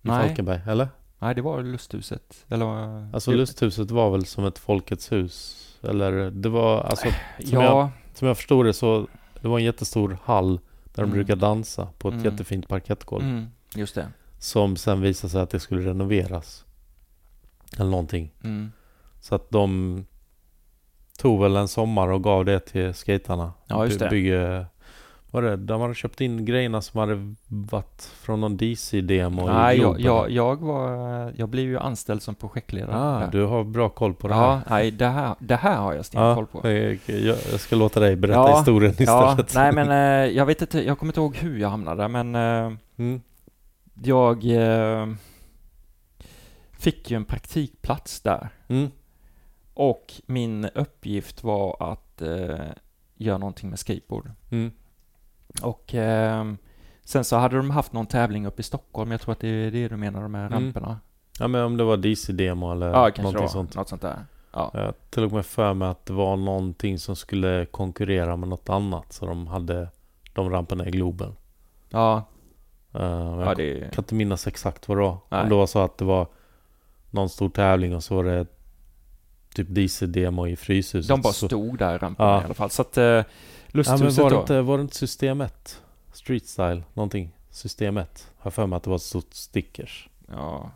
I Nej. Falkenberg, eller? Nej, det var lusthuset. Eller, Alltså det- Lusthuset var väl som ett Folkets hus? Eller det var, alltså som Ja, som jag förstod det så, det var en jättestor hall där de Mm. brukar dansa på ett Mm. jättefint parkettgolv. mm, just det. Som sen visade sig att det skulle renoveras. Eller någonting. Mm. Så att de tog väl en sommar och gav det till skaterna. Ja, just det. Bygge, var det, de hade köpt in grejerna som hade varit från någon DC-demo Nej, jag, jag, jag var, jag blev ju anställd som projektledare. Ah, du har bra koll på det ja, här. nej, det här, det här har jag stenkoll på. jag, jag, jag ska låta dig berätta Ja, historien Ja, istället. nej men eh, jag vet inte, jag kommer inte ihåg hur jag hamnade men eh, Mm. jag eh, fick ju en praktikplats där. Mm. Och min uppgift var att eh, göra någonting med skateboard. Mm. Och eh, sen så hade de haft någon tävling uppe i Stockholm, jag tror att det är det du menar, de här Mm. ramperna. Ja men om det var DC-demo eller Ja, någonting var. sånt. Något sånt där. Ja. Jag och med för mig att det var någonting som skulle konkurrera med något annat. Så de hade de ramperna i Globen. Ja, Uh, jag ja det... kan inte minnas exakt vad det var. Nej. Om det var så att det var någon stor tävling och så var det typ DC-demo i Fryshuset. De bara stod där i ramperna Ja. i alla fall. Så att eh, ja, lusthuset var, det då. inte, var det inte System 1? Street Style? Någonting? System 1? Har för mig att det var ett stort stickers Ja,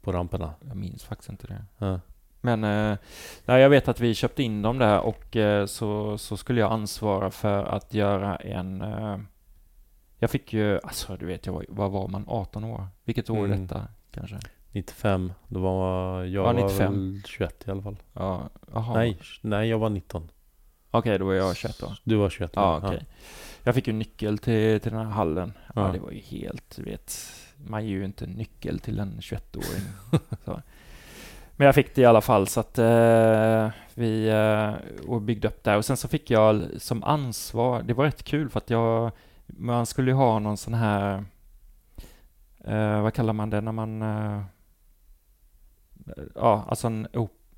på ramperna. jag minns faktiskt inte det. Ja. Men eh, nej, jag vet att vi köpte in dem där och eh, så, så skulle jag ansvara för att göra en... Eh, jag fick ju, alltså du vet, jag var, vad var man, 18 år? Vilket år är Mm. detta kanske? 95. Då var jag Ja, var 95. väl 21 i alla fall. Ja, jaha. Nej, nej, jag var 19. Okej, då var jag 21 då. Du var 21. Ja, okej. Jag fick ju nyckel till, till den här hallen. Ja, Ja. det var ju helt, du vet, man ger ju inte nyckel till en 21-åring. så. Men jag fick det i alla fall så att eh, vi eh, och byggde upp där och sen så fick jag som ansvar, det var rätt kul för att jag, man skulle ju ha någon sån här, eh, vad kallar man det när man, eh, ja, alltså en,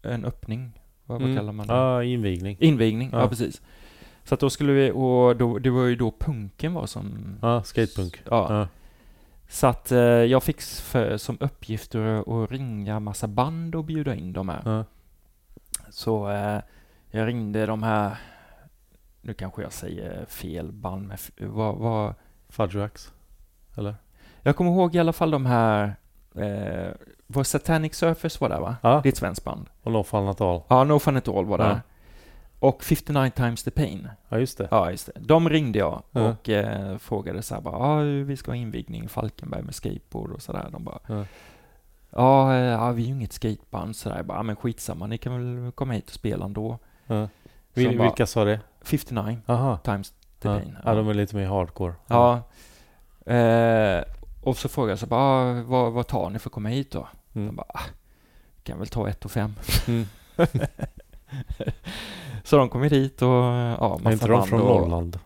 en öppning, vad, vad Mm. kallar man det? Ja, invigning. Invigning, ja. Ja. precis. Så att då skulle vi, och då, det var ju då punken var som... Ja, skatepunk. Ja. Ja. Så att eh, jag fick för, som uppgift att, ringa massa band och bjuda in dem här. Ja. Så eh, jag ringde de här, nu kanske jag säger fel band, men vad, vad, Fudgewax. Eller? jag kommer ihåg i alla fall de här, eh, var Satanic Surfers var där va? Ja. Det är ett svenskt band. Och No Fun At All. Ja, No Fun At All var där. Ja. Och 59 Times The Pain. Ja, just det. Ja, just det. De ringde jag Ja. och eh, frågade så här bara, ja, vi ska ha invigning i Falkenberg med skateboard och sådär. De bara, Ja. ja, eh, ja, vi är ju inget skateband sådär. Jag bara, men skitsamma, ni kan väl komma hit och spela ändå. Ja. Så Vil- bara, vilka sa det? 59 Aha. times the Ja. pain. ja, de är lite mer hardcore. Ja. Eh, och så frågade jag så bara, vad, vad tar ni för att komma hit då? Mm. Bara, ah, kan väl ta ett och fem. Mm. så de kom hit och ja, Är massa inte de från och, Norrland?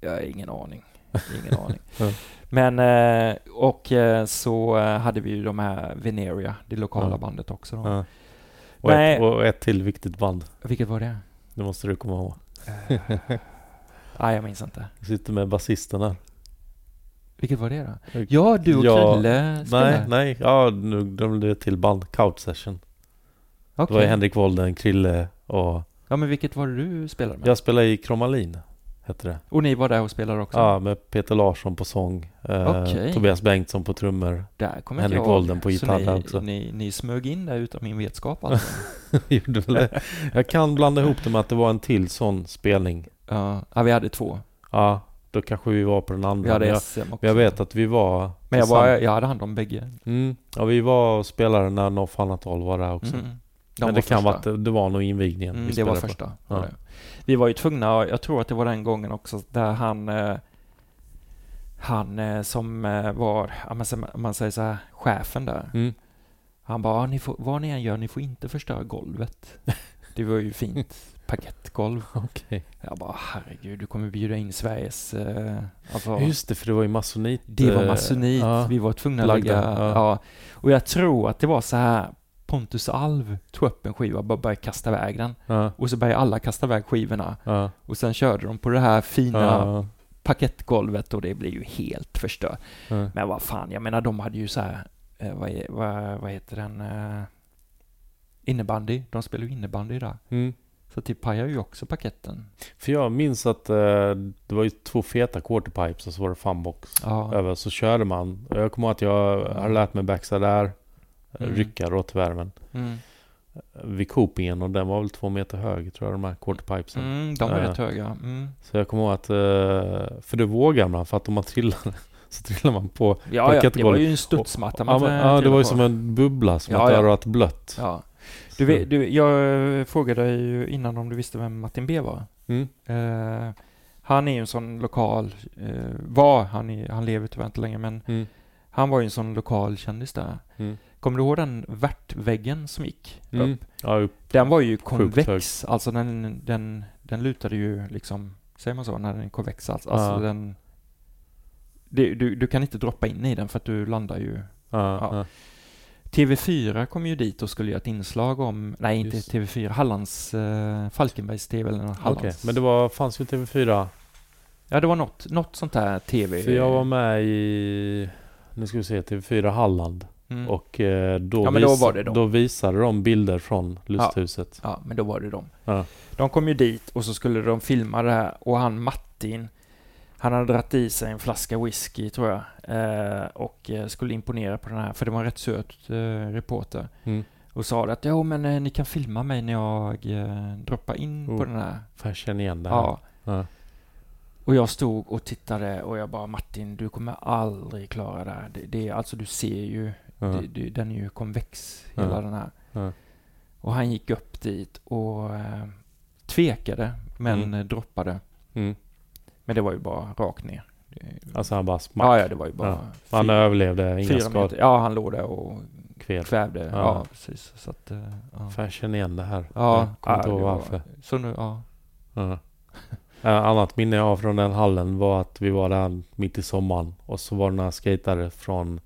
Jag har ingen aning. Ingen aning. Ja. Men, eh, och eh, så eh, hade vi ju de här Veneria, det lokala Ja. bandet också. Ja. Och, Nej. ett, och ett till viktigt band. Vilket var det? Det måste du komma ihåg. Nej, jag minns inte. Du sitter med basisten här. Vilket var det då? Ja, du och Ja, Krille. Nej, nej. Ja, nu de det är ett till band. Couch Session. Okej. Det var Henrik Wolden, Krille och... Ja, men vilket var det du spelade med? Jag spelade i Kromalin. Hette det. Och ni var där och spelade också? Ja, med Peter Larsson på sång. Eh. Tobias Bengtsson på trummor. Där kommer Henrik jag. Wolden på Så gitarr ni, där också. Ni, ni smög in där utan min vetskap alltså? Gjorde väl det. Jag kan blanda ihop det med att det var en till sån spelning. ja. ja, vi hade två. Ja, då kanske vi var på den andra. Vi hade SM också. men jag vet att vi var... Men jag, var, jag hade hand om bägge. Mm, ja, vi var och spelade när No Fun At All var där också. Mm. De men det kan första. vara att det, var nog invigningen Mm, vi det var första. Ja. var det. Vi var ju tvungna, jag tror att det var den gången också, där han eh, han eh, som eh, var, som- man säger så här, chefen där. Mm. Han bara, "Ja, ni får, vad ni än gör, ni får inte förstöra golvet. Det var ju fint parkettgolv. Okej. Jag bara, herregud, du kommer bjuda in Sveriges... Eh, alltså, Just det, för det var ju masonit. det var eh, masonit, ja. vi var tvungna att lägga... Ja. ja. Och jag tror att det var så här, Pontus Alv tog upp en skiva och bara började kasta iväg den. Ja, Och så började alla kasta iväg skivorna. Och sen körde de på det här fina ja, parkettgolvet och det blev ju helt förstört. Men vad fan, jag menar de hade ju så här, eh, vad, vad, vad heter den, eh, innebandy. De spelar ju innebandy där. Mm. Så det pajar ju också paketten. För jag minns att eh, det var ju två feta quarterpipes och så var det funbox Ja. över. Så körde man. Jag kommer ihåg att jag har lärt mig backside där. Mm. rycka då tyvärr. Men Mm. vid Copingen och den var väl två meter hög tror jag de här quarterpipesen. Mm, de var Ja. rätt höga. Mm. Så jag kommer ihåg att, eh, för det vågar man för att om man trillar så trillar man på. Ja, ja, det var ju en studsmatta Ja, man men, ja det var ju på. som en bubbla som Ja, att det ja. hade varit blött. Ja. Du, vet, du, jag frågade dig ju innan om du visste vem Martin B var. Mm. Eh, han är ju en sån lokal, eh, var, han, är, han lever tyvärr inte längre, men Mm. han var ju en sån lokal kändis där. Mm. Kommer du ihåg den värtväggen som gick Mm. upp? Ja, upp. Den var ju konvex, alltså den, den, den lutade ju liksom, säger man så, när den är konvex alltså, alltså Ja. den det, du, du kan inte droppa in i den för att du landar ju Ja, Ja. ja. TV4 kom ju dit och skulle göra ett inslag om, nej inte Just. TV4, Hallands, uh, Falkenbergs TV eller Hallands. Okej, men det var, fanns ju TV4. Ja det var något, något sånt där TV. För jag var med i, nu ska vi se, TV4 Halland. mm. Och eh, då, Ja, men då då visade de bilder från lusthuset. Ja, men då var det de. Ja. De kom ju dit och så skulle de filma det här och han Martin, han hade dratt i sig en flaska whisky tror jag eh, och eh, skulle imponera på den här, för det var en rätt söt eh, reporter. Mm. Och sa att ja men eh, ni kan filma mig när jag eh, droppar in Oh. på den här. För jag känner igen det här. Ja. Ja. Och jag stod och tittade och jag bara Martin, du kommer aldrig klara det här. Det, det, alltså du ser ju, Ja. det, det, den är ju konvex, Ja. hela den här. Ja. Och han gick upp dit och eh, tvekade, men Mm. droppade. Mm. Men det var ju bara rakt ner. Alltså han bara smack. ja, ja, det var ju bara Ja. Han fy- överlevde, inga fyra skador. Ja, han låg där och Kvel. kvävde. Ja, Ja. precis. Så att, eh, ja. För jag känner igen det här. Ja, jag kommer inte ihåg varför. Så nu, ja. Ja. Ett annat minne jag har från den hallen var att vi var där mitt i sommaren och så var det några skatare från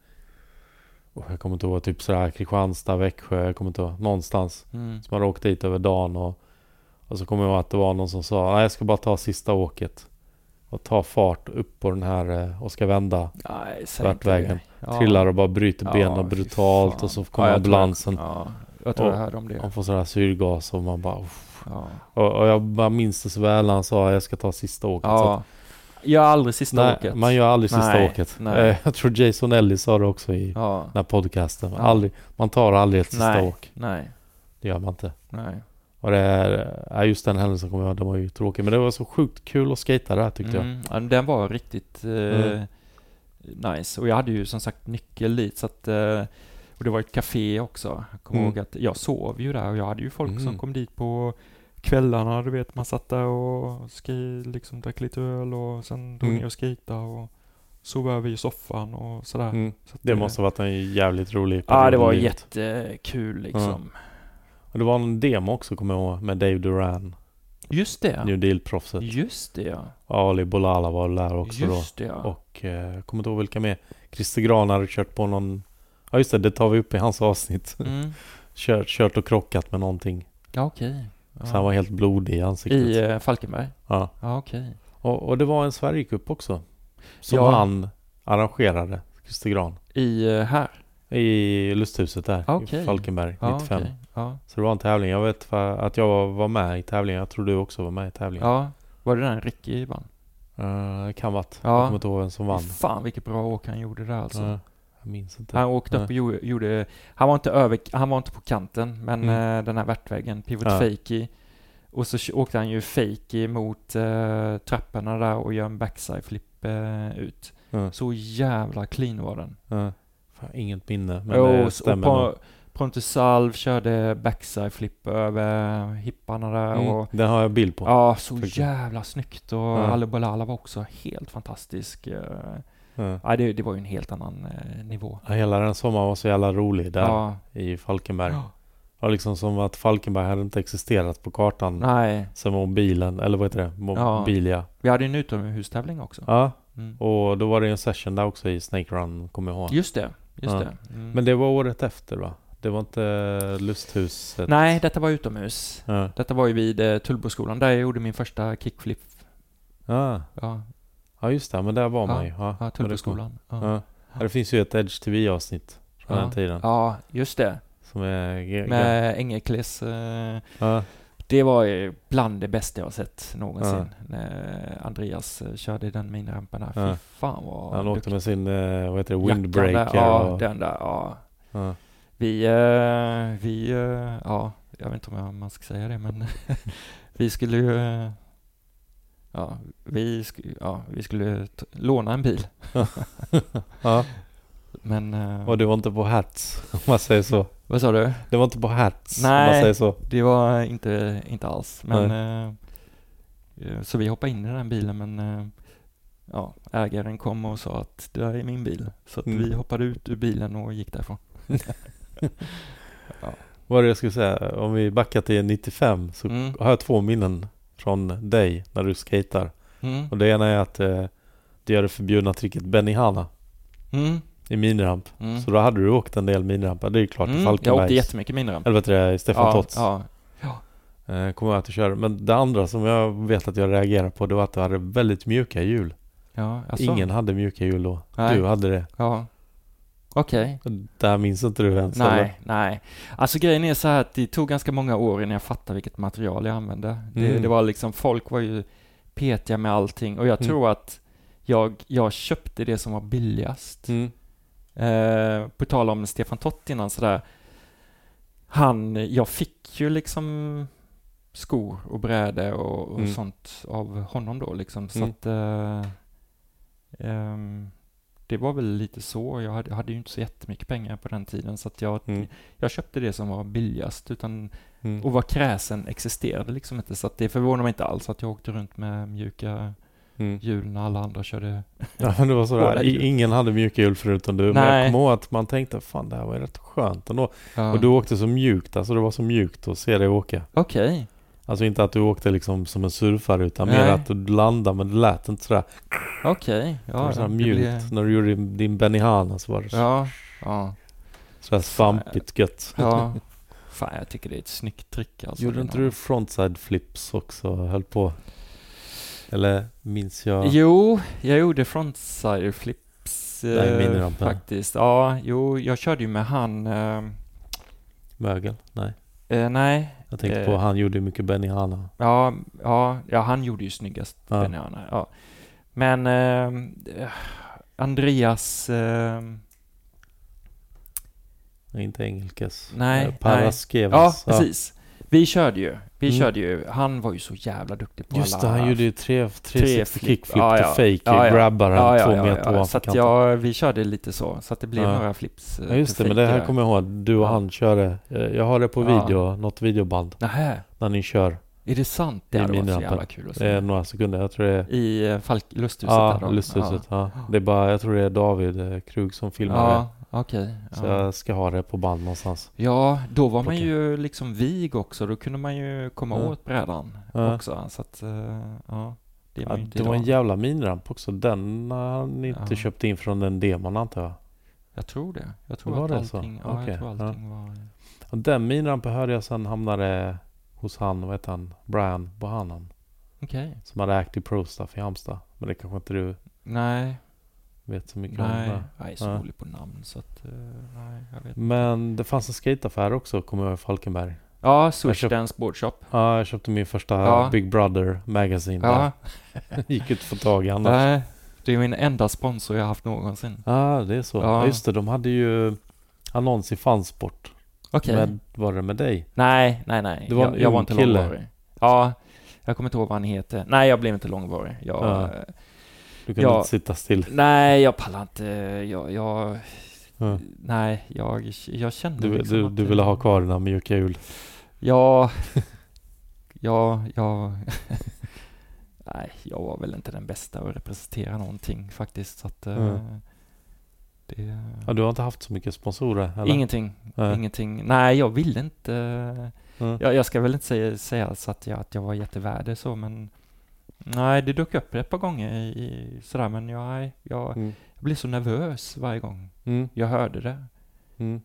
oh, jag kommer inte ihåg, typ sådär Kristianstad, Växjö, jag kommer inte ihåg, någonstans Mm. som hade åkt dit över dagen och, och så kommer jag ihåg att det var någon som sa nej jag ska bara ta sista åket och ta fart upp på den här eh, och ska vända, Nej. Ja. trillar och bara bryter Ja, benen brutalt och så kommer Ja, tror jag- ambulansen Ja, jag tror Och- jag hörde om det. och får sådär syrgas och man bara. Ja. och, och jag bara minns det så väl när han sa jag ska ta sista åket. Ja. Gör aldrig sista Nej, åket. man gör aldrig sista Nej, åket. nej. Eh, Jag tror Jason Ellis sa det också i Ja. den här podcasten. Aldrig, man tar aldrig ett sista Nej. åk. Nej. Det gör man inte. Nej. Och det är, ja, just den händelsen kommer jag den var ju tråkig. Men det var så sjukt kul att skata där tyckte jag. Mm, ja, den var riktigt eh, Mm. nice. Och jag hade ju som sagt nyckel dit så att eh, och det var ett café också. Jag kommer Mm. ihåg att jag sov ju där och jag hade ju folk som Mm. kom dit på kvällarna, du vet, man satt där och ski, liksom drack lite öl och sen drog Mm. ner och skejtade och sov över i soffan och sådär. Mm. Så Det måste ha varit en jävligt rolig Ja, period det i var jättekul liksom. Och det var en demo också kommer jag ihåg med Dave Duran, Just det. New Deal-proffset. Just det ja. Ali Bolala var där också Just det ja. då. Och eh, jag kommer inte ihåg vilka mer. Christer Gran hade kört på någon Ja just det, det tar vi upp i hans avsnitt. Mm. kört, kört och krockat med någonting. Ja, okej. Så han var helt blodig i ansiktet. I eh, Falkenberg? Ja. Ja, okej. Och, och det var en Sverigecup också. Som Ja. han arrangerade, Christer Gran. I eh, här? I lusthuset där Okej. i Falkenberg Ja, 95. Ja. Så det var en tävling. Jag vet för att jag var med i tävlingen. Jag tror du också var med i tävlingen. ja. Var det den Ricky vann? Uh, det kan varit. Ja. Jag kommer inte ihåg vem som vann. Fan vilket bra åk han gjorde där alltså. Jag minns inte. Han åkte upp och gjorde, gjorde, han var inte över, han var inte på kanten, men Mm. eh, den här värtvägen, pivot Ja. fakey. Och så åkte han ju fakey mot eh, trapporna där och gör en backside flip eh, ut. Så jävla clean var den. Fan, inget minne. Men Jo, det och stämmer på, nog. Pontus Salv körde backside flip över hipparna där Mm, och den har jag bild på. Ja, så Faktiskt. jävla snyggt och Ja. Ali Balala var också helt fantastisk. eh. Ja. Ja, det, det var ju en helt annan eh, nivå. Ja, Hela den sommaren var så jävla rolig där Ja. i Falkenberg. Ja. Var liksom som att Falkenberg hade inte existerat på kartan Nej, sen mobilen, eller vad heter det? Mobilia. vi hade en utomhustävling också. Ja, Mm. och då var det en session där också i Snake Run, kommer jag ihåg. Just det, just det. Mm. Men det var året efter va? Det var inte lusthuset? Nej, detta var utomhus. Ja. Detta var ju vid eh, Tullboskolan, där jag gjorde min första kickflip. Ja. Ja, ja, just det. Men där var man ju. Ja, ja Tullboskolan. Ja. Ja. Ja, det finns ju ett Edge TV-avsnitt från Ja. den tiden. ja, just det. Som är... Med Engekles. Eh, Ja. det var ju bland det bästa jag har sett någonsin. När Andreas eh, körde i den minirampen där. Fy Ja. fan vad Han åkte med sin, eh, vad heter det, windbreaker där, Ja, och... den där, ja. Ja. Vi, eh, vi, eh, ja, jag vet inte om jag, man ska säga det, men vi skulle ju, eh, ja, vi, sk- ja, vi skulle t- låna en bil. Ja, Men, eh, och det var inte på Hertz om man säger så. vad sa du? Det var inte på Hertz om Nej. man säger så. Det var inte, inte alls, men eh, eh, så vi hoppade in i den bilen, men eh, ja, ägaren kom och sa att det där är min bil. Så att Mm. vi hoppade ut ur bilen och gick därifrån. Vad är det jag skulle säga? Om vi backar till 95 så Mm. har jag två minnen från dig när du skater. Mm. Och det ena är att eh, du gör det förbjudna tricket Benihana Mm. i miniramp. Mm. Så då hade du åkt en del miniramper. Det är ju klart i Mm. Jag åkte Falkenbergs. jättemycket miniramp. Eller du det, Stefan ja, Tots. Ja, Eh, kommer jag att du kör. Men det andra som jag vet att jag reagerar på det var att du hade väldigt mjuka hjul. ja, alltså. Ingen hade mjuka hjul då. Nej. Du hade det. Ja. Okej. Det här minns inte du ens eller? Nej, nej. Alltså grejen är så här att det tog ganska många år innan jag fattade vilket material jag använde. Det, Mm. det var liksom, folk var ju petiga med allting och jag Mm. tror att jag, jag köpte det som var billigast. Mm. Eh, på tal om Stefan Tott innan sådär. Han, jag fick ju liksom skor och bräde och, och Mm. sånt av honom då liksom. Så Mm. att eh, ehm, det var väl lite så. Jag hade, hade ju inte så jättemycket pengar på den tiden så att jag, Mm. jag köpte det som var billigast utan Mm. och var kräsen existerade liksom inte så det förvånar mig inte alls att jag åkte runt med mjuka Mm. hjul när alla andra körde. Ja men det var sådär, ingen hade mjuka hjul förutom du. Men Nej. jag kommer ihåg att man tänkte, fan det här var rätt skönt ändå. Ja. Och du åkte så mjukt, alltså det var så mjukt att se dig åka. Okej. Alltså inte att du åkte liksom som en surfare utan mer Nej. att du landade men det lät inte sådär. Okej. det Ja, var sådär det mjukt. blev- När du gjorde din, din Benihana så var det så- Ja. Ja. sådär svampigt gött. Ja. Fan, jag tycker det är ett snyggt trick alltså. Gjorde Det inte du frontside flips också? Höll på? Eller minns jag? Jo, jag gjorde frontside flips i eh, faktiskt. Ja, jo, jag körde ju med han. Eh, Mögel? Nej. eh, nej, Jag tänkte Eh. på han gjorde ju mycket Benihana. ja, ja, ja, han gjorde ju snyggast Ja. Benihana. Ja. Men eh, Andreas, eh, Inte Engelkes. Nej, Eh, nej. Paraskevas. ja, precis. Vi körde ju, vi Mm. körde ju, han var ju så jävla duktig på Just det, alla... han gjorde ju tre, tre, Tre kickflip flip. Ja, till ja. fake, Ja, grabbar han ja, två meter ovanför Så att kanten. jag, vi körde lite så, så att det blev några flips. eh, Ja just det, men det här kommer jag ihåg. Du och han körde. eh, Jag har det på video, något videoband. Nähä, När ni kör. är det sant? Det hade varit så jävla kul att Det är se. några sekunder. Jag tror det är... I eh, Falk, lusthuset Ja, där då? lusthuset. Ja. Det är bara, jag tror det är David eh, Krug som filmar det. Okej. Så ja. jag ska ha det på band någonstans. ja, då var man Plocka. ju liksom vig också. Då kunde man ju komma Ja. åt brädan Ja. också. Så att, eh, ja, det är Ja, det var en jävla miniramp också. Den har ni inte Ja. köpt in från den demon antar jag. Jag tror det. Jag tror Var att det så? allting, ja, Okej, jag tror allting var... Och den minirampen hörde jag sen hamnade hos han, vad heter han? Brian Bohannan. Okej. Som hade Active Pro Stuff i Halmstad. Men det kanske inte du Nej, vet så mycket nej. om. Jag är så Ja. dålig på namn så att, eh, nej, jag vet Men det fanns en skateaffär också, kommer jag ihåg, i Falkenberg. Ja, köpt- Dance Board Shop. Ja, jag köpte min första Ja. Big Brother Magazine Ja, där. Gick inte att få tag i annars. nej. Det är min enda sponsor jag haft någonsin. Ja, det är så. Ja. Just det, de hade ju annons i Fansport. Okej. Med, var det med dig? Nej, nej, nej. Det var en jag, jag var inte kille. långvarig. Ja, jag kommer inte ihåg vad han heter. Nej, jag blev inte långvarig. Jag, Ja. Du kunde Ja. inte sitta still. nej, jag pallar inte. Jag, jag, Ja. nej, jag, jag kände Du, liksom du, att du ville ha kvar dina mjuka hjul. Ja, ja, ja. nej, jag var väl inte den bästa att representera någonting faktiskt. Så att, Mm. det, Ja, du har inte haft så mycket sponsorer? Eller? ingenting, Nej. ingenting. Nej, jag ville inte. Mm. Jag, jag ska väl inte säga, säga så att jag, att jag var jättevärd det så, men nej, det dök upp ett par gånger i, i sådär, men jag, jag, Mm. jag blev så nervös varje gång Mm. jag hörde det. Mm.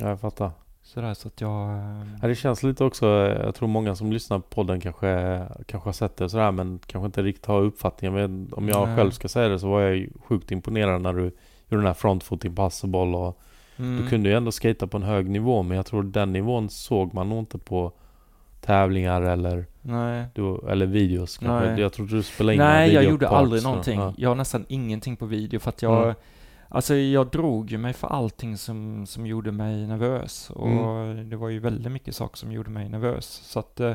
Ja, jag fattar. Sådär så att jag... ehm, Ja, det känns lite också, eh, jag tror många som lyssnar på podden kanske, kanske har sett det sådär men kanske inte riktigt har uppfattningen. Men om jag Nej. själv ska säga det så var jag ju sjukt imponerad när du gjorde den här frontfoot impossible och mm, du kunde ju ändå skata på en hög nivå men jag tror den nivån såg man nog inte på tävlingar eller, Nej. du, eller videos kanske. Nej. Jag tror du spelade in Nej, jag gjorde aldrig någonting. Ja. Jag har nästan ingenting på video för att jag... Mm. Alltså jag drog ju mig för allting som, som gjorde mig nervös och Mm. det var ju väldigt mycket saker som gjorde mig nervös. Så att eh,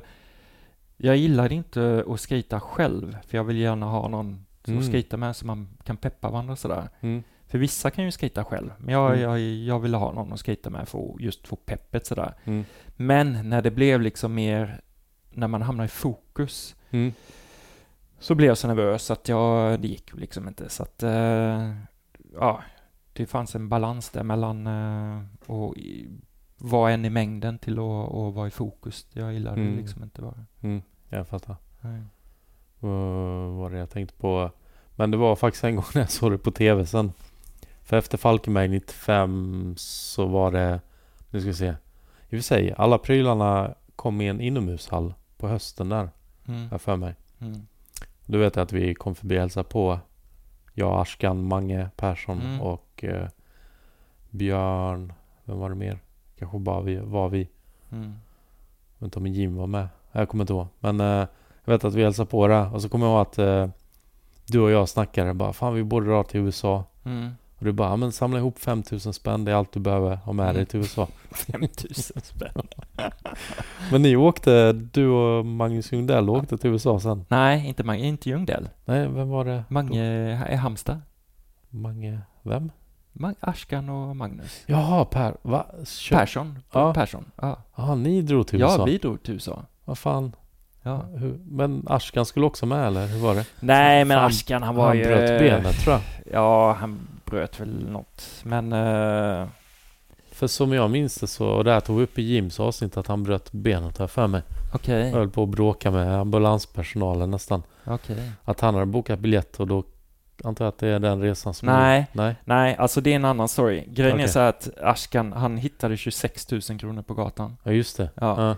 jag gillade inte att skata själv, för jag vill gärna ha någon Mm. att skata med så man kan peppa varandra sådär. Mm. För vissa kan ju skata själv, men jag, Mm. jag, jag ville ha någon att skata med för att just få peppet sådär. Mm. Men när det blev liksom mer, när man hamnar i fokus, Mm. så blev jag så nervös att jag, det gick liksom inte. Så att, eh, ja, det fanns en balans där mellan att i- vara en i mängden till att vara i fokus. Jag gillade Mm. det liksom inte bara. Mm. Jag fattar. Nej. Vad var det jag tänkte på? Men det var faktiskt en gång när jag såg det på tv sen. För efter Falkenberg 95 så var det, nu ska vi se. I och för sig, alla prylarna kom i en inomhushall på hösten där, Mm. jag för mig. Mm. Du vet att vi kom förbi och hälsade på. Jag, Arskan, Mange Persson Mm. och eh, Björn. Vem var det mer? Kanske bara vi, var vi. Mm. Jag vet inte om Jim var med. Jag kommer inte ihåg. Men eh, jag vet att vi hälsade på där. Och så kommer jag ihåg att eh, du och jag snackade bara Fan vi borde dra till USA. Mm. Och du bara "Ja, men samla ihop 5000 spänn. Det är allt du behöver ha med dig Mm. till USA. 5000 spänn. Men ni åkte, du och Magnus Ljungdell åkte till USA sen. Nej, inte Mange, inte Ljungdell. Nej, vem var det? Mange är Halmstad. Mange, vem? Mag- Arskan och Magnus. Jaha, Per. Va? Kör... Persson. Ja. Persson. Ja, Jaha, ni drog till USA? ja vi drog till USA. Vad fan? Ja. Men Arskan skulle också med eller hur var det? Nej, men Arskan han var Han ju... bröt benet tror jag. Ja, han bröt väl något. Men... eh, För som jag minns det så, och det här tog vi upp i Jims avsnitt att han bröt benet här för mig. Okej, Jag höll på att bråka med ambulanspersonalen nästan. okej. Att han hade bokat biljett och då antar jag att det är den resan som... Nej. Nej. Nej, alltså det är en annan story. Grejen är Okej. så här att Ashkan, han hittade 26 000 kronor på gatan. Ja, just det. Ja. Ja.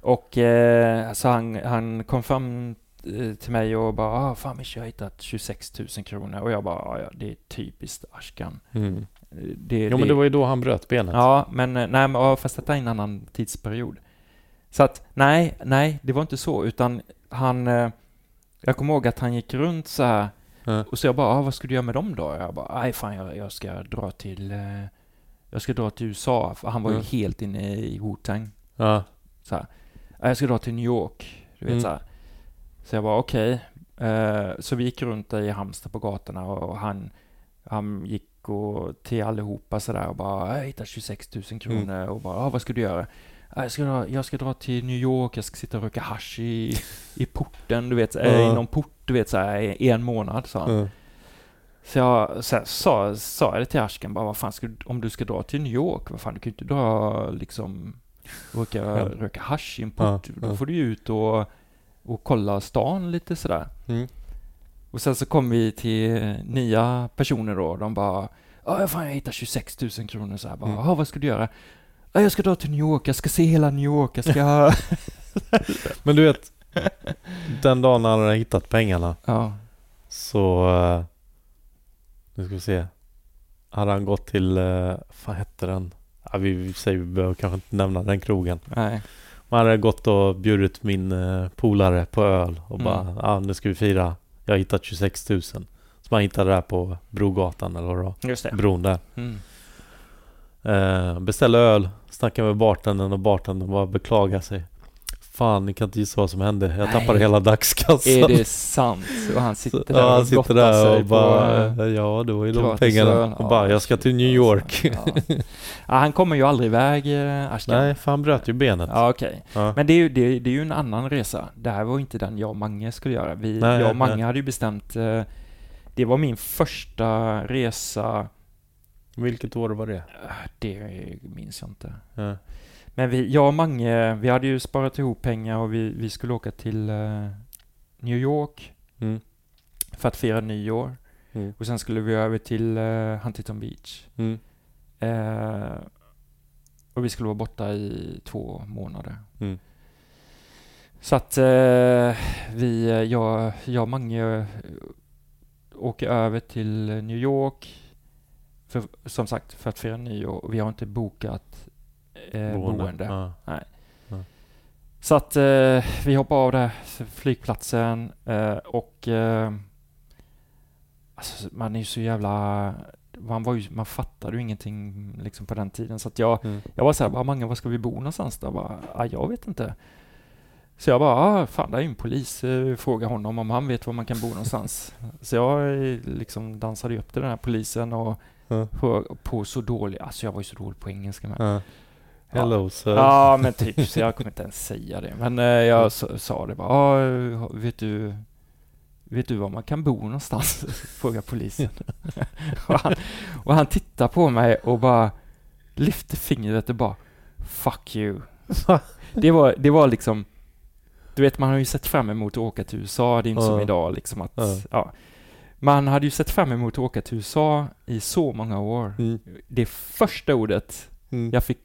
Och eh, så han, han kom fram till mig och bara ah, fan Mischa, jag har hittat 26 000 kronor. Och jag bara, "Ah, ja, det är typiskt Ashkan. Mm. Eh, Det, Jo, men det var ju då han bröt benet. Ja, men eh, nej, men ja, fast detta är en annan tidsperiod. Så att nej, nej, det var inte så, utan han... Eh, jag kommer ihåg att han gick runt så här Ja. och så jag bara, ah, vad ska du göra med dem då? Jag bara, nej fan, jag, jag ska dra till... Eh, jag ska dra till USA, för han var ju Mm. helt inne i Wu-Tang. Ja. Så här, "Ah, jag ska dra till New York, du vet Mm. så här. Så jag bara, okej. Eh, så vi gick runt där i Halmstad på gatorna och han, han gick och till allihopa sådär och bara, jag hittade 26 000 kronor Mm. och bara, ah, vad ska du göra? "Ah, Jag ska, dra, jag ska dra till New York, jag ska sitta och röka hasch i, i porten, du vet, äh, i någon port, du vet, så här, en månad, sa han. Ja. Så jag så här, sa, sa jag det till Ashkan, bara, vad fan ska du, om du ska dra till New York, vad fan, du kan ju inte dra liksom, röka, Ja. röka hasch i en port. Ja, Då får du ju ut och, och kolla stan lite sådär. Mm. Och sen så kom vi till nya personer då, de bara, ja fan jag hittar 26 000 kronor så här, bara, Mm. "Ja, vad ska du göra? Ja, jag ska dra till New York, jag ska se hela New York, jag ska... Men du vet, den dagen han hade hittat pengarna ja, så... eh, Nu ska vi se. Hade han gått till... eh, fan hette den? Ja, vi, vi säger vi behöver kanske inte nämna den krogen. nej. Man hade gått och bjudit min uh, polare på öl och Mm. bara ja nu ska vi fira. Jag har hittat 26 000. Så man hittade där på Brogatan eller vad det var. Just det. Bron där. Mm. Eh, beställde öl, snackade med bartendern och bartendern bara beklagade sig. Fan, ni kan inte gissa vad som hände. Jag Nej. tappade hela dagskassan. Är det sant? Och han sitter där ja, och han sitter gottar där och bara, på, eh, ja det var ju de pengarna. Och bara, jag ska till New York. Ja. ja, han kommer ju aldrig iväg, eh, Ashkan. Nej, för han bröt ju benet. Ja, okej. Ja. Men det är, ju, det, det är ju en annan resa. Det här var inte den jag och Mange skulle göra. Vi, Nej, jag och Mange nej. hade ju bestämt... Eh, det var min första resa. Vilket år var det? Det minns jag inte. Ja. Men vi, jag och Mange, vi hade ju sparat ihop pengar och vi, vi skulle åka till eh, New York Mm. för att fira nyår. Mm. Och sen skulle vi över till eh, Huntington Beach. Mm. Eh, och vi skulle vara borta i två månader. Mm. Så att eh, vi, eh, jag, jag och Mange eh, åker över till New York. För, som sagt, för att fira nyår. Vi har inte bokat eh, boende. Ja. Så att eh, vi hoppar av där flygplatsen eh, och eh, alltså, man är ju så jävla... man, var ju, man fattade ju ingenting liksom på den tiden. Så att jag, Mm. jag var så här, Mange, var ska vi bo någonstans då? Jag Bara, ah, jag vet inte. Så jag bara, ah, fan det är ju en polis, eh, fråga honom om han vet var man kan bo någonstans. så jag eh, liksom dansade upp till den här polisen och Ja. på, på så dålig, alltså jag var ju så dålig på engelska med. Ja. Hello sir. Ja, men typ, så jag kommer inte ens säga det. Men eh, jag sa, sa det bara, ah, vet du, vet du var man kan bo någonstans? Frågar polisen. och, han, och han tittar på mig och bara lyfter fingret och bara, fuck you. det var, det var liksom, du vet man har ju sett fram emot att åka till USA, det är inte som Ja. idag liksom att, Ja. ja. Man hade ju sett fram emot att åka till USA i så många år. Mm. Det första ordet Mm. jag fick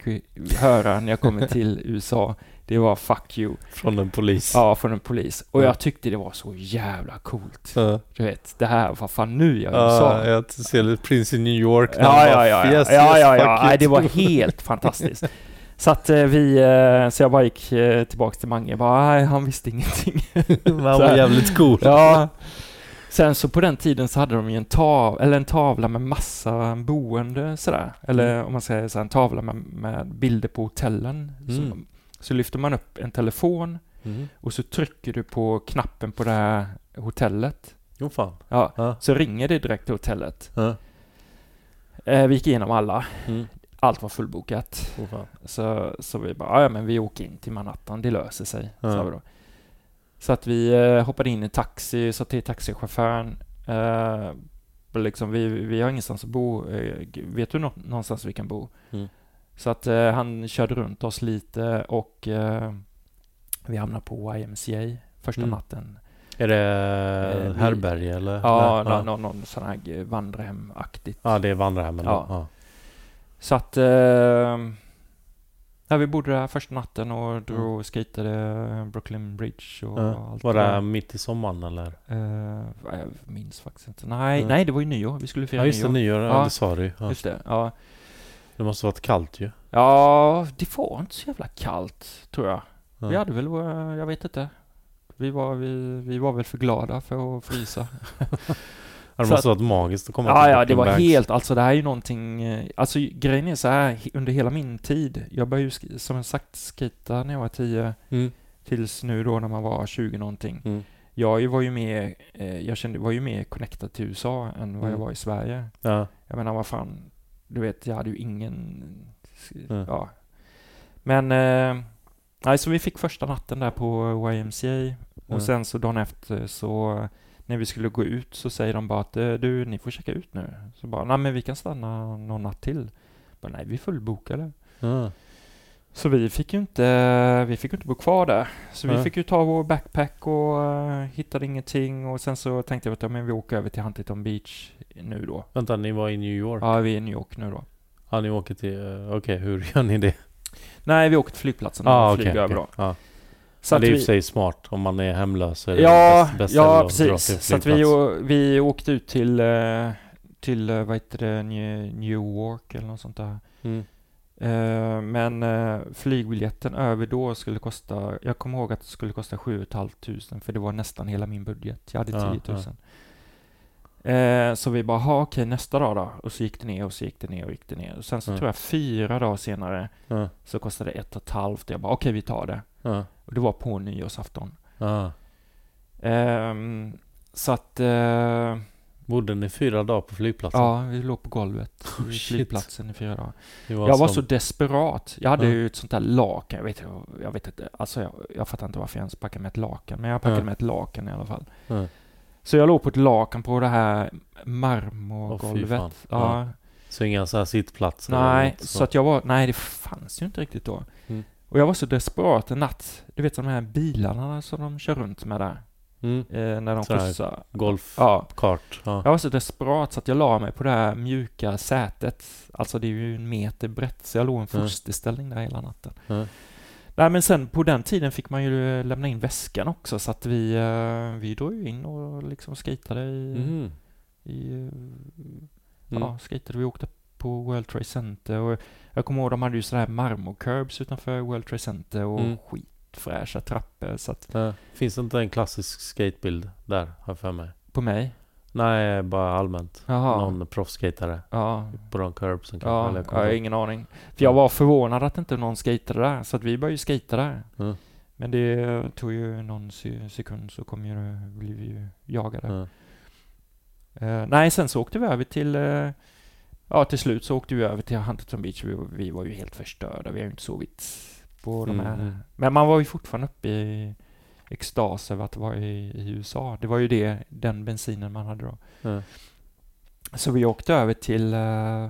höra när jag kom till USA, det var 'fuck you' Från en polis. ja, från en polis. Och Ja. jag tyckte det var så jävla coolt. Ja. Du vet, det här, vad fan nu jag i. Ja, jag ser lite Prince i New York. när Ja, han ja, bara, ja, ja, yes, ja, yes, ja, ja. Nej, det var helt fantastiskt. Så att eh, vi, eh, så jag bara gick eh, tillbaks till Mange, bara, nej, han visste ingenting. Han var jävligt cool. ja. Sen så på den tiden så hade de ju en, tav eller en tavla med massa boende sådär. Eller Mm. om man säger så här, en tavla med, med bilder på hotellen. Mm. Så, så lyfter man upp en telefon Mm. och så trycker du på knappen på det här hotellet. Jo fan. Ja, Ja. så ringer det direkt till hotellet. Ja. Eh, vi gick igenom alla. Mm. Allt var fullbokat. Oh. Så, så vi bara, ja men vi åker in till Manhattan, det löser sig, Ja. vi då. Så att vi eh, hoppade in i taxi, sa till taxichauffören, eh, liksom, vi, vi har ingenstans att bo, eh, vet du nå- någonstans vi kan bo? Mm. Så att eh, han körde runt oss lite och eh, vi hamnade på YMCA första Mm. natten. Är det härberge eller? Ja, Nej, nå- Någon, någon sån här vandrarhemaktigt. Ja, det är vandrarhemmen. Ja. Ja. Så att... Eh, ja, vi bodde där första natten och drog och skejtade Brooklyn Bridge och Ja. allt Var det där. mitt i sommaren eller? Eh, jag minns faktiskt inte. Nej, Mm. nej, det var ju nyår. Vi skulle fira Ja, just det. nyår. Nyår. Ja, det sa du ja. Just det. Ja. Det måste varit kallt ju. ja, det var inte så jävla kallt, tror jag. Ja. Vi hade väl, jag vet inte. Vi var, vi, vi var väl för glada för att frysa. Ja, det måste varit magiskt att komma Ja, till ja, det var Banks. helt, alltså det här är ju någonting, eh, alltså grejen är så här, under hela min tid, jag började ju som sagt skita när jag var 10, Mm. tills nu då när man var 20 någonting. Mm. Jag var ju mer, eh, jag kände, var ju mer connectad till USA än vad jag Mm. var i Sverige. Ja. Jag menar vad fan, du vet, jag hade ju ingen, Mm. ja. Men, eh, nej, så vi fick första natten där på YMCA och sen så dagen efter så när vi skulle gå ut så säger de bara att eh, du, ni får checka ut nu. Så bara, nej men vi kan stanna någon natt till. Bara, nej, vi är fullbokade. Ja. Så vi fick ju inte, vi fick inte bo kvar där. Så vi Nej. fick ju ta vår backpack och eh, hittade ingenting och sen så tänkte jag att ja, men vi åker över till Huntington Beach nu då. Vänta, ni var i New York? Ja, vi är i New York nu då. Ja, ni åker till... eh, Okej, hur gör ni det? Nej, vi åker till flygplatsen och flyger okej. över okej. då. Ja. Så Ja, det är i och för sig smart. Om man är hemlös så är det ja, bäst, bäst ja precis. Så att vi, vi åkte ut till, eh, till eh, vad heter det, New, York eller något sånt där. Mm. Eh, men flygbiljetten över då skulle kosta, jag kommer ihåg att det skulle kosta 7 500 för det var nästan hela min budget. Jag hade Ja, 10 000. Eh, så vi bara, ha okej nästa dag då. Och så gick det ner och så gick det ner och gick det ner. Och sen så Ja. tror jag fyra dagar senare Ja, så kostade det ett och ett halvt. Jag bara, okej vi tar det. Ja, Och det var på nyårsafton. ja. Ehm, så att, eh, Bodde ni fyra dagar på flygplatsen? ja, vi låg på golvet Oh, i flygplatsen i fyra dagar. Var Jag var som- så desperat. Jag hade Ja. ju ett sånt där lakan. Jag vet, jag vet inte. Alltså jag, jag fattar inte varför jag ens packade med ett lakan. Men jag packade Ja. med ett lakan i alla fall. Ja. Så jag låg på ett lakan på det här marmorgolvet. ja. Ja. Så inga så här sittplatser? Nej, så att jag var... Nej, det fanns ju inte riktigt då. Mm. Och jag var så desperat en natt. Du vet de här bilarna som de kör runt med där. Mm. Eh, när de Så skjutsar. Golfkart? Ja. Ja. Jag var så desperat så att jag la mig på det här mjuka sätet. Alltså det är ju en meter brett, så jag låg i en fosterställning där hela natten. Ja. Nej men sen på den tiden fick man ju eh, lämna in väskan också så att vi, eh, vi drog ju in och liksom skejtade i, Mhm. i Mm. ja, skejtade. Vi åkte på World Trade Center och jag kommer ihåg de hade ju sådär marmorcurbs utanför World Trade Center och Mm. skitfräscha trappor så att Ja. Finns det inte en klassisk skatebild där, har jag för mig? på mig. Nej, bara allmänt. Jaha. Någon proffsskejtare Ja. på de curbsen kanske. Ja, jag har ingen aning. För jag var förvånad att inte någon skejtade där, så att vi började ju skejta där. Mm. Men det tog ju någon se- sekund så kom ju, blev vi ju jagade. Ja. Eh, nej, sen så åkte vi över till, eh, ja till slut så åkte vi över till Huntington Beach. Vi, var- vi var ju helt förstörda, vi har ju inte sovit på de Mm, här. mm. Men man var ju fortfarande uppe i extas över att vara i, i USA. Det var ju det, den bensinen man hade då. Ja. Så vi åkte över till, eh,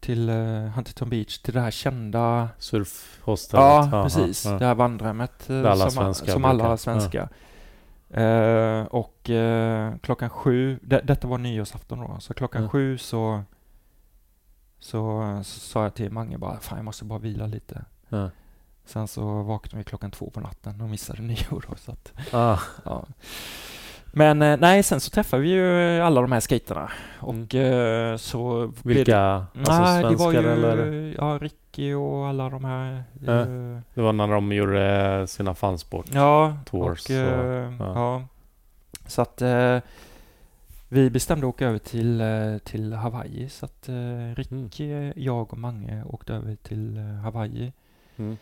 till eh, Huntington Beach, till det här kända Surfhostelet. Ja, precis. ja. Det här vandremmet eh, som, som alla svenskar. Eh, och eh, klockan sju, det, detta var nyårsafton då, så klockan Ja. sju så, så, sa jag till Mange bara, fan jag måste bara vila lite. Ja. Sen så vaknade vi klockan två på natten och missade nyår då, så att, Ah, ja. Men eh, nej, sen så träffade vi ju alla de här skaterna och eh, så blev det- vilka? Alltså Nej, det var ju eller? ja, Ricky och alla de här. Ja. eh, Det var när de gjorde sina fansport. Ja, Tours och, och- ja. ja. Så att eh, vi bestämde att åka över till, till Hawaii. Så att eh, Ricky, Mm. jag och Mange åkte över till Hawaii. Mm.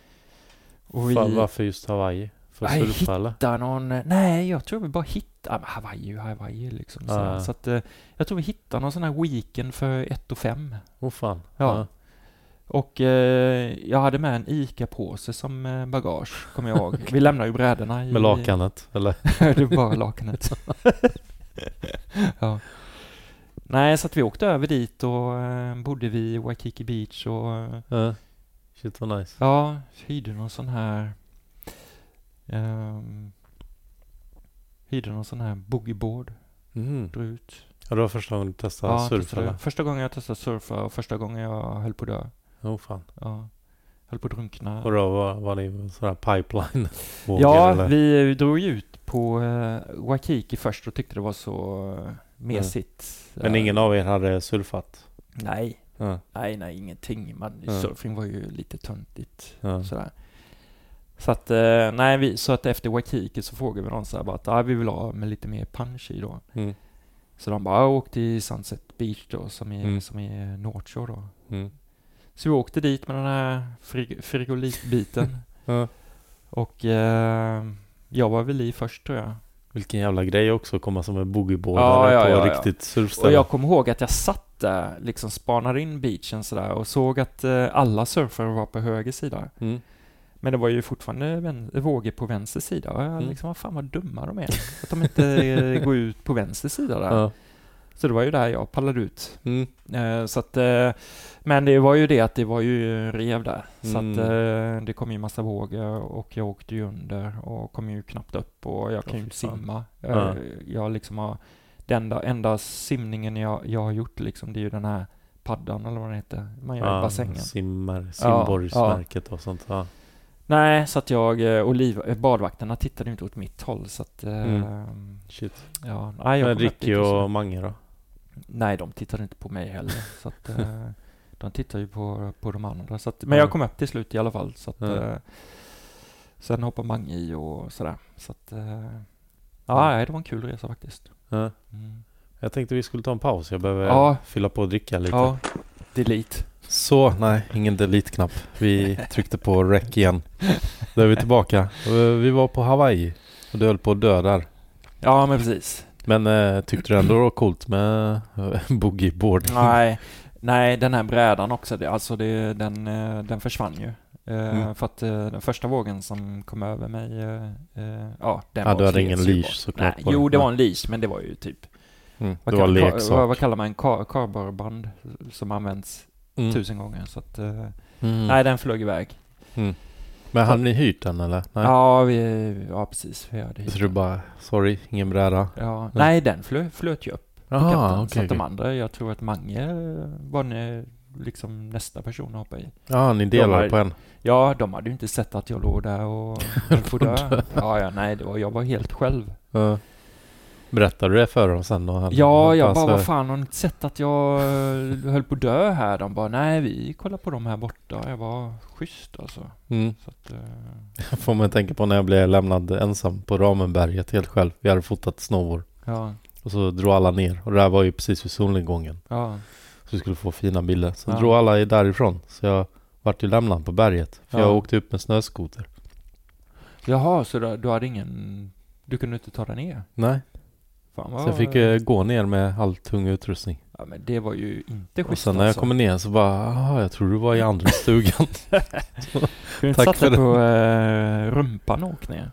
Och vi Var, varför just Hawaii? För Nej, surfa eller? hittade någon... Nej, jag tror vi bara hittade... Ja, men Hawaii Hawaii liksom. Så, Ja. så att eh, jag tror vi hittade någon sån här weekend för ett och fem. Åh fan. Ja. Och eh, jag hade med en ICA-påse som eh, bagage, kommer jag ihåg. Vi lämnade ju brädorna i... Med lakanet, eller? det var bara lakanet. ja. Nej, så att vi åkte över dit och eh, bodde vid Waikiki Beach och Ja. Shit vad nice. ja, hyrde någon sån här um, hyrde någon sån här boogieboard, Mm. drog ut. Ja, det var första gången du testade Ja, surfa testade. eller? Första gången jag testade surfa och första gången jag höll på att dö. Åh fan. Ja. Höll på att drunkna. Och då var, var ni sådär pipeline vågor, Ja, eller? vi drog ju ut på uh, Waikiki först och tyckte det var så uh, mesigt. Men Eh, ingen av er hade surfat? Nej, Ja. nej, nej, ingenting. Man. Surfing var ju lite töntigt. Sådär. Så att, eh, nej, vi, så att efter Waikiki så frågade vi dem så här bara att ah, vi vill ha med lite mer punch i då. Mm. Så de bara, ah, åk till Sunset Beach då, som är, Mm. som är North Shore då. Mm. Så vi åkte dit med den här frig- frigolitbiten. Ja. och eh, jag var väl i först tror jag. Vilken jävla grej också att komma som en boogieboardare Ja, ja, på ja, riktigt Och surfställe. jag kommer ihåg att jag satt där, liksom spanade in beachen sådär och såg att eh, alla surfare var på höger sida. Mm. Men det var ju fortfarande vän- vågor på vänster sida och jag Mm. liksom, vad fan vad dumma de är. Att de inte går ut på vänster sida där. Ja. Så det var ju där jag pallade ut. Mm. Eh, så att, eh, men det var ju det att det var ju rev där. Så Mm. att eh, det kom ju massa vågor och jag åkte ju under och kom ju knappt upp och jag kan ju inte simma. Ja. Jag liksom har, den enda, enda simningen jag, jag har gjort liksom, det är ju den här paddan eller vad den heter. Man gör i bassängen. Simmar, simborgsmärket och sånt. Ja. Nej, så att jag eh, och liv, eh, badvakterna tittade inte åt mitt håll så att... eh, Mm. Shit. Ja, nej, jag Men Ricky och Mange då? Nej, de tittade inte på mig heller. Så att, eh, de tittade ju på, på de andra. Så att, men Ja. jag kom upp till slut i alla fall. Så att, Ja. eh, sen hoppade Mange i och sådär. Så att, eh, Ja. nej, det var en kul resa faktiskt. Mm. Jag tänkte vi skulle ta en paus. Jag behöver Ja. fylla på och dricka lite. Ja, delete. Så, nej, ingen delete-knapp. Vi tryckte på rec igen. Då är vi tillbaka. Vi var på Hawaii och du höll på att dö där. Ja, men precis. Men eh, tyckte du ändå det var coolt med eh, boogieboard? Nej, nej, den här brädan också, det, alltså det, den, eh, den försvann ju. Eh, Mm. För att eh, den första vågen som kom över mig, ja, den Ja, var du hade ingen leash såklart Nej, Jo, det var en leash, men det var ju typ Mm, Vad, det var kall- ka- leksak. vad, vad kallar man en ka- kardborreband som används Mm. tusen gånger? Så att, eh, Mm. Nej, den flög iväg. Men hade ni hyrt den eller? Nej. Ja, vi, ja, precis. Vi hade Så du bara, sorry, ingen bräda? ja, Nej. nej, den flö, flöt ju upp på Jaha, kanten. okej. så att de andra, jag tror att Mange var ne, liksom nästa person att hoppa i. Ja, ni delar har- på en. Ja, de hade ju inte sett att jag låg där och höll på att dö. Ja, ja, nej, det var, jag var helt själv. Ja. Berättade du det för dem sen då? eller? Ja, jag bara, vad fan, har ni inte sett att jag eh, höll på att dö här? De bara, nej, vi kollar på dem här borta. Jag var schysst alltså. Mm. Så att, eh, Får man tänka på när jag blev lämnad ensam på Ramenberget helt själv. Vi hade fotat snowboard. ja. Och så drog alla ner. Och det där var ju precis vid solnedgången. Ja. Så vi skulle få fina bilder. Sen Ja. drog alla därifrån. Så jag vart ju lämnad på berget. För Ja. jag åkte upp med snöskoter. Jaha, så du, du hade ingen... Du kunde inte ta dig ner? Nej, Fan så vad... jag fick eh, gå ner med all tung utrustning. Ja, men det var ju inte Och schysst sen när jag alltså. kommer ner så bara, ah, jag tror du var i andra stugan. Du inte Tack satt dig på eh, rumpan och åkt ner?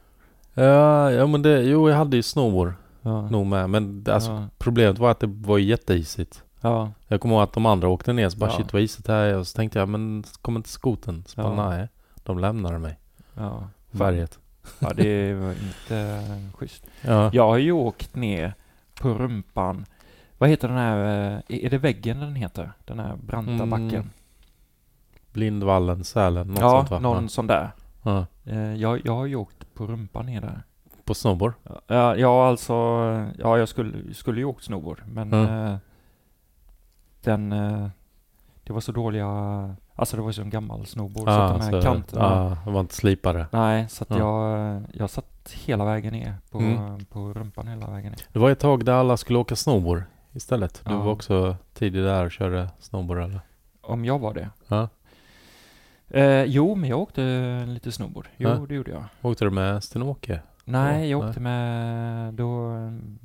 ja, ja men det, jo jag hade ju snowboard Ja. nog med. Men det- alltså, ja. problemet var att det var jätteisigt. ja. Jag kommer ihåg att de andra åkte ner så bara Ja. shit vad isigt det här är. Och så tänkte jag men kommer inte skoten? Så bara Ja. nej. De lämnade mig. Ja. Berget. Ja, det var inte schysst. Ja. Jag har ju åkt ner på rumpan. Vad heter den här, eh, är det väggen den heter? Den här branta Mm, backen? Blindvallen, Sälen, något ja, sånt va? någon sån där. Ja. Eh, Jag, jag har ju åkt på rumpan ner där. På snowboard? Ja, ja alltså, ja jag skulle, skulle ju åkt snowboard, men Mm. den, det var så dåliga, alltså det var så en gammal snowboard, så att de här kanterna, ja, de var inte slipade. nej, så att Ja. jag, jag satt hela vägen ner på, Mm. på rumpan hela vägen ner. Det var ett tag där alla skulle åka snowboard istället. Du var också tidig där och körde snowboard eller? Om jag var det? Ja. Eh, jo, men jag åkte lite snowboard. Jo, Ja. det gjorde jag. Åkte du med Sten-Åke? Nej, jag nej. åkte med, då,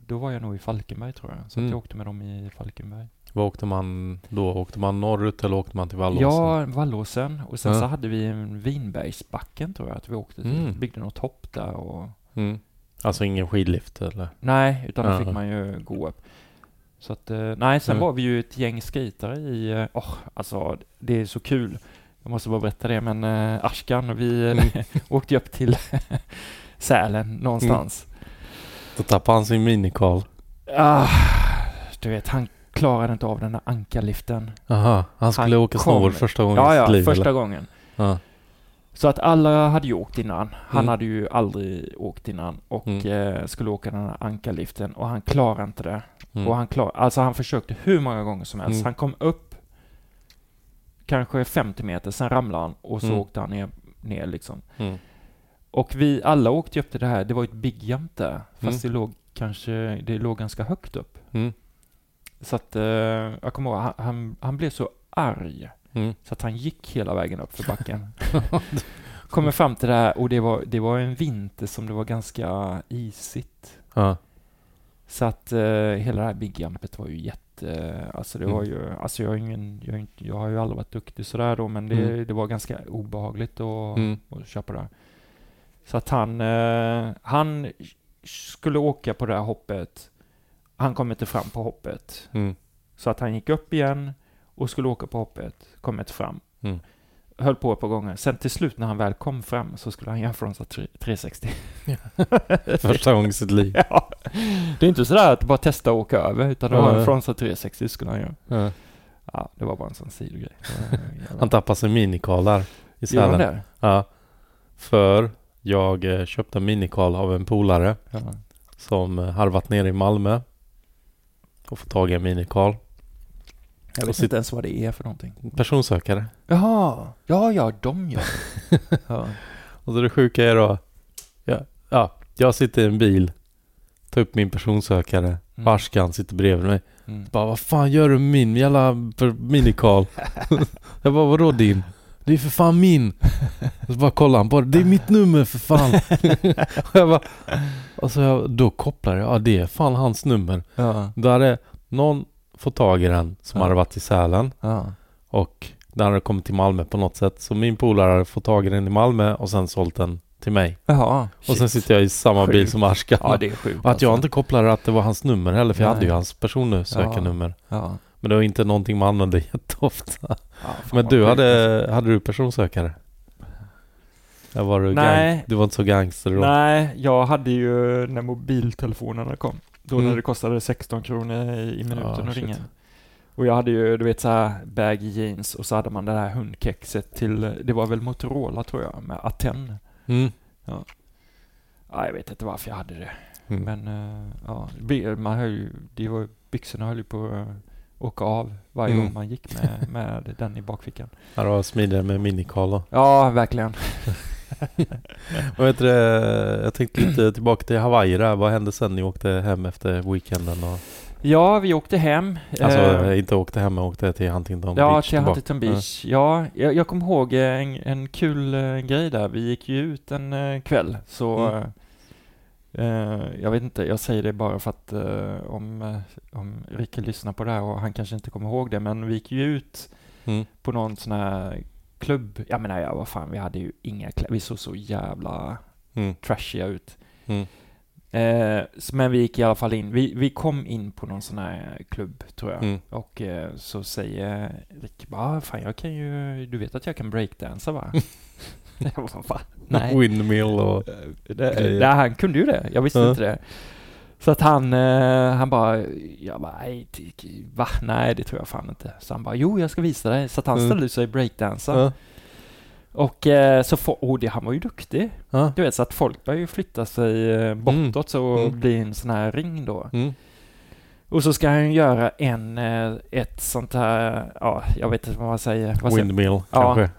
då var jag nog i Falkenberg tror jag. Så Mm. jag åkte med dem i Falkenberg. Vad åkte man då? Åkte man norrut eller åkte man till Vallåsen? Ja, Vallåsen. Och sen Ja. så hade vi en Vinbergsbacken tror jag att vi åkte till. Mm. Byggde något hopp där och... Mm. Alltså ingen skidlift eller? Nej, utan då fick man ju gå upp. Så att, eh, nej, sen Mm. var vi ju ett gäng skritare i, eh, åh, alltså det är så kul. Jag måste bara berätta det, men uh, Ashkan, vi Mm. åkte ju upp till Sälen någonstans. Då tappade han sin minikarl. Ah, du vet, han klarade inte av den där ankarliften. Aha, han skulle Han åka snowboard första gången Ja, ja, liv första eller? gången. Ja. Så att alla hade ju åkt innan. Han Mm. hade ju aldrig åkt innan och Mm. eh, skulle åka den här ankarliften och han klarade inte det. Mm. Och han klar, alltså han försökte hur många gånger som helst. Mm. Han kom upp kanske 50 meter, sen ramlade han och så Mm. åkte han ner, ner liksom. Mm. Och vi alla åkte ju upp till det här, det var ett big jump där. Fast det låg kanske, det låg ganska högt upp. Mm. Så att, eh, jag kommer ihåg, han, han, han blev så arg. Mm. Så att han gick hela vägen upp för backen. Kommer fram till det här och det var, det var en vinter som det var ganska isigt. Ja. Så att eh, hela det här big jumpet var ju jätte, alltså det Mm. var ju, alltså jag, är ingen, jag, är inte, jag har ju aldrig varit duktig sådär då, men det, Mm. det var ganska obehagligt att, Mm. att köpa det. Så att han, eh, han skulle åka på det här hoppet. Han kom inte fram på hoppet. Mm. Så att han gick upp igen och skulle åka på hoppet, kom inte fram. Mm. Höll på ett par gånger. Sen till slut när han väl kom fram så skulle han jämföra tre- 360. Första gången i sitt liv. ja. Det är inte sådär att bara testa att åka över, utan det var en Fronsa 360 skulle han göra. Ja. Ja, det var bara en sån sidogrej. Han tappade sin minikarl där i Sälen. det? Ja. För jag eh, köpte en minikarl av en polare som eh, harvat ner i Malmö och fått tag i en minikarl. Jag vet inte ens vad det är för någonting. Personsökare. Jaha, ja, ja, de gör det. ja. Och så det sjuka är då, ja, ja jag sitter i en bil, tar upp min personsökare, Mm. Arskan sitter bredvid mig. Mm. Bara vad fan gör du med min jävla minikarl? jag bara vadå din? Det är för fan min! Och så bara kollar han på det. Det är mitt nummer för fan! och jag bara, och så jag, då kopplar jag, ja det är fan hans nummer. Ja, Då hade någon fått tag i den som Ja. hade varit i Sälen ja. och den hade kommit till Malmö på något sätt. Så min polare hade fått tag i den i Malmö och sen sålt den till mig. Jaha, Och sen sitter jag i samma bil Sjukt. som Ashkan. Ja, det är sjukt och att jag alltså. inte kopplade att det var hans nummer heller för jag Nej. hade ju hans personsökarnummer. Ja. Men det var inte någonting man använde jätteofta. Ja, Men du hade, hade du personsökare? Eller var du, Nej. gang, du var inte så gangster då? Nej, jag hade ju när mobiltelefonerna kom. Då Mm. när det kostade 16 kronor i minuten Ja, att ringa. Och jag hade ju, du vet så här baggy jeans och så hade man det här hundkexet till, det var väl Motorola tror jag, med Aten. Mm. Ja, jag vet inte varför jag hade det. Mm. Men uh, ja, man höll ju, det var, byxorna höll ju på åka av varje Mm. gång man gick med, med den i bakfickan. Ja, det var smidigare med minikarl då. Ja, verkligen. Vad heter det? Jag tänkte lite tillbaka till Hawaii där. Vad hände sen ni åkte hem efter weekenden? Och, Ja, vi åkte hem. alltså Eh, inte åkte hem men åkte till Huntington Ja, Beach till tillbaka. Huntington Beach. Ja, jag, jag kommer ihåg en, en kul eh, grej där. Vi gick ju ut en eh, kväll, så Mm. Eh, jag vet inte, jag säger det bara för att eh, om, eh, om Rikke lyssnar på det här och han kanske inte kommer ihåg det, men vi gick ju ut Mm. på någon sån här klubb. Jag menar, ja, vad fan, vi hade ju inga kläder. Vi såg så jävla Mm. trashiga ut. Mm. S- men vi gick i alla fall in. Vi, vi kom in på någon sån här klubb, tror jag. Mm. Och så säger Rick bara, "Ah, fan jag kan ju, du vet att jag kan breakdansa va? jag bara, va? Nej. Windmill och... Det, grejer. det, han kunde ju det, jag visste Ja. inte det. Så att han, eh, han bara, jag bara, nej, va? Nej, det tror jag fan inte. Så han bara, jo, jag ska visa dig. Så att han Mm. ställde sig och breakdansa. Ja. Och eh, så, och det, han var ju duktig. Ja. Du vet, så att folk började ju flytta sig eh, bortåt så Mm. blir en sån här ring då. Mm. Och så ska han göra en, eh, ett sånt här, ja, jag vet inte vad man säger. Vad säger Windmill Ja. kanske.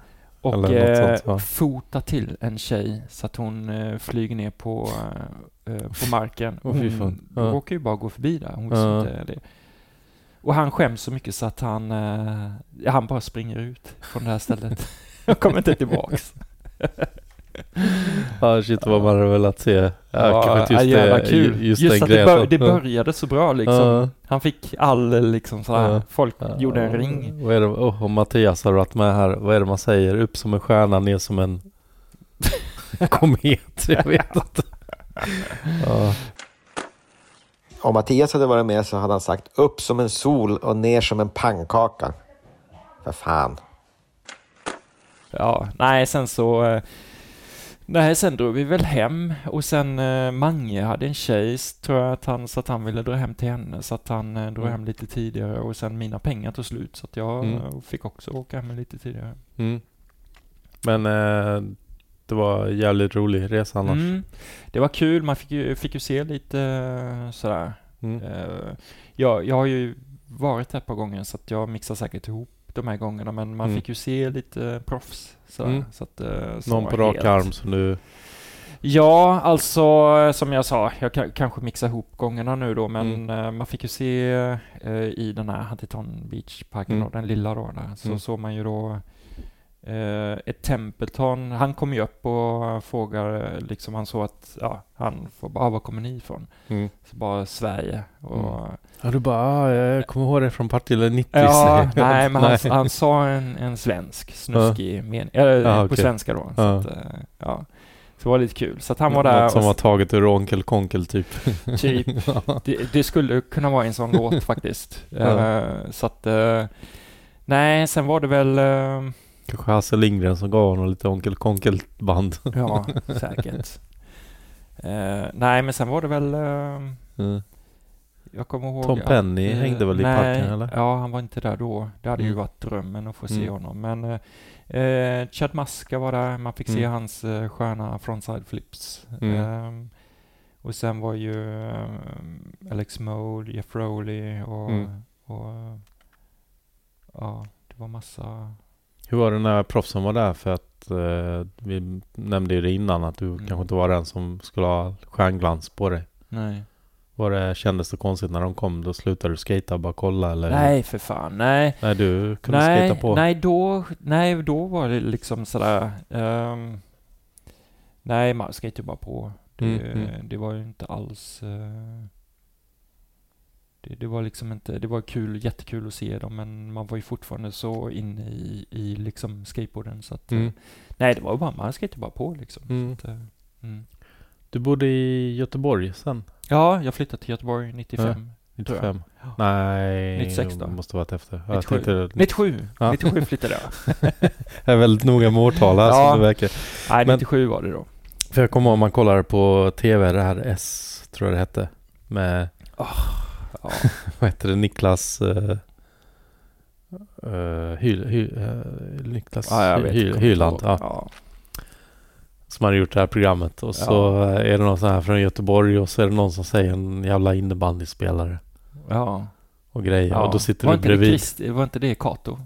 Och eh, sånt, va? fota till en tjej så att hon eh, flyger ner på, eh, eh, på marken. Och hon fan. Ja. råkar ju bara gå förbi där. Hon Ja. inte det. Och han skäms så mycket så att han, ja, han bara springer ut från det här stället. och kommer inte tillbaks. Ja shit vad man hade velat se. Ja, kanske ja, just, jävla det, kul. just, Just, den att det, bör, det började så bra liksom. Ja. Han fick all liksom sådär, Ja. folk Ja. gjorde en ring. Vad är det, oh, och Mattias har varit med här. Vad är det man säger? Upp som en stjärna, ner som en komet. Jag vet inte. Ja. Om Mattias hade varit med så hade han sagt upp som en sol och ner som en pannkaka. För fan. Ja, nej sen så... Nej, sen drog vi väl hem och sen eh, Mange hade en tjej, tror jag att han, så att han ville dra hem till henne så att han eh, drog Mm. hem lite tidigare och sen mina pengar tog slut så att jag Mm. eh, fick också åka hem lite tidigare. Mm. Men eh, det var en jävligt rolig resa annars. Mm. Det var kul, man fick ju, fick ju se lite eh, sådär. Mm. Eh, jag, jag har ju varit här ett par gånger så att jag mixar säkert ihop de här gångerna men man Mm. fick ju se lite proffs. Sådär, Mm. så att, eh, som Någon på rak helt- arm som du... Ja, alltså som jag sa, jag kan, kanske mixar ihop gångerna nu då, men Mm. eh, man fick ju se eh, i den här Huntington Beach-parken, Mm. då, den lilla då, där, så Mm. såg man ju då eh, ett Templeton. Han kom ju upp och frågade, liksom han såg att, ja, han får bara, ah, var kommer ni ifrån? Mm. Så bara Sverige. Och, Ja du bara, ah, jag kommer ihåg det från Partille 90. Ja, nej, men han, han sa en, en svensk, snuskig mening, eller Ja, på svenska då. Så, Ja. att, eh, ja. så det var lite kul. Så att han var där Något som var taget ur Onkel Konkel typ. Typ. Det, det skulle kunna vara en sån låt faktiskt. Eh, så att, eh, nej, sen var det väl, eh, Kanske Hasse Lindgren som gav honom lite Onkel Konkel-band. ja, säkert. Eh, nej, men sen var det väl, eh, Mm. Jag kommer ihåg Tom att, Penny eh, hängde väl i nej, parken eller? Ja, han var inte där då. Det hade ju Mm. varit drömmen att få se Mm. honom. Men eh, eh, Chad Maska var där, man fick se Mm. hans eh, sköna frontside flips. Ehm, och sen var ju eh, Alex Mode, Jeff Rowley och, Mm. och ja, det var massa... Hur var det när proffsen var där? För att eh, vi nämnde ju det innan att du Mm. kanske inte var den som skulle ha stjärnglans på dig. Nej. Var det, kändes det konstigt när de kom? Då slutade du skata och bara kolla eller? Nej, för fan. Nej. Nej, du kunde Nej, skata på. nej, då, nej, då var det liksom sådär... ehm, nej, man skejtade bara på. Det, Mm, mm. det var ju inte alls... eh, det, det var liksom inte... Det var kul, jättekul att se dem, men man var ju fortfarande så inne i, i liksom skateboarden så att... eh, Mm. nej, det var bara... Man skejtade bara på liksom. Mm. Så att, eh, mm. Du bodde i Göteborg sen? Ja, jag flyttade till Göteborg 95. 95? Ja. Nej, 96 då? måste varit efter. Jag 97. tänkte, 97! Ja. 97 flyttade jag. jag är väldigt noga med årtal här Ja. som det verkar. Nej, Men- 97 var det då. För jag kommer ihåg man kollar på TV, det här S tror jag det hette. Med, Ja. vad heter det, Niklas... Uh, uh, Hyl, Hyl, uh, Niklas jag vet. Hy- Kommer Hyland. Ja. Som hade gjort det här programmet. Och så eh, är det någon sån här från Göteborg och så är det någon som säger en jävla innebandyspelare Ja. och grejer. ja. Och då sitter var du bredvid. Christ, var inte det Kato?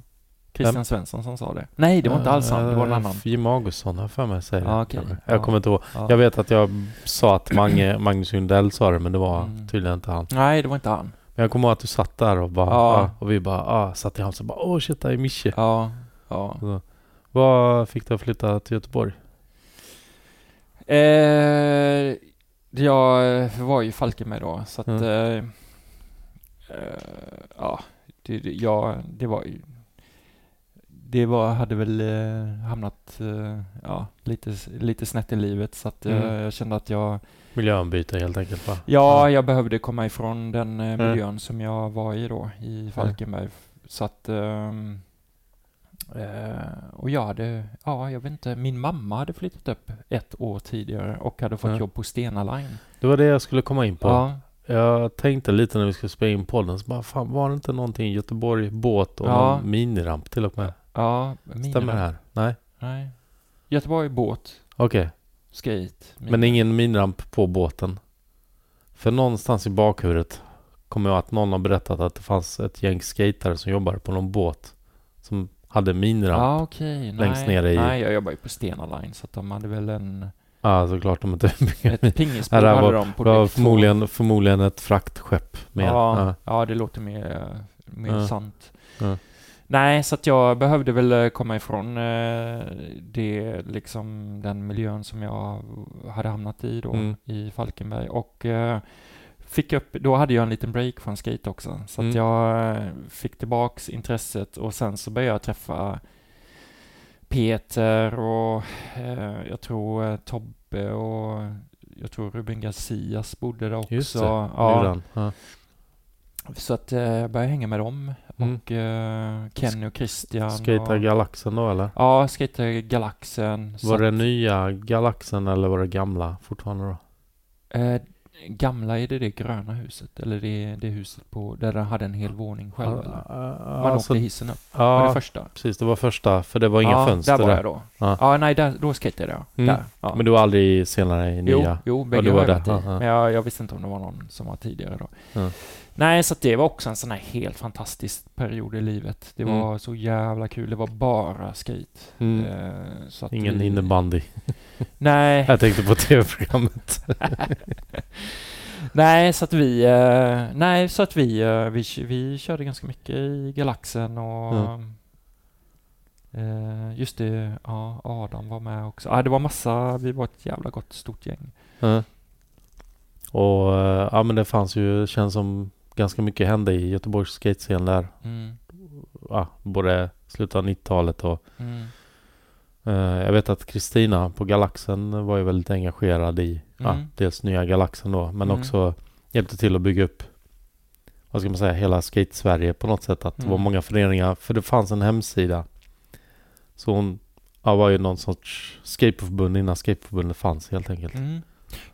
Christian Vem? Svensson som sa det. Nej, det var inte alls han. Det var en Eh, annan. Jim Augustsson har jag för mig säger Ja, det, okej. kanske. Ja. Jag kommer inte ihåg. Ja. Jag vet att jag sa att Mange, Magnus Sundell sa det men det var Mm. tydligen inte han. Nej, det var inte han. Men jag kommer ihåg att du satt där och bara Ja. ah, och vi bara ah, satt i halsen och bara åh shit, det är Mische. Ja, ja. Så, Vad fick du att flytta till Göteborg? Eh, jag var ju Falkenberg då, så att... Mm. Eh, eh, ja, det, det, ja, det var ju... Det var, hade väl eh, hamnat eh, ja, lite, lite snett i livet så att eh, Mm. jag kände att jag... Miljöombyte helt enkelt va? Ja, jag behövde komma ifrån den Mm. miljön som jag var i då, i Falkenberg. Så att... ehm, eh, och jag hade, ja, jag vet inte, min mamma hade flyttat upp ett år tidigare och hade fått Mm. jobb på Stena Line. Det var det jag skulle komma in på. Ja, Jag tänkte lite när vi skulle spela in podden så bara fan var det inte någonting i Göteborg båt och Ja. någon miniramp till och med? ja. Mina, Stämmer det här? Nej? Nej. Göteborg båt, Okej. skate. Men ingen miniramp på båten? För någonstans i bakhuvudet kommer jag att någon har berättat att det fanns ett gäng skatare som jobbade på någon båt som hade miniramp. Ja, okej. längst nej. ner i- Nej, jag jobbar ju på Stena Line så att de hade väl en... Ja, såklart de inte Ett pingisbord hade var- de på var förmodligen, förmodligen ett fraktskepp med. Ja, Ja. ja, det låter mer, mer Ja. sant. Ja. Nej, så att jag behövde väl eh, komma ifrån eh, det, liksom den miljön som jag hade hamnat i då, Mm. i Falkenberg. Och eh, fick upp, då hade jag en liten break från skate också. Så att Mm. jag eh, fick tillbaks intresset och sen så började jag träffa Peter och eh, jag tror eh, Tobbe och jag tror Ruben Garcias bodde där också. Just det, ja? Ja. så att eh, jag började hänga med dem. Mm. Och eh, Kenny och Christian. Och, Galaxen då eller? Ja, Skater Galaxen. Var det att, nya Galaxen eller var det gamla fortfarande då? eh, gamla, är det det gröna huset? Eller det, det huset på, där den hade en hel våning själv? eller? Ja, Man alltså, åkte hissen upp. Var det ja första? precis. Det var första, för det var inga ja, fönster där var där. jag då. Ja. Ja, nej, där, då skatade jag. Mm. Där. Ja. Men du var aldrig senare i Jo, nya? jo bägge du har var jag där, ja, ja. Men jag, jag visste inte om det var någon som var tidigare då. Ja. Nej, så det var också en sån här helt fantastisk period i livet. Det Mm. var så jävla kul. Det var bara skate. Mm. Eh, Ingen vi- innebandy. Nej, Jag tänkte på tv-programmet. nej, så att vi, eh, nej, så att vi, eh, vi, vi körde ganska mycket i Galaxen och eh, just det, ja, Adam var med också. Ja, det var massa, vi var ett jävla gott stort gäng. Och ja men det fanns ju, känns som ganska mycket hände i Göteborgs skatescen där. Mm, Ja, både slutet av 90-talet och mm, eh, jag vet att Kristina på Galaxen var ju väldigt engagerad i ja, Mm. dels nya Galaxen då men Mm. också hjälpte till att bygga upp vad ska man säga, hela skate-Sverige på något sätt. Att det var Mm. många föreningar, för det fanns en hemsida. Så hon ja, var ju någon sorts skateboardförbund innan skateboardförbundet fanns helt enkelt.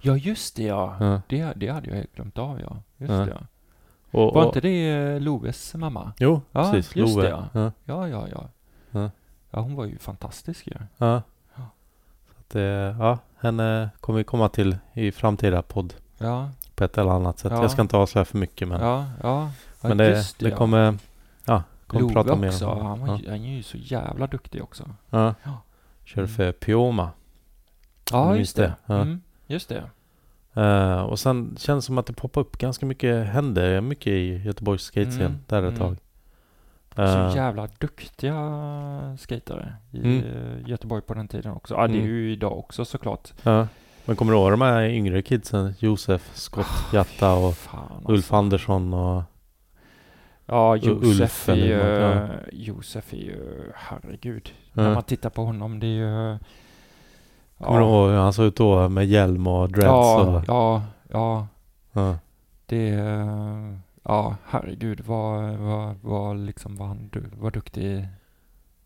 Ja, just det ja. Ja. Det, det hade jag helt glömt av ja. Just Ja. det ja. Och, Var och, inte det eh, Loves mamma? Jo, Ja, precis. just Love. det, ja. Ja. Ja, ja, ja. Ja. Hon var ju fantastisk ju. Ja. Ja. Så att, det- ja, henne kommer vi komma till i framtida podd Ja, på ett eller annat sätt. Ja. Jag ska inte avslöja för mycket men, ja, ja. men det, just det, ja. kommer, ja, kommer Love prata mer också, om han, var, ja. han är ju så jävla duktig också. Ja. Kör Mm. för Pioma. Ja, just det. det. Mm, just det. Eh, och sen känns det som att det poppar upp ganska mycket, hände mycket i Göteborgs skatescen Mm, där ett mm. tag. Eh, Så jävla duktiga skatare i Mm. eh, Göteborg på den tiden också. Ja, det är Mm. ju idag också såklart. ja. Men kommer du ihåg de här yngre kidsen? Josef, Scott, Jatta och Fan, Ulf alltså. Andersson och... Ja, Ulf Josef är ju... ja. Josef är ju... Herregud. När man tittar på honom, det är ju... Kommer du ihåg hur han såg ut då med hjälm och dreads? Ja, och, ja, ja. ja. Det... är- Ja, herregud vad, vad, vad liksom var han du, var duktig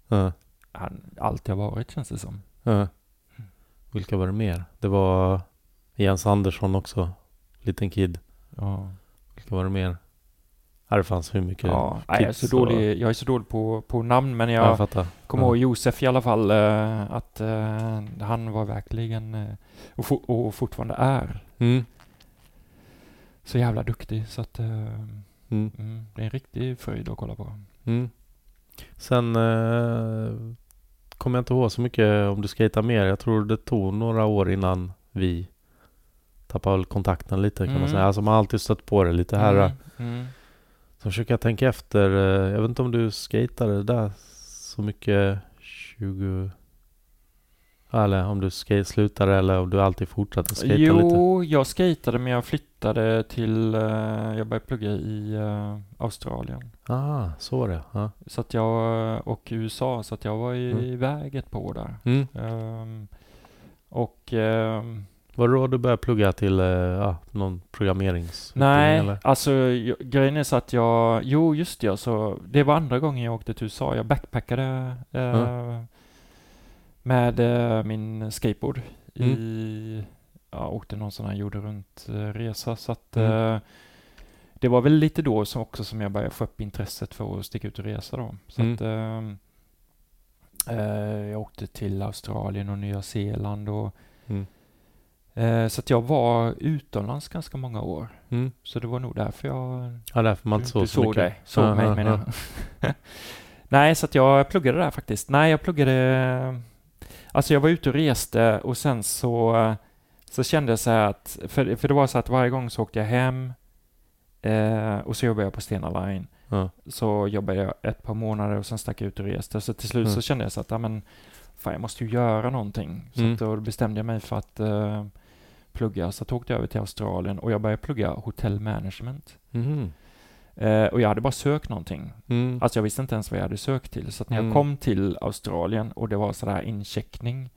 ja. han alltid har varit känns det som. Ja. Vilka var det mer? Det var Jens Andersson också. Liten kid. Ja, Vilka var det mer? Ja, det fanns hur mycket ja. Nej, jag, är så kids och- dålig, jag är så dålig på, på namn men Ja, jag jag kommer ja. ihåg Josef i alla fall att att eh, han var verkligen eh, och, for, och fortfarande är Mm. så jävla duktig så att Mm. mm, det är en riktig fröjd att kolla på. Mm. Sen kommer jag inte ihåg så mycket om du skejtar mer. Jag tror det tog några år innan vi tappade kontakten lite kan Mm. man säga. Alltså man har alltid stött på det lite här. Mm, Så försöker jag tänka efter. eh, Jag vet inte om du skejtade där så mycket 20... Eller om du skate slutade eller om du alltid fortsatte skejta lite. Jo, jag skatade men jag flyttade till, eh, jag började plugga i eh, Australien. Ah, så var det. Ja. Så att jag, och USA, så att jag var i- Mm. iväg ett par år där. Mm. Ehm, och ehm, Var det då du började plugga till eh, ja, någon programmeringsutbildning nej, eller? alltså jag, grejen är så att jag, jo just det, så det var andra gången jag åkte till USA. Jag backpackade eh, med eh, min skateboard i, ja, åkte någon sån här jorden runt eh, resa så att Mm. eh, det var väl lite då som också som jag började få upp intresset för att sticka ut och resa då. Så Mm. att eh, jag åkte till Australien och Nya Zeeland och Mm. Eh, så att jag var utomlands ganska många år. Mm. Så det var nog därför jag Ja, därför man inte såg så såg mycket. dig. Såg Ja, mig ja, menar jag. Nej, så att jag pluggade där faktiskt. Nej, jag pluggade... Alltså jag var ute och reste och sen så, så kände jag så här att... För, för det var så att varje gång så åkte jag hem eh, och så jobbade jag på Stena Line. Så jobbade jag ett par månader och sen stack jag ut och reste. Så till slut Mm. så kände jag så att, ja men, fan jag måste ju göra någonting. Så Mm. då bestämde jag mig för att eh, plugga. Så då åkte jag över till Australien och jag började plugga hotellmanagement. Mhm. Eh, och jag hade bara sökt någonting. Mm. Alltså jag visste inte ens vad jag hade sökt till. Så att när Mm. jag kom till Australien och det var sådär incheckning.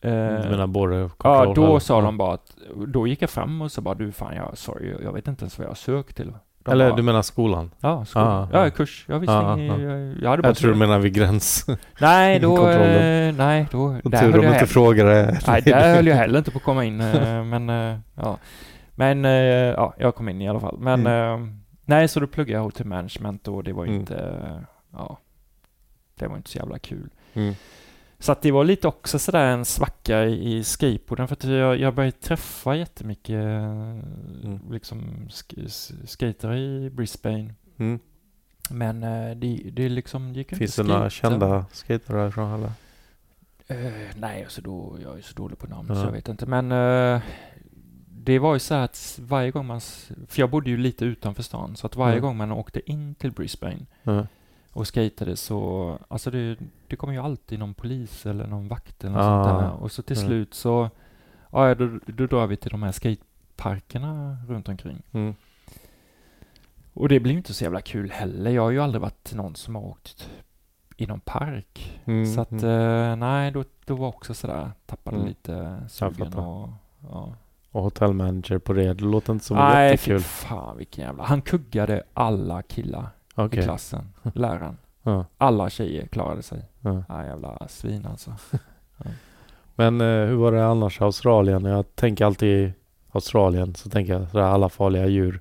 du Eh, menar både ja, då eller- sa de bara att, då gick jag fram och så bara du fan jag, sorry, jag vet inte ens vad jag har sökt till. De Eller bara, du menar skolan? Ja, skolan. Ah, ja, ah. kurs. Jag visste Ah, inget, ah. jag, jag hade bara Jag tror du menar vid gräns. Nej, då, eh, nej, då, Och där tur jag inte frågade. Nej, där höll jag heller inte på att komma in. eh, men, eh, ja. Men, ja, jag kom in i alla fall. Men, eh, nej, så då pluggade jag hotel management och det var Mm. inte, ja, det var inte så jävla kul. Mm. Så att det var lite också sådär en svacka i i skateboarden för att jag, jag började träffa jättemycket mm. liksom sk- skater i Brisbane. Mm. Men eh, det, det liksom gick Finns det inte några att skata. kända skater därifrån eller? Eh, nej, alltså då, jag är så dålig på namn Ja. så jag vet inte. Men eh, det var ju så att varje gång man... För jag bodde ju lite utanför stan. Så att varje Mm. gång man åkte in till Brisbane. Och skatade så... Alltså det, det kom ju alltid någon polis eller någon vakt eller något Ah. sånt där. Och så till Mm. slut så... Ja, då, då drar vi till de här skateparkerna runt omkring. Mm. Och det blir ju inte så jävla kul heller. Jag har ju aldrig varit någon som har åkt i någon park. Mm. Så att, mm. eh, nej, då, då var också sådär, tappade Mm. lite sugen och... Ja. Och hotellmanager på det. Det låter inte som Nej, fy jättekul. fan vilken jävla... Han kuggade alla killar Okej. i klassen, läraren. Ja. Alla tjejer klarade sig. Ja. Ja, jävla svin alltså. Men eh, hur var det annars i Australien? Jag tänker alltid Australien så tänker jag sådär alla farliga djur.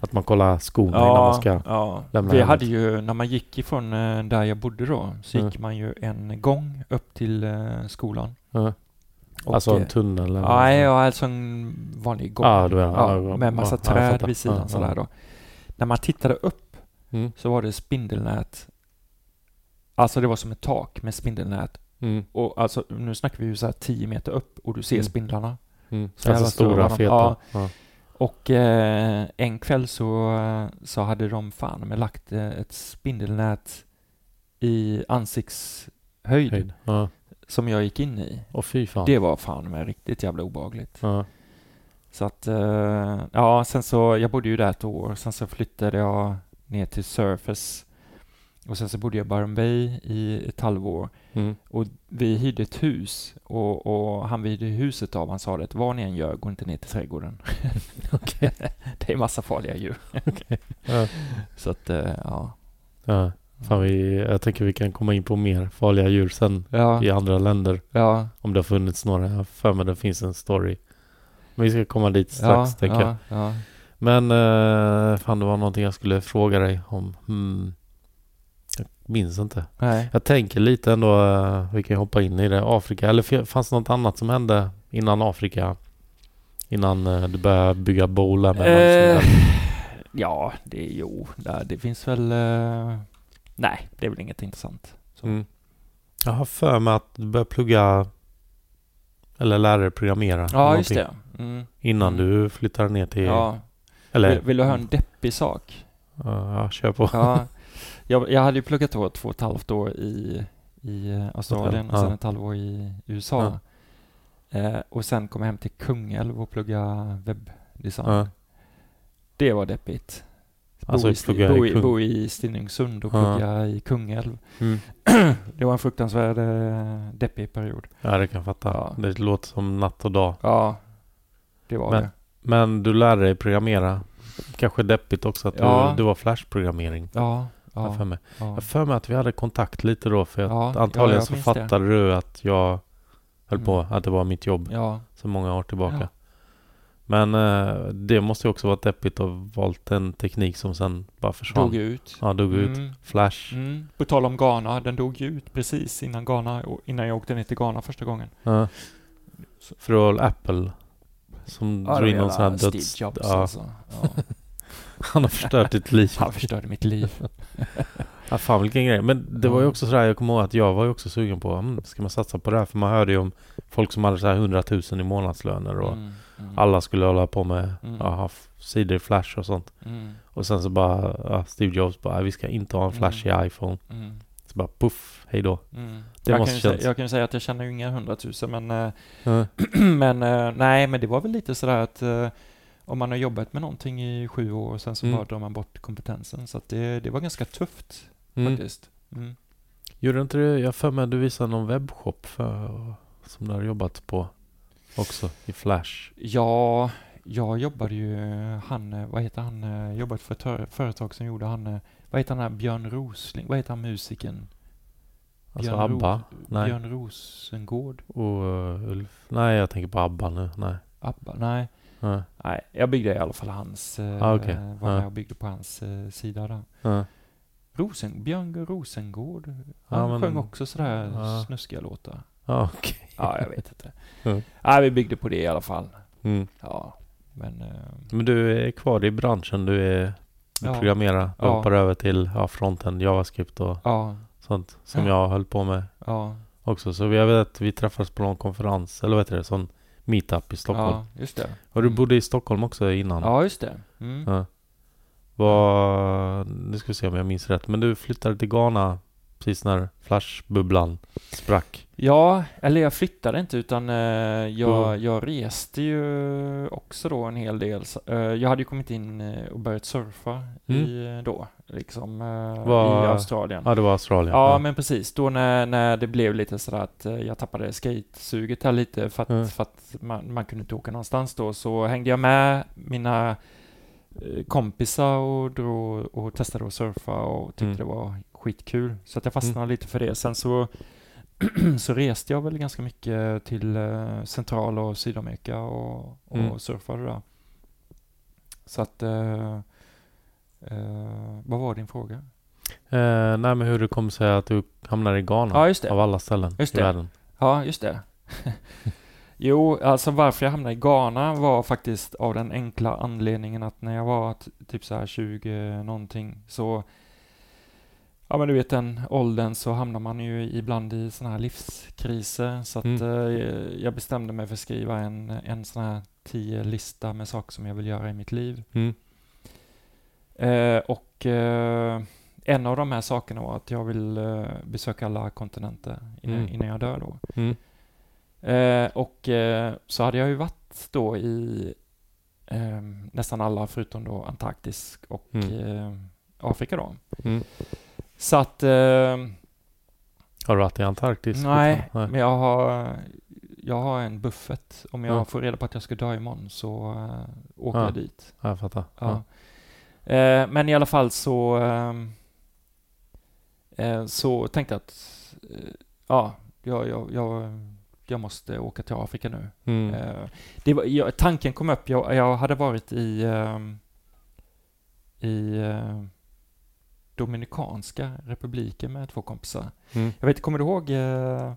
Att man kollar skorna innan man ska. ja. lämna Vi hemmet. hade ju, när man gick ifrån eh, där jag bodde då, så gick man ju en gång upp till eh, skolan. Ja. Och, Alltså en eh, tunnel eller? Nej, ja, alltså en vanlig gång. Ja, du menar, ja, ja, med massa ja, träd vid sidan Ja, sådär ja. då. När man tittade upp Mm. så var det spindelnät. Alltså det var som ett tak med spindelnät. Mm. Och alltså nu snackar vi ju så här 10 meter upp och du ser Mm. spindlarna. Mm. Så Alltså stora feta. ja. Ja. Och eh, en kväll så, så hade de fan med lagt eh, ett spindelnät i ansiktshöjd Höjd. Ja. som jag gick in i. Och fy fan. Det var fan med riktigt jävla obehagligt. Ja. Så att, eh, ja, sen så, jag bodde ju där ett år, sen så flyttade jag ner till Surface och sen så bodde jag i Byron Bay i ett halvår Mm. och vi hyrde ett hus och, och han vi hyrde huset av, han sa det, vad ni än gör, gå inte ner till trädgården. Det är massa farliga djur. Ja. Så att, eh, ja. Ja. Fan, vi, jag tänker vi kan komma in på mer farliga djur sen Ja, i andra länder. ja, Om det har funnits några. Jag har för mig det finns en story. Men vi ska komma dit strax tänker jag. Men uh, fan det var någonting jag skulle fråga dig om. Hmm. Jag minns inte. Nej. Jag tänker lite ändå, eh, vi kan hoppa in i det, Afrika. Eller fanns det något annat som hände innan Afrika? Innan eh, du började bygga bowlar med Eh, ja, det är jo, där, det finns väl... Eh, nej, det är väl inget intressant. Så. Mm. Jag har för mig att du började plugga eller lära dig programmera. Ja, just det. Mm. Innan Mm. du flyttade ner till... Ja. Eller, Vill, vill du höra en deppig sak? Ja, ja, kör på. Ja, jag, jag hade ju pluggat då två och ett halvt år i, i Australien och Ja. sen ett halvår i USA. Eh, och sen kom jag hem till Kungälv och plugga webbdesign. Ja. Det var deppigt. Bo, Alltså, i, Sti- plugga i bo, i, bo i Stenungsund och Ja. plugga i Kungälv. Mm. det var en fruktansvärd eh, deppig period. Ja, det kan jag fatta. Ja. Det låter som natt och dag. Ja, det var Men- det. Men du lärde dig programmera. Kanske deppigt också att Ja. du, du var flashprogrammering. Ja, Ja. ja, För mig. Jag ja. har för mig att vi hade kontakt lite då. För att Ja, antagligen jag så minns det. fattade du att jag höll Mm. på. Att det var mitt jobb. ja. Så många år tillbaka. Men eh, det måste ju också vara deppigt att ha valt en teknik som sen bara försvann. Dog ut. Ja, dog ut. Mm. Flash. Mm. På tal om Ghana, den dog ju ut precis innan Ghana, innan jag åkte ner till Ghana första gången. Ja. För Apple som Ja, drog in någon sån här jävla döds... Steve Jobs ja, alltså. Ja. Han har förstört ditt liv. Han förstörde mitt liv. Ja, fan vilken grej. Men det var ju också sådär, jag kommer ihåg att jag var ju också sugen på, mm, ska man satsa på det här? För man hörde ju om folk som hade så här 100 000 i månadslöner och Mm, mm, alla skulle hålla på med, Mm. ja, sidor i Flash och sånt. mm, Och sen så bara, ja, Steve Jobs bara, vi ska inte ha en Flash i iPhone. mm, Så bara, puff, hej då. mm. Det jag, kan ju säga, jag kan ju säga att jag känner ju inga hundratusen men, Ja. men eh, nej, men det var väl lite sådär att eh, om man har jobbat med någonting i sju år och sen så Mm. bara drar man bort kompetensen. Så att det, det var ganska tufft Mm. faktiskt. Mm. Gjorde inte du, jag för mig att du visade någon webbshop för, som du har jobbat på också i Flash. Ja, jag jobbade ju, han, vad heter han, jobbat för ett företag som gjorde han, vad heter han Björn Rosling, vad heter han musikern? Alltså Björn ABBA. Ros- Nej. Björn Rosengård? Och uh, Ulf. Nej, jag tänker på ABBA nu. Nej. ABBA? Nej. Ja. Nej, jag byggde i alla fall hans, eh, Ah, okej. var Ja. med och byggde på hans eh, sida där. Ja. Rosen, Björn Rosengård, Ja, han men- sjöng också sådär Ja. snuskiga låtar. Ja, okej. Ja, jag vet inte. Ja. Nej, vi byggde på det i alla fall. Mm. Ja, men... Men du är kvar i branschen. Du är du Ja. programmerar. Du Ja. hoppar över till ja, fronten, JavaScript och Ja, sånt som Ja. jag höll på med ja, också. Så jag vet att vi träffades på någon konferens, eller vad heter det, sån meetup i Stockholm. ja, just det. Och du Mm. bodde i Stockholm också innan? Ja, just det. Mm. Ja. Vad, nu ska vi se om jag minns rätt. Men du flyttade till Ghana precis när flashbubblan sprack. Ja, eller jag flyttade inte utan eh, jag, Då- jag reste ju också då en hel del. Eh, jag hade ju kommit in eh, och börjat surfa i, eh, då, liksom Vad- i Australien. Ja, det var Australien. Ja, men precis. Då när, när det blev lite sådär att jag tappade skatesuget här lite för att, Mm. för att man, man kunde inte åka någonstans då, så hängde jag med mina kompisar och drog och testade att surfa och tyckte Mm. det var skitkul. Så att jag fastnade lite för det. Sen så, så reste jag väl ganska mycket till eh, Central och Sydamerika och, och Mm. surfade där. Så att, eh, eh, vad var din fråga? Eh, nej, men hur det kommer sig att du hamnar i Ghana Ja, just det. av alla ställen Just i det. världen. Ja, just det. jo, alltså varför jag hamnade i Ghana var faktiskt av den enkla anledningen att när jag var typ så här 20 någonting så Ja men du vet den åldern så hamnar man ju ibland i såna här livskriser så att Mm. eh, jag bestämde mig för att skriva en, en sån här tio lista med saker som jag vill göra i mitt liv. Mm. Eh, och eh, en av de här sakerna var att jag vill eh, besöka alla kontinenter innan, Mm. innan jag dör då. Mm. Eh, och eh, så hade jag ju varit då i nästan alla förutom då Antarktis och Mm. Afrika då. Så att, eh, Har du varit i Antarktis? nej, fortfarande? men jag har, jag har en buffert. Om jag Ja. får reda på att jag ska dö imorgon så eh, åker Ja. jag dit. Ja, jag fattar. Ja. Eh, men i alla fall så, ehm, eh, så tänkte jag att eh, ja, jag, jag, jag, jag måste åka till Afrika nu. Mm. Eh, det var, jag, tanken kom upp, jag, jag hade varit i, i eh, Dominikanska republiken med två kompisar. Mm. Jag vet kommer du ihåg, eh,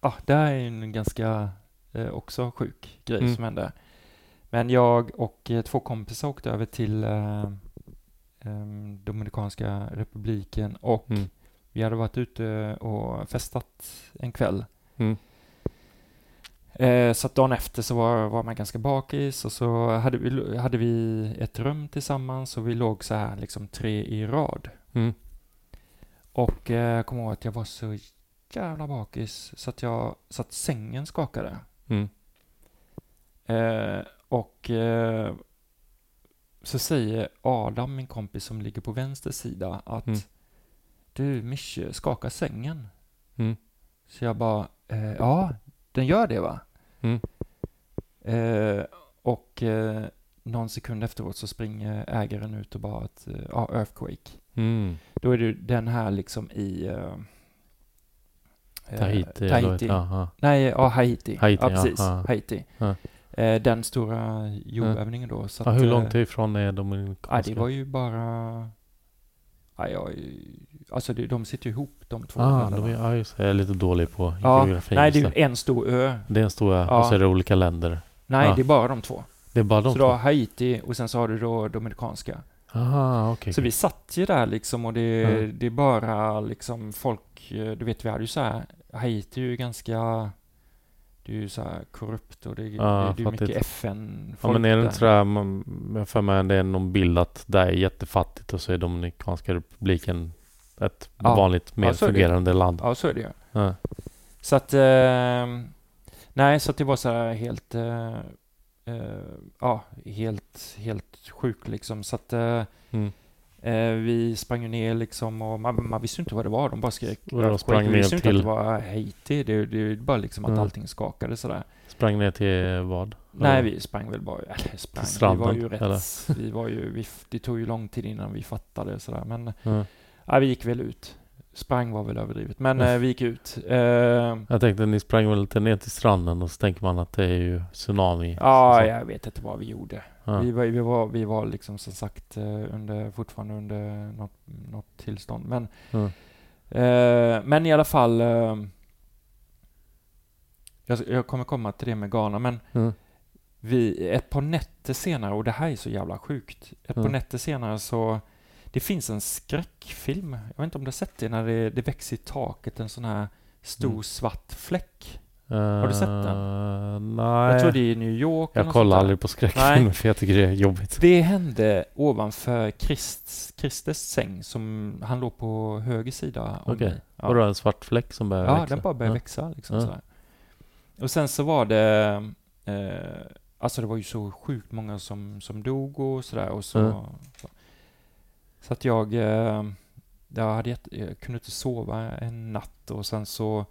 ah, det här är en ganska eh, också sjuk grej Mm. som hände. Men jag och eh, två kompisar åkte över till eh, Dominikanska republiken och Mm. vi hade varit ute och festat en kväll. Mm. Eh, så att dagen efter så var, var man ganska bakis och så hade vi, hade vi ett rum tillsammans och vi låg så här liksom tre i rad. Mm. Och eh, jag kommer ihåg att jag var så jävla bakis så att, jag, så att sängen skakade. Mm. Eh, och eh, så säger Adam, min kompis som ligger på vänster sida, att Mm. du Mische, skakar sängen? Mm. Så jag bara, eh, ja, den gör det va? Mm. Eh, och eh, någon sekund efteråt så springer ägaren ut och bara att, eh, ja, earthquake. Mm. Då är det den här liksom i eh, eh, Tahiti. eller Tahiti. heter- Ja, ja. Nej, ja, Haiti. Haiti, ja, ja, precis. ja. Haiti. Ja. Eh, den stora jordbävningen då. Så Ja, att, hur eh, långt ifrån är Ja, Dominikanska? det var ju bara... Ja, jag, alltså det, de sitter ihop de två. Ah, de är, ja, just. Jag är lite dålig på ja, geografi. nej, det är en stor ö. det är en stor ö Ja. och så är det olika länder. Nej, Ja. det är bara de två. Det är bara de så du har två? Haiti och sen så har du då Dominikanska. Aha, okej. Så vi satt ju där liksom och det, Ja. det är bara liksom folk, du vet vi hade ju så här, Haiti är ju ganska, det är ju så här korrupt och det, Ja, det, det är ju mycket FN Ja men är det inte sådär, man, jag för mig det är någon bild att det är jättefattigt och så är Dominikanska republiken ett Ja. vanligt mer Ja, fungerande land. Ja, så är det ju. Ja. Så att, eh, nej, så att det var så här helt, eh, ja, helt, helt sjukt liksom. Så att eh, Mm. eh, vi sprang ju ner liksom och man, man visste inte vad det var. De bara skrek. Och de sprang Vi ner visste ju inte att till- det var Haiti. Det, det är bara liksom att Mm. allting skakade sådär. Sprang ner till vad? Nej, vi sprang väl bara, eller sprang, Till vi var stranden, ju rätt, eller? vi var ju, vi, det tog ju lång tid innan vi fattade sådär, men Ja. ja, vi gick väl ut. Sprang var väl överdrivet, men Mm. vi gick ut. Eh, Jag tänkte ni sprang väl lite ner till stranden och så tänker man att det är ju tsunami. ja, jag vet inte vad vi gjorde. ja. Vi, var, vi, var, vi var liksom som sagt eh, under, fortfarande under något, något tillstånd. Men, Ja. eh, men i alla fall, eh, jag, jag kommer komma till det med Ghana, men Ja. vi, ett par nätter senare, och det här är så jävla sjukt, ett par nätter senare så, det finns en skräckfilm, jag vet inte om du har sett det, när det, det växer i taket en sån här stor Mm. svart fläck. Har du sett den? Nej. Jag tror det är i New York. jag kollar aldrig på skräckfilmer för jag tycker det är jobbigt. Det hände ovanför Krist, Kristes säng som han låg på höger sida Okej. mig. Ja, Vadå en svart fläck som börjar ja växa? den bara började Ja. växa liksom Ja. sådär. Och sen så var det, eh, alltså det var ju så sjukt många som, som dog och sådär och så. Ja. Så, så att jag, eh, jag, hade jätte, jag kunde inte sova en natt och sen så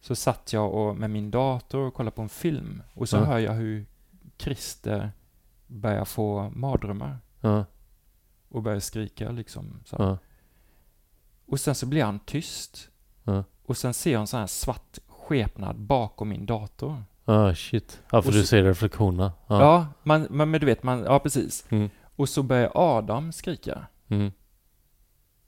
så satt jag och, med min dator och kollade på en film och så Ja. hör jag hur Christer börjar få mardrömmar Ja. och börjar skrika liksom. Så. Ja. Och sen så blir han tyst. Och sen ser jag en sån här svart skepnad bakom min dator. Ah, shit. Ja, för Och du så- ser reflektionerna. Ja, Ja. man, man, men du vet, man, ja precis. Och så börjar Adam skrika. Mm.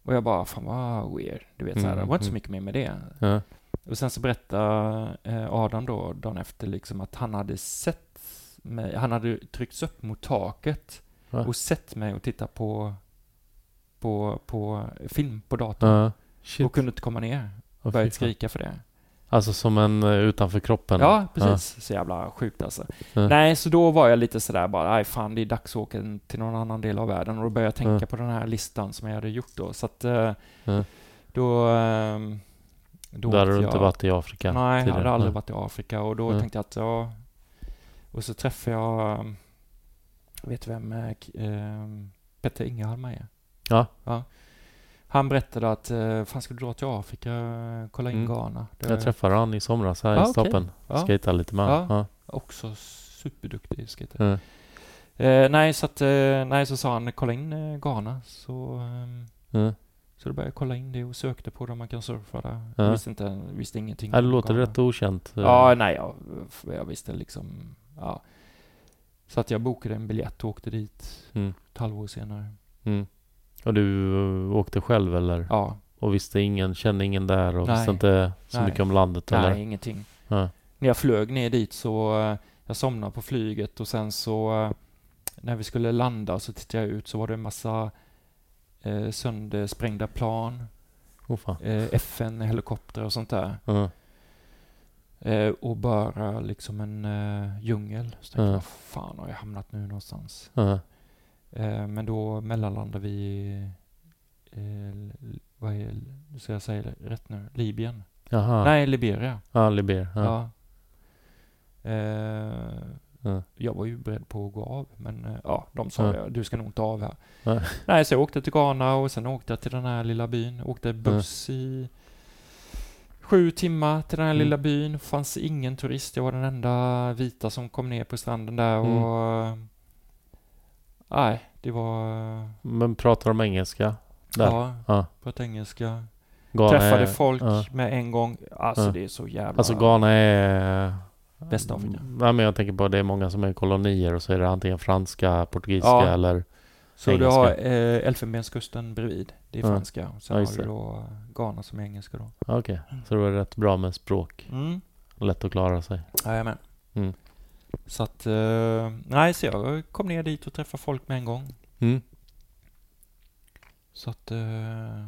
Och jag bara, fan vad weird. Du vet, så här, det Mm, var inte så mm. mycket mer med det. Ja. Och sen så berättar eh, Adam då, dagen efter, liksom att han hade sett mig, han hade tryckts upp mot taket Va? och sett mig och titta på, på, på film på datorn. Ja. Och kunde inte komma ner. Fy fan. skrika för det. Alltså som en eh, utanför kroppen? Ja, precis. Så jävla sjukt alltså. Ja. Nej, så då var jag lite sådär bara, nej fan det är dags att åka till någon annan del av världen. Och då började jag tänka Ja. på den här listan som jag hade gjort då. Så att eh, Ja. då... ehm, då Där har åkte du inte jag- varit i Afrika Nej, jag hade aldrig varit i Afrika och då Ja. tänkte jag att ja... Och så träffade jag... ehm, Vet du vem ehm, Petter Ingehalm är? Ja. Han berättade att, eh, fan ska du dra till Afrika, kolla in Mm. Ghana. Det Jag träffade han i somras här Ja, i. Stapen. Ja. Skejtade lite med honom. ja. Också superduktig skater. Ja. Eh, nej, så att, eh, nej, så sa han kolla in eh, Ghana. Så, ehm, Ja. så då började jag kolla in det och sökte på det man kan surfa där. Ja. Jag visste, inte, visste ingenting. Ja, det om låter Ghana. rätt okänt. Ja, nej, jag, jag visste liksom, ja. Så att jag bokade en biljett och åkte dit Mm. ett halvår senare. Mm. Och du eh, åkte själv eller? Ja, Och visste ingen, kände ingen där och Nej. visste inte så Nej. mycket om landet nej, eller? ingenting. Ja. När jag flög ner dit så, eh, jag somnade på flyget och sen så, eh, när vi skulle landa så tittade jag ut så var det en massa eh, söndersprängda plan, Oh, eh, FN-helikoptrar och sånt där. Ja. Eh, och bara liksom en eh, djungel. Så tänkte Ja. jag, fan har jag hamnat nu någonstans? Ja. Eh, men då mellanlandade vi i, eh, vad är, ska jag säga rätt nu, Libyen? Jaha. Nej, Liberia. Ja, Liber. Ja. Ja. Eh, Ja. jag var ju beredd på att gå av, men eh, ja, de sa Ja. du ska nog inte av här. Ja. Nej, så jag åkte till Ghana och sen åkte jag till den här lilla byn. Åkte buss i sju timmar till den här Mm. lilla byn. fanns ingen turist. Jag var den enda vita som kom ner på stranden där Mm. och... eh, Nej, det var... Men pratar de engelska? Där? Ja, Ja. pratade engelska. Ghana Träffade är, folk ja. med en gång. Alltså Ja. det är så jävla... Alltså Ghana är... Västafrika. Nej men jag tänker på det är många som är kolonier och så är det antingen franska, portugisiska Ja. eller... Så du engelska. har eh, Elfenbenskusten bredvid. Det är franska. Och sen har du då Ghana som är engelska då. Okej, så det var rätt bra med språk. Mm. Lätt att klara sig. Jajamän. Mm. Så att, eh, nej, så jag kom ner dit och träffade folk med en gång. Mm. Så att, eh,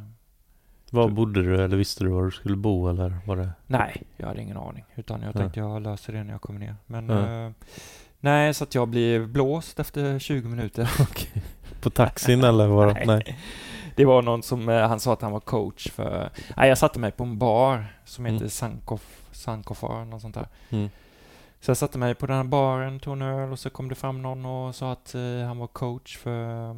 Var bodde du eller visste du var du skulle bo eller var det? nej, jag hade ingen aning. Utan jag Ja. tänkte jag löser det när jag kommer ner. Men, Ja. eh, nej, så att jag blev blåst efter 20 minuter. På taxin eller var det? Nej. Det var någon som, eh, han sa att han var coach för, nej, jag satte mig på en bar som heter Mm. Sankof, Sankofar, något sånt där. Mm. Så jag satte mig på den här baren, tog en öl och så kom det fram någon och sa att eh, han var coach för eh,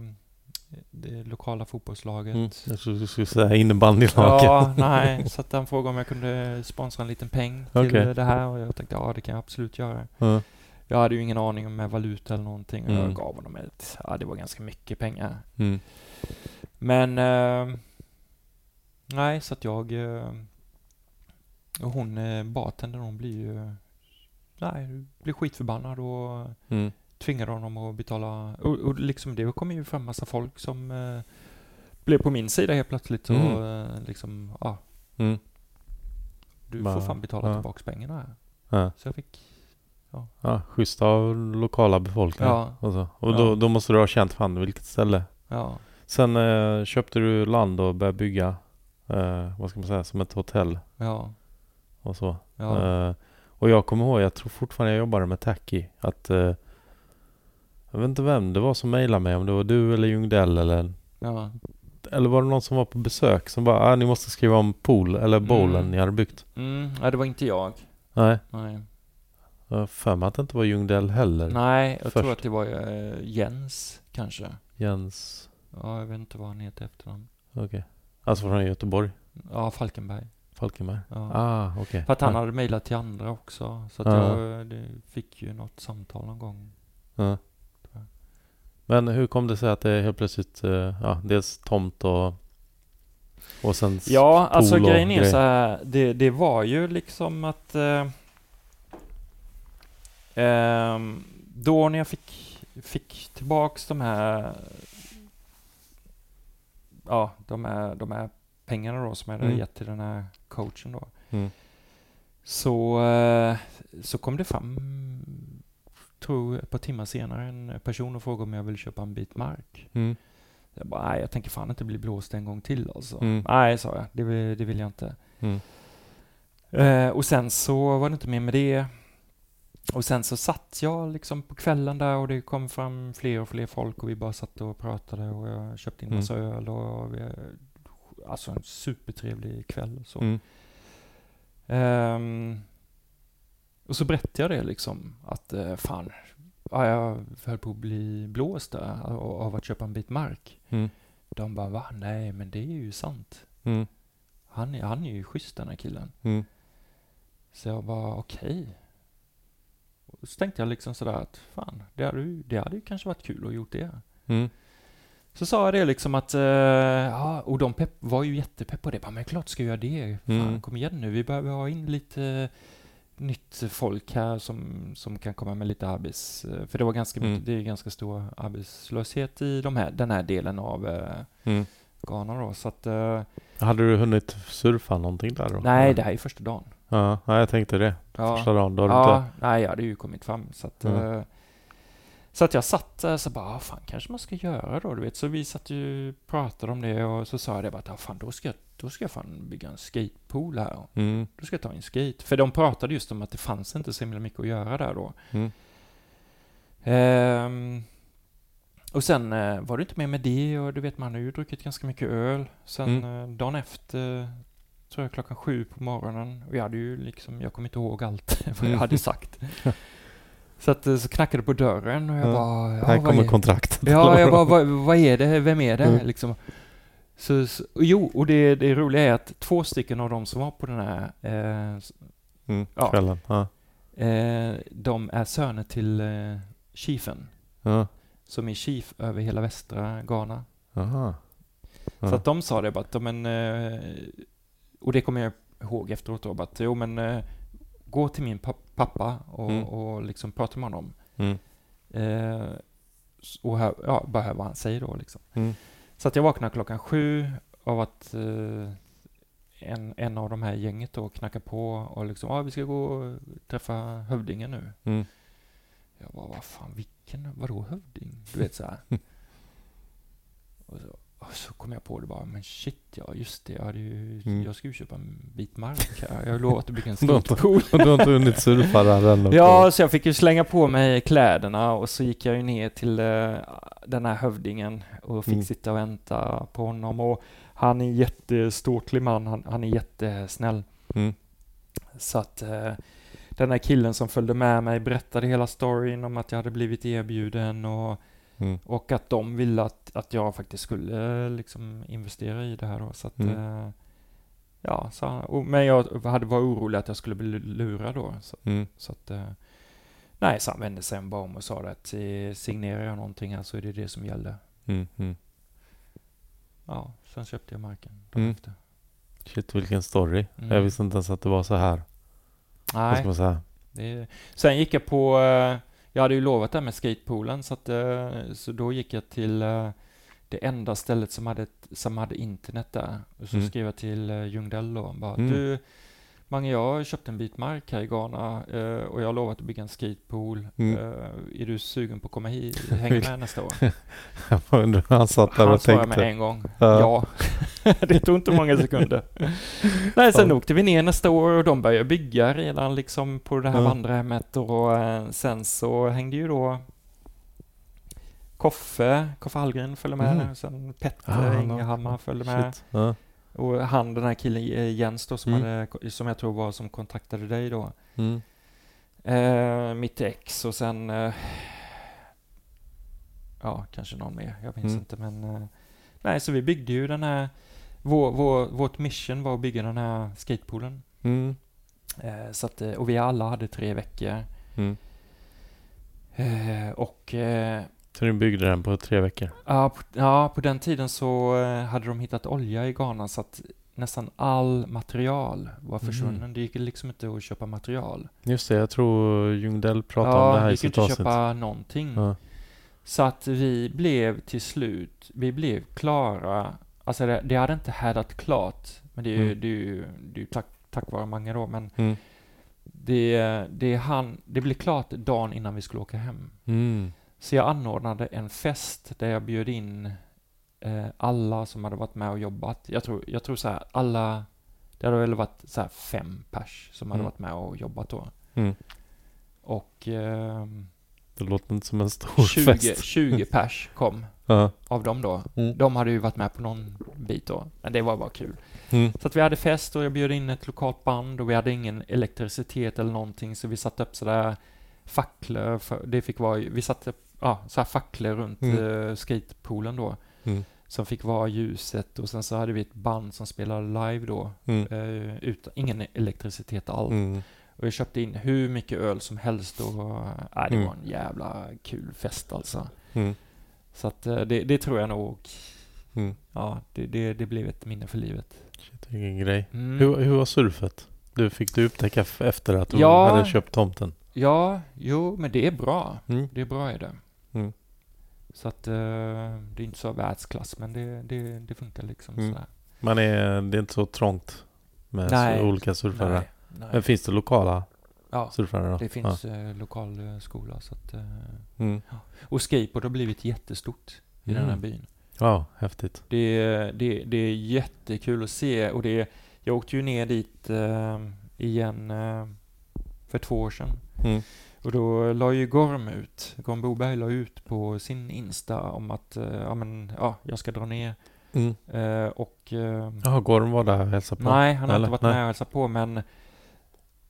det lokala fotbollslaget. Mm. Jag trodde du skulle säga innebandylaget. Ja, nej, så att han frågade om jag kunde sponsra en liten peng till Okej. det här och jag tänkte ja, det kan jag absolut göra. Ja. Jag hade ju ingen aning om med valuta eller någonting och jag Mm. gav honom ett, ja det var ganska mycket pengar. Mm. Men, eh, nej, så att jag, eh, och hon, eh, bartendern, hon blir ju, nej, blir skitförbannad och Mm. tvingade honom att betala, och, och liksom det kom ju fram massa folk som eh, blev på min sida helt plötsligt och Mm. eh, liksom, ja, Mm. du får fan betala ja. tillbaks pengarna här. Ja. Så jag fick, ja, schysst av lokala befolkningen. Ja. Och, så. och Ja. då, då måste du ha känt fan vilket ställe. ja, Sen eh, köpte du land och började bygga, eh, vad ska man säga, som ett hotell ja, och så. ja, Eh, och jag kommer ihåg, jag tror fortfarande jag jobbade med Tacky, att eh, jag vet inte vem det var som mejlade mig, om det var du eller Ljungdell eller ja, eller var det någon som var på besök som bara ah, ni måste skriva om pool eller bowlen Mm. ni hade byggt? mm, nej, det var inte jag. Nej, Nej, jag för mig att det inte var Ljungdell heller. nej jag tror Först. att det var eh, Jens, kanske. Jens, Ja, jag vet inte vad han heter efternamn. okej. Alltså från Göteborg, Ja, Falkenberg. Falkenberg. Ja. Ah, okej. För att han ja. hade mejlat till andra också. Så att Ja. jag det fick ju något samtal någon gång. Ja. Men hur kom det sig att det helt plötsligt, eh, ja, dels tomt och och sen Ja, alltså pool och grejen är grej. så här. Det, det var ju liksom att... Eh, ehm, då när jag fick, fick tillbaks de här... Ja, de här, de här pengarna då som jag hade Mm. gett till den här coachen då. Mm. Så, eh, så kom det fram, tror ett par timmar senare, en person och frågade om jag ville köpa en bit mark. Mm. Jag bara, nej, jag tänker fan inte bli blåst en gång till alltså. Mm. Nej, sa jag, det vill, det vill jag inte. Mm. Eh, och sen så var det inte mer med det. Och sen så satt jag liksom på kvällen där och det kom fram fler och fler folk och vi bara satt och pratade och jag köpte in Mm. massa öl och vi, alltså en supertrevlig kväll. Så. Mm. Ehm, och så berättade jag det liksom att eh, fan, ja, jag höll på att bli blåst där av, att köpa en bit mark. Mm. De bara va? Nej, men det är ju sant. Mm. Han är, han är ju schysst den här killen. Mm. Så jag bara okej. Och Så tänkte jag liksom sådär att fan, det hade, ju, det hade ju kanske varit kul att gjort det. Mm. Så sa jag det liksom att, eh, ja, och de pepp, var ju jättepepp på det. Bara, men klart ska jag göra det. Fan, Mm. kom igen nu. Vi behöver ha in lite nytt folk här som, som kan komma med lite arbets... eh, För det var ganska mycket, Mm. det är ganska stor arbetslöshet i de här, den här delen av eh, Mm. Ghana då. Så att, eh, Hade du hunnit surfa någonting där då? nej, det här är första dagen. Ja, ja, jag tänkte det. Ja. Första dagen, då har du Ja, inte... nej, jag hade ju kommit fram så att... Mm. eh, Så att jag satt där så bara, ah, fan kanske man ska göra då, du vet. Så vi satt ju pratade om det och så sa jag det bara, ah, fan då ska jag, då ska jag fan bygga en skatepool här. Mm. Då ska jag ta en skate. För de pratade just om att det fanns inte så himla mycket att göra där då. Mm. Ehm, och sen eh, var det inte mer med det och du vet man har ju druckit ganska mycket öl. Sen Mm. eh, dagen efter, tror jag klockan sju på morgonen, och jag hade ju liksom, jag kommer inte ihåg allt vad jag Mm. hade sagt. så att eh, så knackade på dörren och jag Ja. bara, ja, Här kommer kontraktet. Ja, jag bara, vad, vad är det? Vem är det? Mm. Liksom. Så, så, jo, och det, det roliga är att två stycken av dem som var på den här, eh, Mm. Ja. Kvällen. Ja. eh, de är söner till eh, chiefen, Ja. som är chief över hela västra Ghana. Aha. Så att de sa det bara att, men, eh, och det kommer jag ihåg efteråt då, bara att jo men eh, gå till min pa- pappa och, Mm. och liksom prata med honom. Mm. Eh, och hör, ja, bara hör vad han säger då liksom. Mm. Så att jag vaknade klockan sju av att eh, en, en av de här gänget då knackar på och liksom, ja vi ska gå och träffa hövdingen nu. Mm. Jag bara, vad fan, vilken, vadå hövding? Du vet så här. och, så, och så kom jag på det bara, men shit ja, just det, jag, hade ju, Mm. jag ska ju köpa en bit mark här. Jag har lovat att bygga en. Och du har inte hunnit surfa där än? Ja, så jag fick ju slänga på mig kläderna och så gick jag ju ner till eh, den här hövdingen och fick Mm. sitta och vänta på honom. Och han är jätteståtlig man, han, han är jättesnäll. Mm. Så att eh, den här killen som följde med mig berättade hela storyn om att jag hade blivit erbjuden och, Mm. och att de ville att, att jag faktiskt skulle eh, liksom investera i det här då. Så att, Mm. eh, ja, så, och, men jag hade varit orolig att jag skulle bli lurad då. Så, Mm. så att, eh, nej, så han vände sig bara om och sa att eh, signerar jag någonting här så är det det som gäller. Mm. Mm. Ja, sen köpte jag marken. Mm. efter. Shit vilken story. Jag visste inte ens att det var så här. Vad Nej, ska man säga? det, sen gick jag på, eh, jag hade ju lovat det här med skatepoolen så att, eh, så då gick jag till eh, det enda stället som hade, som hade internet där. Och så Mm. skrev jag till uh, Ljungdell då, bara, Mm. du, Mange, jag har köpt en bit mark här i Ghana eh, och jag har lovat att bygga en skatepool. Mm. Eh, är du sugen på att komma hit, hänga med nästa år? Jag undrar hur han satt där Han och svarade tänkte. med en gång. Ja. Ja. det tog inte många sekunder. Nej, sen Ja. åkte vi ner nästa år och de började bygga redan liksom på det här Ja. vandrarhemmet och eh, sen så hängde ju då Koffe, Koffe Hallgren följde med, Mhm. sen Petter Ah. Ingehammar följde med Shit. Ja. Och han den här killen eh, Jens då som, Mm. hade, som jag tror var som kontaktade dig då. Mm. Eh, mitt ex och sen eh, ja, kanske någon mer. Jag minns Mm. inte men eh, nej, så vi byggde ju den här vår, vår, vårt mission var att bygga den här skatepoolen. Mm. Eh, så att, eh, och vi alla hade tre veckor. Mm. Och Så ni byggde den på tre veckor? ja, på, ja, på den tiden så eh, hade de hittat olja i Ghana så att nästan all material var Mm. försvunnen. Det gick liksom inte att köpa material. Just det, jag tror Ljungdell pratade ja, om det här det i gick sitt inte att avsnitt. köpa någonting. Ja. Så att vi blev till slut, vi blev klara, alltså det, det hade inte härdat klart, men det är ju, Mm. det är ju, det är ju tack, tack vare Mange då, men Mm. det, det, han, det blev klart dagen innan vi skulle åka hem. Mm. Så jag anordnade en fest där jag bjöd in eh, alla som hade varit med och jobbat. Jag tror, jag tror så här, alla, det hade väl varit så här fem pers som hade Mm. varit med och jobbat då. Mm. Och ehm, Det låter inte som en stor 20, fest. 20 pers kom Ja. av dem då. Mm. De hade ju varit med på någon bit då, men det var bara kul. Mm. Så att vi hade fest och jag bjöd in ett lokalt band och vi hade ingen elektricitet eller någonting så vi satte upp sådär facklor, för, det fick vara, vi satte upp, ja, så här facklor runt Mm. eh, skatepoolen då. Mm. Som fick vara ljuset och sen så hade vi ett band som spelade live då. Mm. Eh, utan, ingen elektricitet alls. Mm. Och jag köpte in hur mycket öl som helst och äh, det Mm. var en jävla kul fest alltså. Mm. Så att eh, det, det tror jag nog, Mm. ja, det, det, det blev ett minne för livet. Shit, vilken grej. Hur, hur var surfet? Du fick du upptäcka efter att du Ja. hade köpt tomten? Ja, jo, men det är bra. Det är bra är det. Mm. Så att eh, det är inte så världsklass, men det, det, det funkar liksom Mm. sådär. Man är, det är inte så trångt med Nej. olika surfare. Nej, nej. Men finns det lokala Ja, surfare då? det finns eh, lokal eh, skola. Så att, eh, Ja. Mm. och skateboard har blivit jättestort i den här Mm. byn. ja, häftigt. Det, är- det, det är jättekul att se och det, jag åkte ju ner dit eh, igen eh, för två år sedan. Mm. Och då la ju Gorm ut, Gorm Boberg la ut på sin Insta om att eh, ja, men, ja, jag ska dra ner. Mm. Eh, och eh, Ja, Gorm var där och hälsade på? nej, han har inte varit Nej. med och hälsat på men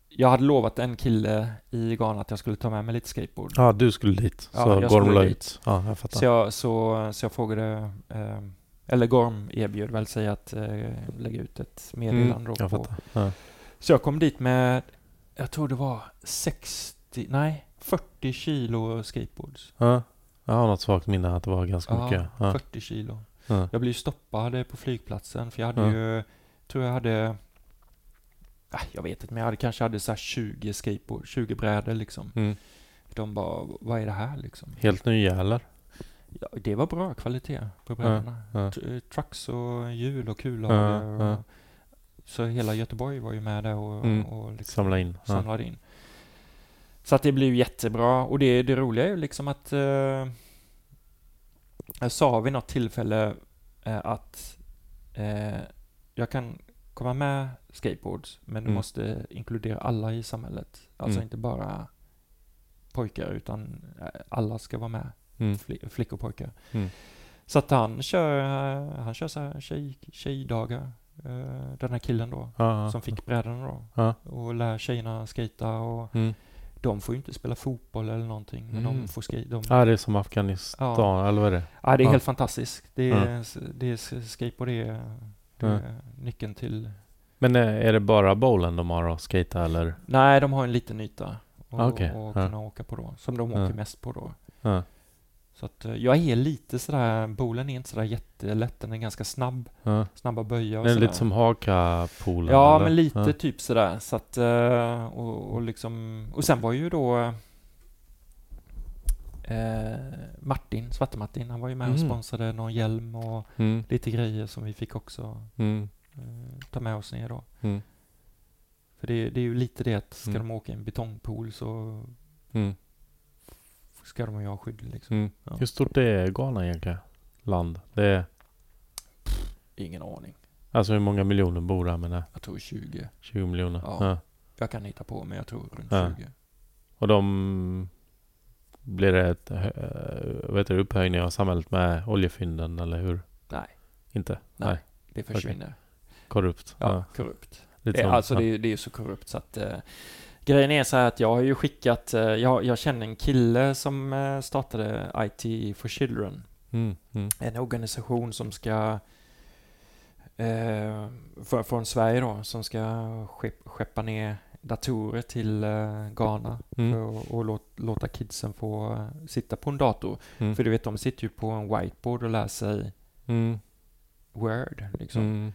jag hade lovat en kille i Ghana att jag skulle ta med mig lite skateboard. Ja, du skulle dit. Ja, Så jag Gorm la ut. Ja, jag fattar. Så jag, så, så jag frågade, eh, eller Gorm erbjöd väl sig att eh, lägga ut ett meddelande Mm, jag fattar. Ja. Så jag kom dit med, jag tror det var 60, nej 40 kilo skateboards. Ja. Jag har något svagt minne att det var ganska Ja, mycket. Ja. 40 kilo. Ja. Jag blev stoppad på flygplatsen för jag hade Ja. ju, tror jag hade, ah, jag vet inte men jag hade, kanske hade så här 20 skateboard, 20 brädor liksom. Mm. De bara, vad är det här liksom? Helt nya eller? Ja, det var bra kvalitet på brädorna. ja. Tr- Trucks och hjul och Ja, ja. Så hela Göteborg var ju med där och, Mm. och liksom Samla in. Ja. samlade in. Så att det blev jättebra. Och det, det roliga är ju liksom att eh, jag sa vid något tillfälle eh, att eh, jag kan komma med skateboards men du Mm. måste inkludera alla i samhället. Alltså Mm. inte bara pojkar utan eh, alla ska vara med. Mm. Fli- flickor och pojkar. Mm. Så att han kör, han kör så här tjej, tjejdagar. eh, Den här killen då, ja. som fick brädorna då. Ja. Och lär tjejerna skata och Mm. De får ju inte spela fotboll eller någonting. Men Mm. de får skate. De, Ja, det är som Afghanistan, eller vad är det? ja, det är ja. helt fantastiskt. Det är, Ja. det är skateboard, det är, det Ja. är nyckeln till... Men är är det bara bowlen de har att skata eller? Nej, de har en liten yta. Och, Ah, okej. och Ja. kunna åka på då. Som de Ja. åker mest på då. Så att eh, jag är lite sådär, bowlen är inte sådär jättelätt. Den är ganska snabb. Ja. Snabba böjar och Det är sådär. lite som Haka-poolen? Ja, eller? men lite Ja. typ sådär. Så att, eh, och, och liksom, och sen var ju då eh, Martin, Svarte-Martin, han var ju med och Mm. sponsrade någon hjälm och Mm. lite grejer som vi fick också Mm. eh, ta med oss ner då. Mm. För det, det är ju lite det att ska Mm. de åka i en betongpool så Mm. Ska de ju ha skydd liksom. Mm. Ja. Hur stort är Ghana egentligen? Land? Det är, Ingen aning. alltså hur många miljoner bor där menar jag? Tror 20. 20 miljoner? Ja. Ja. Jag kan hitta på, men jag tror runt Ja. 20. Och de... Blir det ett vad heter det, upphöjning av samhället med oljefynden eller hur? Nej. Inte? Nej. Det försvinner. Korrupt? Ja, korrupt. Lite Eh, som- alltså ja. det, är- det är så korrupt så att eh, Grejen är så här att jag har ju skickat, eh, jag, jag känner en kille som eh, startade IT for Children. Mm. Mm. En organisation som ska eh, för, från Sverige då, som ska skepp, skeppa ner datorer till eh, Ghana Mm. för och låt, låta kidsen få eh, sitta på en dator. Mm. För du vet, de sitter ju på en whiteboard och lär sig Mm. Word liksom.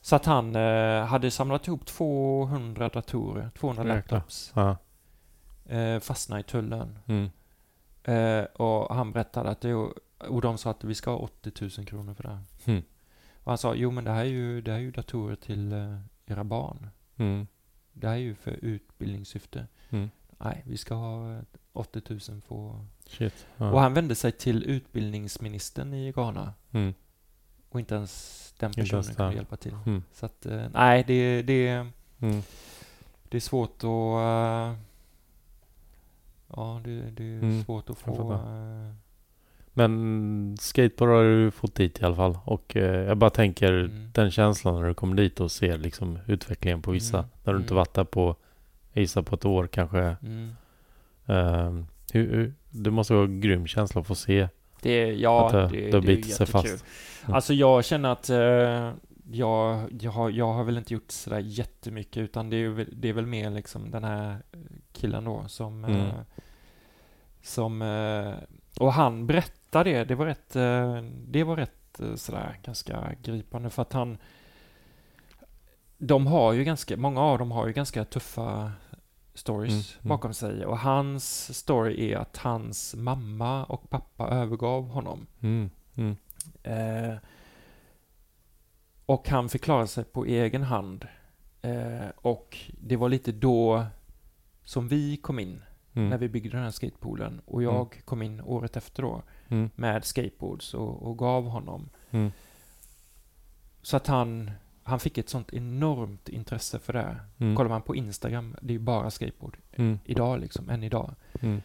Mm. Så att han eh, hade samlat ihop 200 datorer, 200 Jäklar. laptops, Ja. eh, fastnade i tullen. Mm. Eh, och han berättade att det, och de sa att vi ska ha 80 000 kronor för det här. Mm. Och han sa, jo men det här är ju, det här är ju datorer till eh, era barn. Mm. Det här är ju för utbildningssyfte. Mm. Nej, vi ska ha eh, 80 000 för... Shit. Ja. Och han vände sig till utbildningsministern i Ghana. Och inte ens den personen ens kunde hjälpa till. Mm. Så att, eh, nej, det, det, Mm. det är svårt att... eh, ja, det, det är Mm, svårt att jag få... eh, Men skateboard har du fått dit i alla fall. Och eh, jag bara tänker Mm. den känslan när du kommer dit och ser liksom utvecklingen på vissa. Mm, När du inte mm. varit där på Isa på ett år kanske. Ehm, hur, hur, det måste vara en grym känsla att få se Det, ja, att det, det, det, är sig fast. Mm. Alltså jag känner att eh, jag, jag, har, jag har väl inte gjort sådär jättemycket utan det är, det är väl mer liksom den här killen då som... Mm. Eh, som eh, och han berättade det, det var rätt, eh, det var rätt eh, sådär ganska gripande för att han... De har ju ganska, många av dem har ju ganska tuffa stories Mm, mm. bakom sig och hans story är att hans mamma och pappa övergav honom. Mm. Mm. Eh, och han fick klara sig på egen hand. Eh, och det var lite då som vi kom in Mm. när vi byggde den här skatepoolen och jag kom in året efter då med skateboards och, och gav honom. Så att han, han fick ett sånt enormt intresse för det. Mm. Kollar man på Instagram, det är ju bara skateboard Mm. idag liksom, än idag. Mm.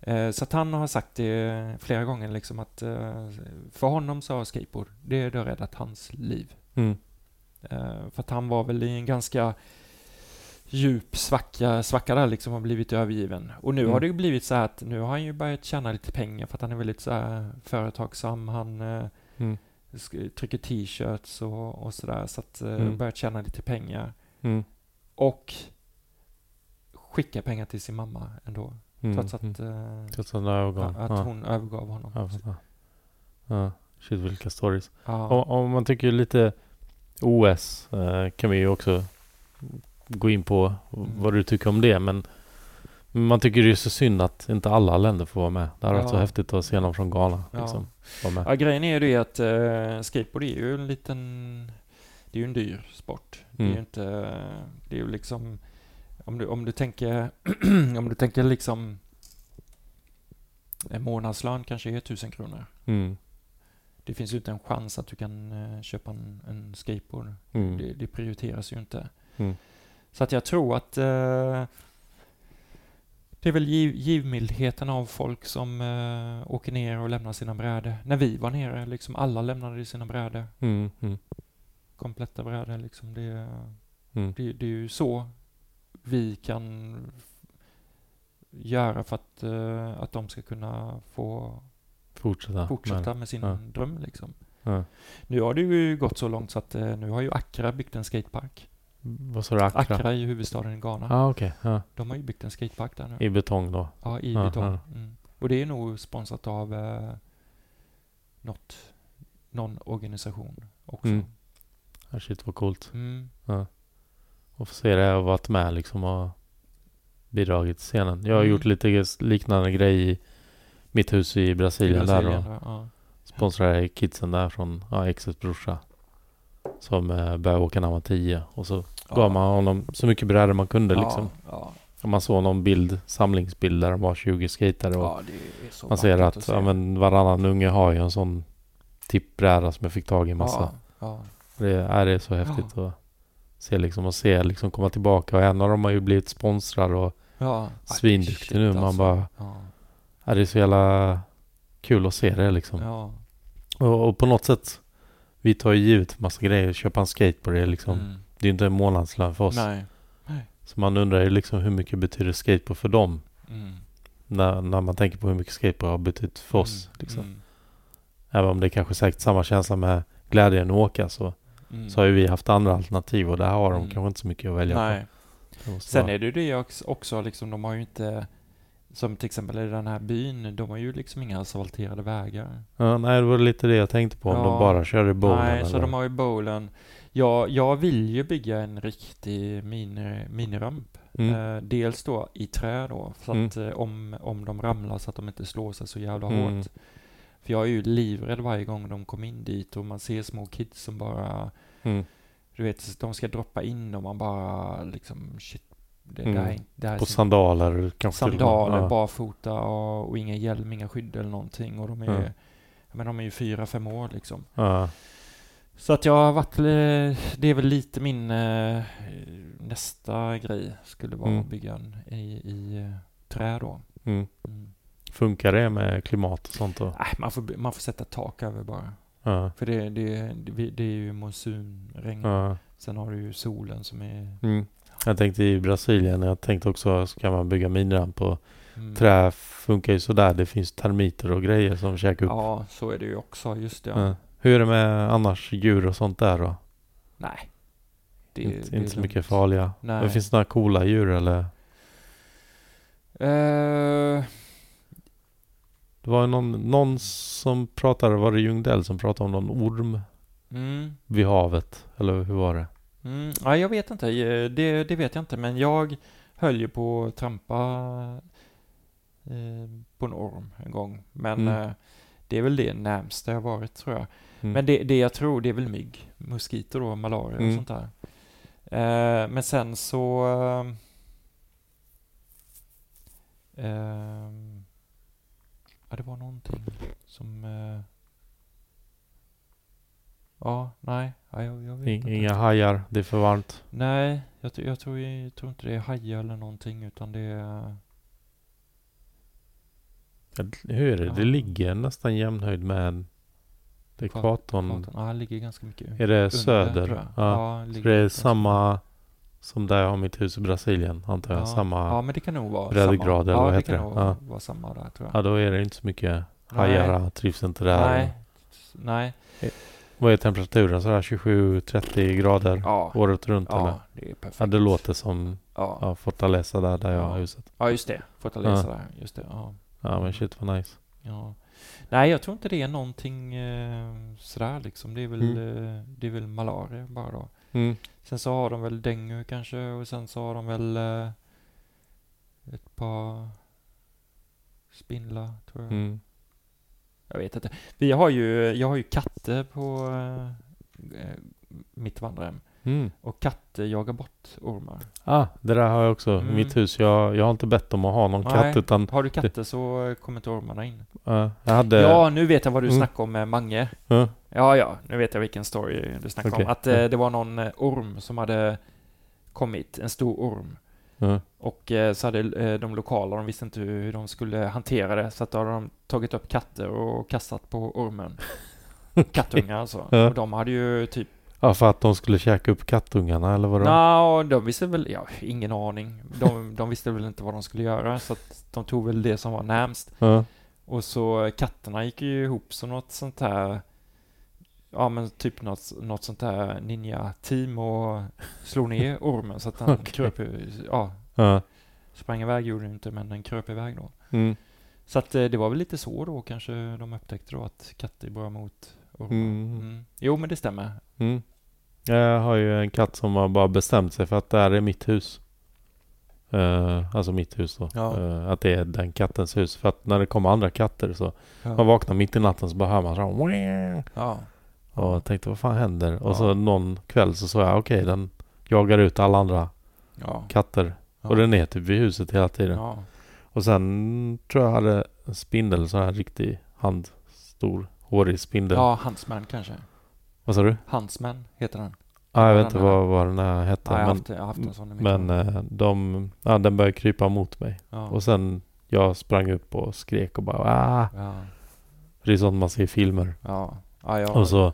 Eh, så att han har sagt det flera gånger liksom att eh, för honom så har skateboard, det, det har räddat hans liv. Mm. Eh, för att han var väl i en ganska djup svacka, svacka där liksom har blivit övergiven. Och nu Mm. har det ju blivit så här att nu har han ju börjat tjäna lite pengar för att han är väldigt så företagsam. Han eh, Mm. Trycker t-shirts och, och sådär så att eh, Mm. börjat tjäna lite pengar. Mm. Och skicka pengar till sin mamma ändå. Mm. Trots att, Mm. eh, Trots att övergång. att ja. hon övergav honom. Ja, ja. Shit vilka stories. Ja. Om, om man tycker lite OS eh, kan vi ju också gå in på Mm. vad du tycker om det. Men man tycker det är så synd att inte alla länder får vara med. Det hade varit så Ja. häftigt att se någon från Ghana Ja. liksom, vara med. Ja, grejen är ju det att uh, skateboard är ju en liten... Det är ju en dyr sport. Det är Mm. ju inte... Det är ju liksom... Om du, om du tänker... om du tänker liksom... En månadslön kanske är tusen kronor. Mm. Det finns ju inte en chans att du kan eh, köpa en, en skateboard. Mm. Det, det prioriteras ju inte. Mm. Så att jag tror att eh, det är väl giv, givmildheten av folk som eh, åker ner och lämnar sina brädor. När vi var nere, liksom alla lämnade sina brädor. Mm. Mm. Kompletta brädor liksom. Det, Mm. det, det är ju så vi kan göra för att, eh, att de ska kunna få Fortsätta. fortsätta med sin ja. dröm liksom. Ja. Nu har det ju gått så långt så att eh, nu har ju Accra byggt en skatepark. Vad sa du? Accra? Accra är ju huvudstaden i Ghana. Ja, ah, okej. Ja. De har ju byggt en skatepark där nu. I betong då? Ja, i Ja, betong. ja. Mm. Och det är nog sponsrat av eh, något, någon organisation också. Mm. Mm. Ja, shit vad coolt. Och få se det och varit med liksom och bidragit till scenen. Jag har Mm. gjort lite liknande grej i mitt hus i Brasilien, I där Brasilien, och ja. sponsrade kidsen där från ja, exets brorsa. Som eh, började åka när han var tio. Och så Ja. gav man honom så mycket brädor man kunde ja, liksom. Ja, man såg någon bild, samlingsbild där de var 20 skatare och det är man ser vackert att se. men varannan unge har ju en sån tippbräda som jag fick tag i massa. Det är, det är så häftigt att se liksom och se liksom komma tillbaka och en av dem har ju blivit sponsrad och ja. svinduktig nu. Man alltså. bara, ja, det är så jävla kul att se det liksom. Och, och på något sätt, vi tar ju givet massa grejer. Köpa en skateboard är liksom, Mm. Det är inte en månadslön för oss. Nej. Så man undrar ju liksom hur mycket betyder skateboard för dem? Mm. När, när man tänker på hur mycket skateboard har betytt för oss. Mm. Liksom. Mm. Även om det är kanske säkert samma känsla med glädjen att åka så, Mm. så har ju vi haft andra alternativ och där har de Mm. kanske inte så mycket att välja Nej. på. Sen vara- är det ju det också- liksom, de har ju inte, som till exempel i den här byn, de har ju liksom inga asfalterade vägar. Ja, nej, det var lite det jag tänkte på. Om Ja. de bara körde bowlen Nej, så eller? de har ju bowlen. Jag, jag vill ju bygga en riktig mini, miniramp. Mm. Eh, dels då i trä då, så Mm. att eh, om, om de ramlar så att de inte slår sig så jävla Mm. hårt. För jag är ju livrädd varje gång de kommer in dit och man ser små kids som bara, Mm. du vet, de ska droppa in och man bara liksom shit. Det, Mm. det här, är- det här är På sandaler kanske sandaler, Ja. barfota och, och ingen hjälm, inga skydd eller någonting. Och de är, Mm. men de är ju fyra, fem år liksom. Ja. Så att jag har varit, det är väl lite min eh, nästa grej skulle vara Mm. att bygga en i, i eh, trä då. Mm. Mm. Funkar det med klimat och sånt då? Nej, man, får, man får sätta tak över bara. Ja. För det, det, det, det är ju monsunregn. ja. Sen har du ju solen som är... Mm. Jag tänkte i Brasilien, jag tänkte också ska man bygga miniramp på Mm. trä funkar ju sådär. Det finns termiter och grejer som käkar upp. Ja, så är det ju också. Just det. Ja. Hur är det med annars djur och sånt där då? Nej. Det, inte det är inte så mycket farliga. Nej. Men finns det några coola djur eller? Eh, Det var någon, någon som pratade, var det Ljungdell som pratade om någon orm mm. vid havet? Eller hur var det? Mm, ja, jag vet inte, Eh, det, det vet jag inte, men jag höll ju på att trampa eh, på en orm en gång. Men Mm. eh, det är väl det närmsta jag varit tror jag. Mm. Men det, det jag tror, det är väl mygg, moskiter då, malaria och Mm. sånt där. Eh, men sen så... Eh, Ehm, ja, det var någonting som... eh, ja, nej. Ja, jag, jag vet I- inte. Inga hajar, det är för varmt. Nej, jag, jag, tror, jag tror inte det är hajar eller någonting utan det är... Ja, Hur är det? Det Ja. ligger nästan jämnhöjd med ekvatorn. Ja, det ligger ganska mycket Är det under, söder? jag. Ja. det det är samma som där jag har mitt hus i Brasilien, antar jag. Ja. Samma... Ja, men det kan nog vara breddgrad, eller ja, vad det heter det? Ja. vara samma där tror jag. Ja, då är det inte så mycket hajar. Trivs inte där. Nej. Nej. Vad är temperaturen? Sådär 27-30 grader Ja. året runt eller? Ja, det är perfekt. Ja, det låter som Ja, ja, Fortaleza där, där jag Ja. har huset. ja just det. Fortaleza där. Just det. Ja. Ja, men shit vad nice. Ja. Nej, jag tror inte det är någonting eh, sådär liksom. Det är väl, Mm. eh, det är väl malaria bara då. Mm. Sen så har de väl dengue kanske och sen så har de väl eh, ett par spindlar tror jag. Mm. Jag vet inte. Vi har ju, jag har ju katter på eh, mitt vandrarhem. Mm. Och katter jagar bort ormar. Ah, det där har jag också i Mm. mitt hus. Jag, jag har inte bett om att ha någon Nej. katt utan Har du katter så eh, kommer inte ormarna in. jag hade... Ja, nu vet jag vad du Mm. snackade om med Mange. Ja. Ja, ja, nu vet jag vilken story du snackade Okej. om. Att Ja. det var någon eh, orm som hade kommit, en stor orm. Ja. Och eh, så hade de lokala, de visste inte hur de skulle hantera det, så att då hade de tagit upp katter och kastat på ormen. Kattungar alltså. Och de hade ju typ, ja, för att de skulle käka upp kattungarna eller vadå? nja, de visste väl, ja, ingen aning. De, de visste väl inte vad de skulle göra, så att de tog väl det som var närmst. Ja. Och så katterna gick ju ihop som något sånt här Ja men typ något, något sånt här ninja-team och slog ner ormen så att den Okej. kröp, ja, Ja. sprang iväg gjorde den inte men den kröp iväg då. Mm. Så att eh, det var väl lite så då kanske de upptäckte då att katter är bra mot ormar. Mm. Mm. Jo men det stämmer. Jag har ju en katt som har bara bestämt sig för att det här är mitt hus. Eh, alltså mitt hus då. Ja. Eh, att det är den kattens hus. För att när det kommer andra katter så man Ja. vaknar mitt i natten så bara hör man så här, ja. Och jag tänkte vad fan händer? Och så någon kväll så såg jag okej den jagar ut alla andra katter. Och den är typ vid huset hela tiden. Och sen tror jag hade en spindel, så här riktig handstor, hårig spindel. ja, Huntsman kanske. Vad sa du? Huntsman heter den. Ah, jag vet inte vad, vad den här hette. Ja, jag, men haft, jag haft en sån men eh, de, ja, den började krypa mot mig. ja. Och sen jag sprang upp och skrek och bara ah! ja. Det är sånt man ser i filmer. Ja. Ja, Och så,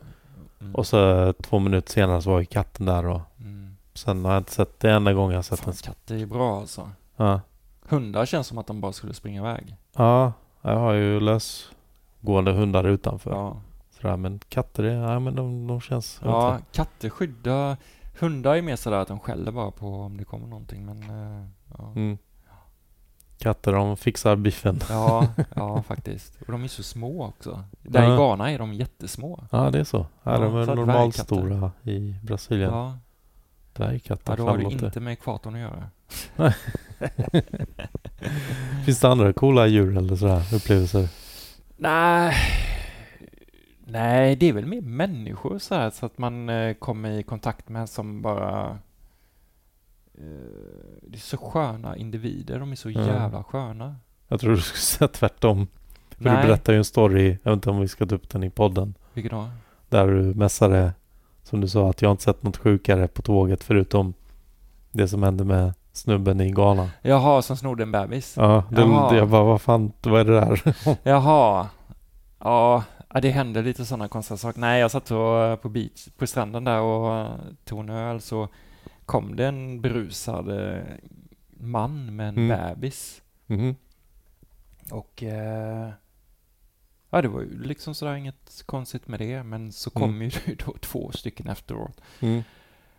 mm. och så två minuter senare så var ju katten där och Mm. sen har jag inte sett det enda gången jag sett Fan, den. katter är bra alltså. Ja. Hundar känns som att de bara skulle springa iväg. ja, jag har ju lösgående hundar utanför. Ja, Sådär, men katter, är, ja, men de, de känns... ja inte. katter skyddar... Hundar är mer sådär att de skäller bara på om det kommer någonting, men... eh, ja. Mm. Katter de fixar biffen. ja, ja, faktiskt. Och de är så små också. Där Ja. i Ghana är de jättesmå. Ja, det är så. Ja, Ja, de är så att normalstora i Brasilien. Ja, Dvärgkatter. ja då har det inte med ekvatorn att göra. Finns det andra coola djur eller sådär, upplevelser? Nej, nej, det är väl mer människor så här så att man eh, kommer i kontakt med som bara... Eh, det är så sköna individer, de är så Ja. jävla sköna. Jag tror du skulle säga tvärtom. För Nej. du berättar ju en story, jag vet inte om vi ska ta upp den i podden, Vilket då? där du mässade, som du sa, att jag har inte sett något sjukare på tåget förutom det som hände med snubben i Ghana. Jaha, som snodde en bebis? Ja, det, Jaha. jag bara, vad fan, vad är det där? Jaha. Ja, ja, det hände lite sådana konstiga saker. Nej, jag satt på, på, beach, på stranden där och eh, tog en öl så kom det en berusad eh, man med en Mm. bebis. Mhm. Och eh, ja, det var ju liksom sådär inget konstigt med det. Men så kom Mm. ju då två stycken efteråt Mm.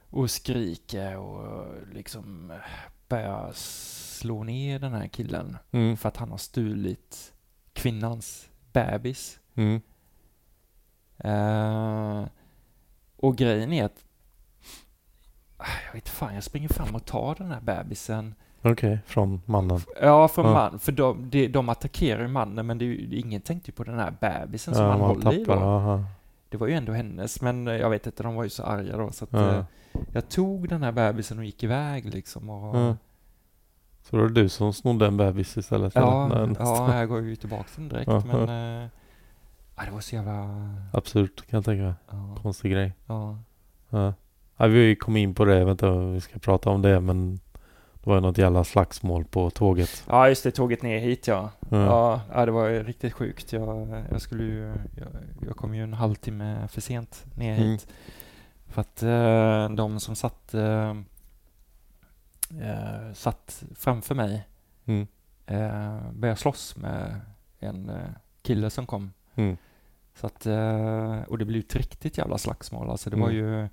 och skriker och liksom eh, börjar slå ner den här killen Mm. för att han har stulit kvinnans bebis. Mm. Eh, och grejen är att ah, jag vet fan, jag springer fram och tar den här bebisen. Okej, från mannen. Ja, från Ja. man. För de, de, de attackerar ju mannen, men det ingen tänkte ju på den här bebisen som Ja, han håller i då. tappar, aha. Det var ju ändå hennes, men jag vet inte, de var ju så arga då så att Ja. eh, jag tog den här bebisen och gick iväg liksom och Ja. Så var det du som snodde en bebis istället? Ja, ja, jag går ju tillbaka till den direkt men... Eh, ja, det var så jävla... Absurt kan jag tänka. Ja, Konstig grej. ja. Ja. Ja, vi kommit in på det, jag vet inte om vi ska prata om det men det var ju något jävla slagsmål på tåget. ja, just det. Tåget ner hit ja. Ja. Ja, det var ju riktigt sjukt. Jag, jag skulle ju... Jag, jag kom ju en halvtimme för sent ner Mm. hit. För att eh, de som satt... Eh, eh, satt framför mig Mm. eh, började slåss med en eh, kille som kom. Mm. Så att, eh, och det blev ju ett riktigt jävla slagsmål. Alltså det var Mm. ju...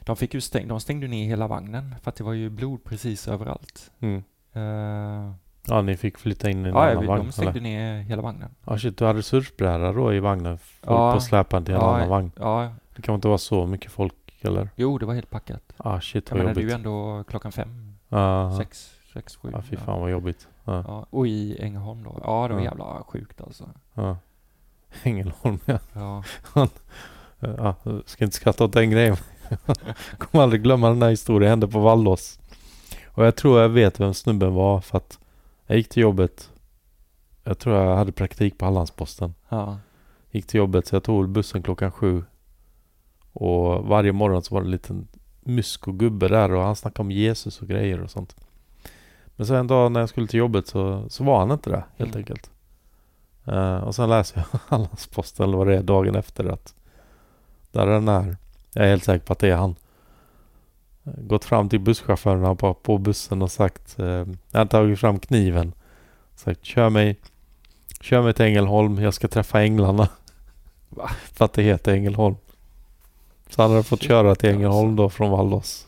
De fick ju stäng, de stängde ner hela vagnen för att det var ju blod precis överallt. Mm. Eh, Ja, ni fick flytta in i en ja, annan vi- vagn? de stängde eller? ner hela vagnen. Ja, shit, du hade surfbräda då i vagnen? Folk Ja. på släpan till en Ja, annan vagn? Ja, Det kan inte vara så mycket folk, eller? jo det var helt packat. Ah, shit Jag vad menar det är ju ändå klockan fem, Ja, sex, sex, sju. ja, fy fan vad jobbigt. Ja, Ja, och i Ängelholm då. Ja, det var Ja. jävla sjukt alltså. Ja. Ängelholm, ja. Ja, ja. jag Ska inte skratta åt den grejen. Kommer aldrig glömma den här historien. Hände på Vallås. Och jag tror jag vet vem snubben var för att jag gick till jobbet. Jag tror jag hade praktik på Hallandsposten. ja, Gick till jobbet så jag tog bussen klockan sju. Och varje morgon så var det en liten muskogubbe där och han snackade om Jesus och grejer och sånt. Men så en dag när jag skulle till jobbet så, så var han inte där helt Mm. enkelt. Eh, och sen läser jag Hallandsposten eller vad det är dagen efter att där är den här, jag är helt säker på att det är han. Eh, Gått fram till busschaufförerna på, på bussen och sagt, eh, jag har tagit fram kniven. Sagt kör mig, kör mig till Ängelholm, jag ska träffa änglarna. Va? För att det heter Ängelholm. Så han hade fått köra till alltså. Ängelholm då från Vallås.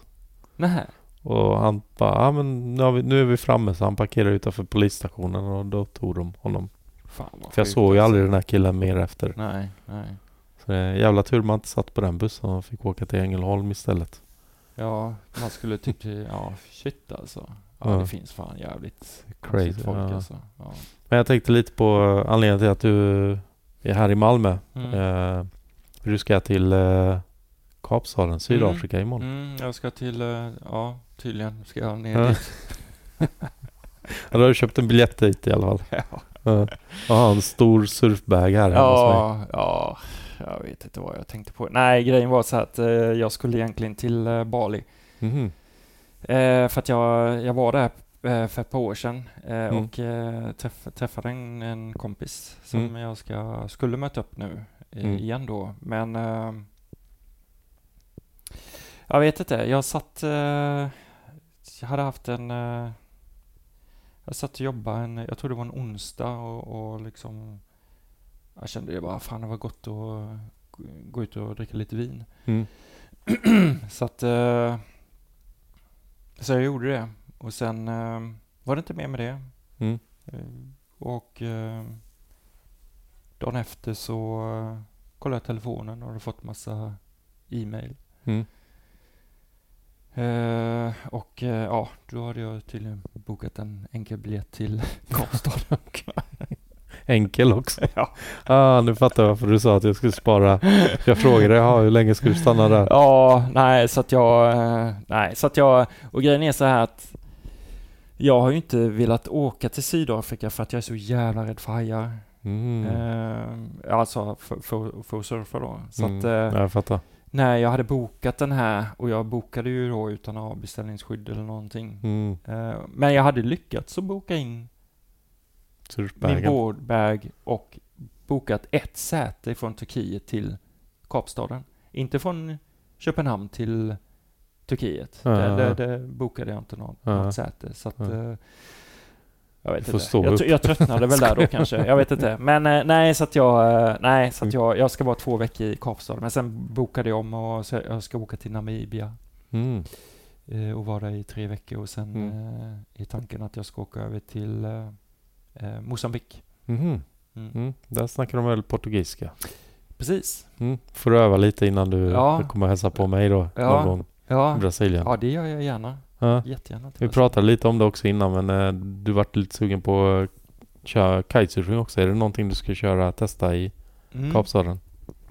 nej. Och han bara, ja men nu, vi, nu är vi framme så han parkerade utanför polisstationen och då tog de honom. Fan vad För jag sjukt, såg ju alltså. aldrig den här killen mer efter. Nej, nej. Så det är jävla tur man inte satt på den bussen och fick åka till Ängelholm istället. Ja, man skulle typ, ja shit alltså. Ja, Ja. det finns fan jävligt Crazy, folk ja. alltså. Ja. Men jag tänkte lite på eh, anledningen till att du är här i Malmö. Mm. Eh, du ska till eh, Kapstaden, Sydafrika imorgon. Mm, jag ska till, eh, ja tydligen ska jag ner Ja. dit. Ja, då har du köpt en biljett dit i alla fall. Ja. Ja. Och en stor surfbag här hemma hos mig. Ja, ja, jag vet inte vad jag tänkte på. Nej, grejen var så att eh, jag skulle egentligen till eh, Bali. Mhm. Eh, för att jag, jag var där eh, för ett par år sedan eh, Mm. och eh, träff, träffade en, en kompis som Mm. jag ska, skulle möta upp nu Mm. igen då. Men jag vet inte, jag satt... Jag hade haft en... Jag satt och jobbade en, jag tror det var en onsdag och, och liksom... Jag kände det bara, fan det var gott att gå- ut och dricka lite vin. Mm. så att... Eh, så jag gjorde det. Och sen eh, var det inte mer med det. Mm. Eh, och dagen efter så kollade jag telefonen och hade fått massa e-mail. Mm. Eh, och eh, ja, då hade jag tydligen bokat en enkel biljett till Kapstaden. Enkel också. ja. Ah, nu fattar jag varför du sa att jag skulle spara. Jag frågade, ja, hur länge ska du stanna där? ja, nej, så att jag... Eh, nej, så att jag... Och grejen är så här att jag har ju inte velat åka till Sydafrika för att jag är så jävla rädd för hajar. Mm. Eh, alltså för, för, för att surfa då. Så Mm. att Ja, jag fattar. När jag hade bokat den här och jag bokade ju då utan att ha beställningsskydd eller någonting. Mm. Eh, men jag hade lyckats att boka in min boardbag och bokat ett säte från Turkiet till Kapstaden. Inte från Köpenhamn till Turkiet. Ja, det, ja. det bokade jag inte något, Ja. något säte. Så att, Ja. eh, jag vet inte. Jag, jag tröttnade väl där då kanske. Jag vet inte. Men eh, nej, så att jag, eh, nej, så att jag, jag ska vara två veckor i Kapstaden. Men sen bokade jag om och så jag ska åka till Namibia Mm. eh, och vara där i tre veckor och sen Mm. är tanken att jag ska åka över till eh, Mosambik. Mhm. Mm. Mm. Där snackar de väl portugisiska? Precis. Mm. Får du öva lite innan du Ja. kommer hälsa på mig då Ja. någon gång i Ja, Brasilien? ja det gör jag gärna. Ja. Jättegärna. Vi Brasilien. pratade lite om det också innan men eh, du vart lite sugen på att köra kitesurfing också. Är det någonting du ska köra, testa i Mm. Kapstaden?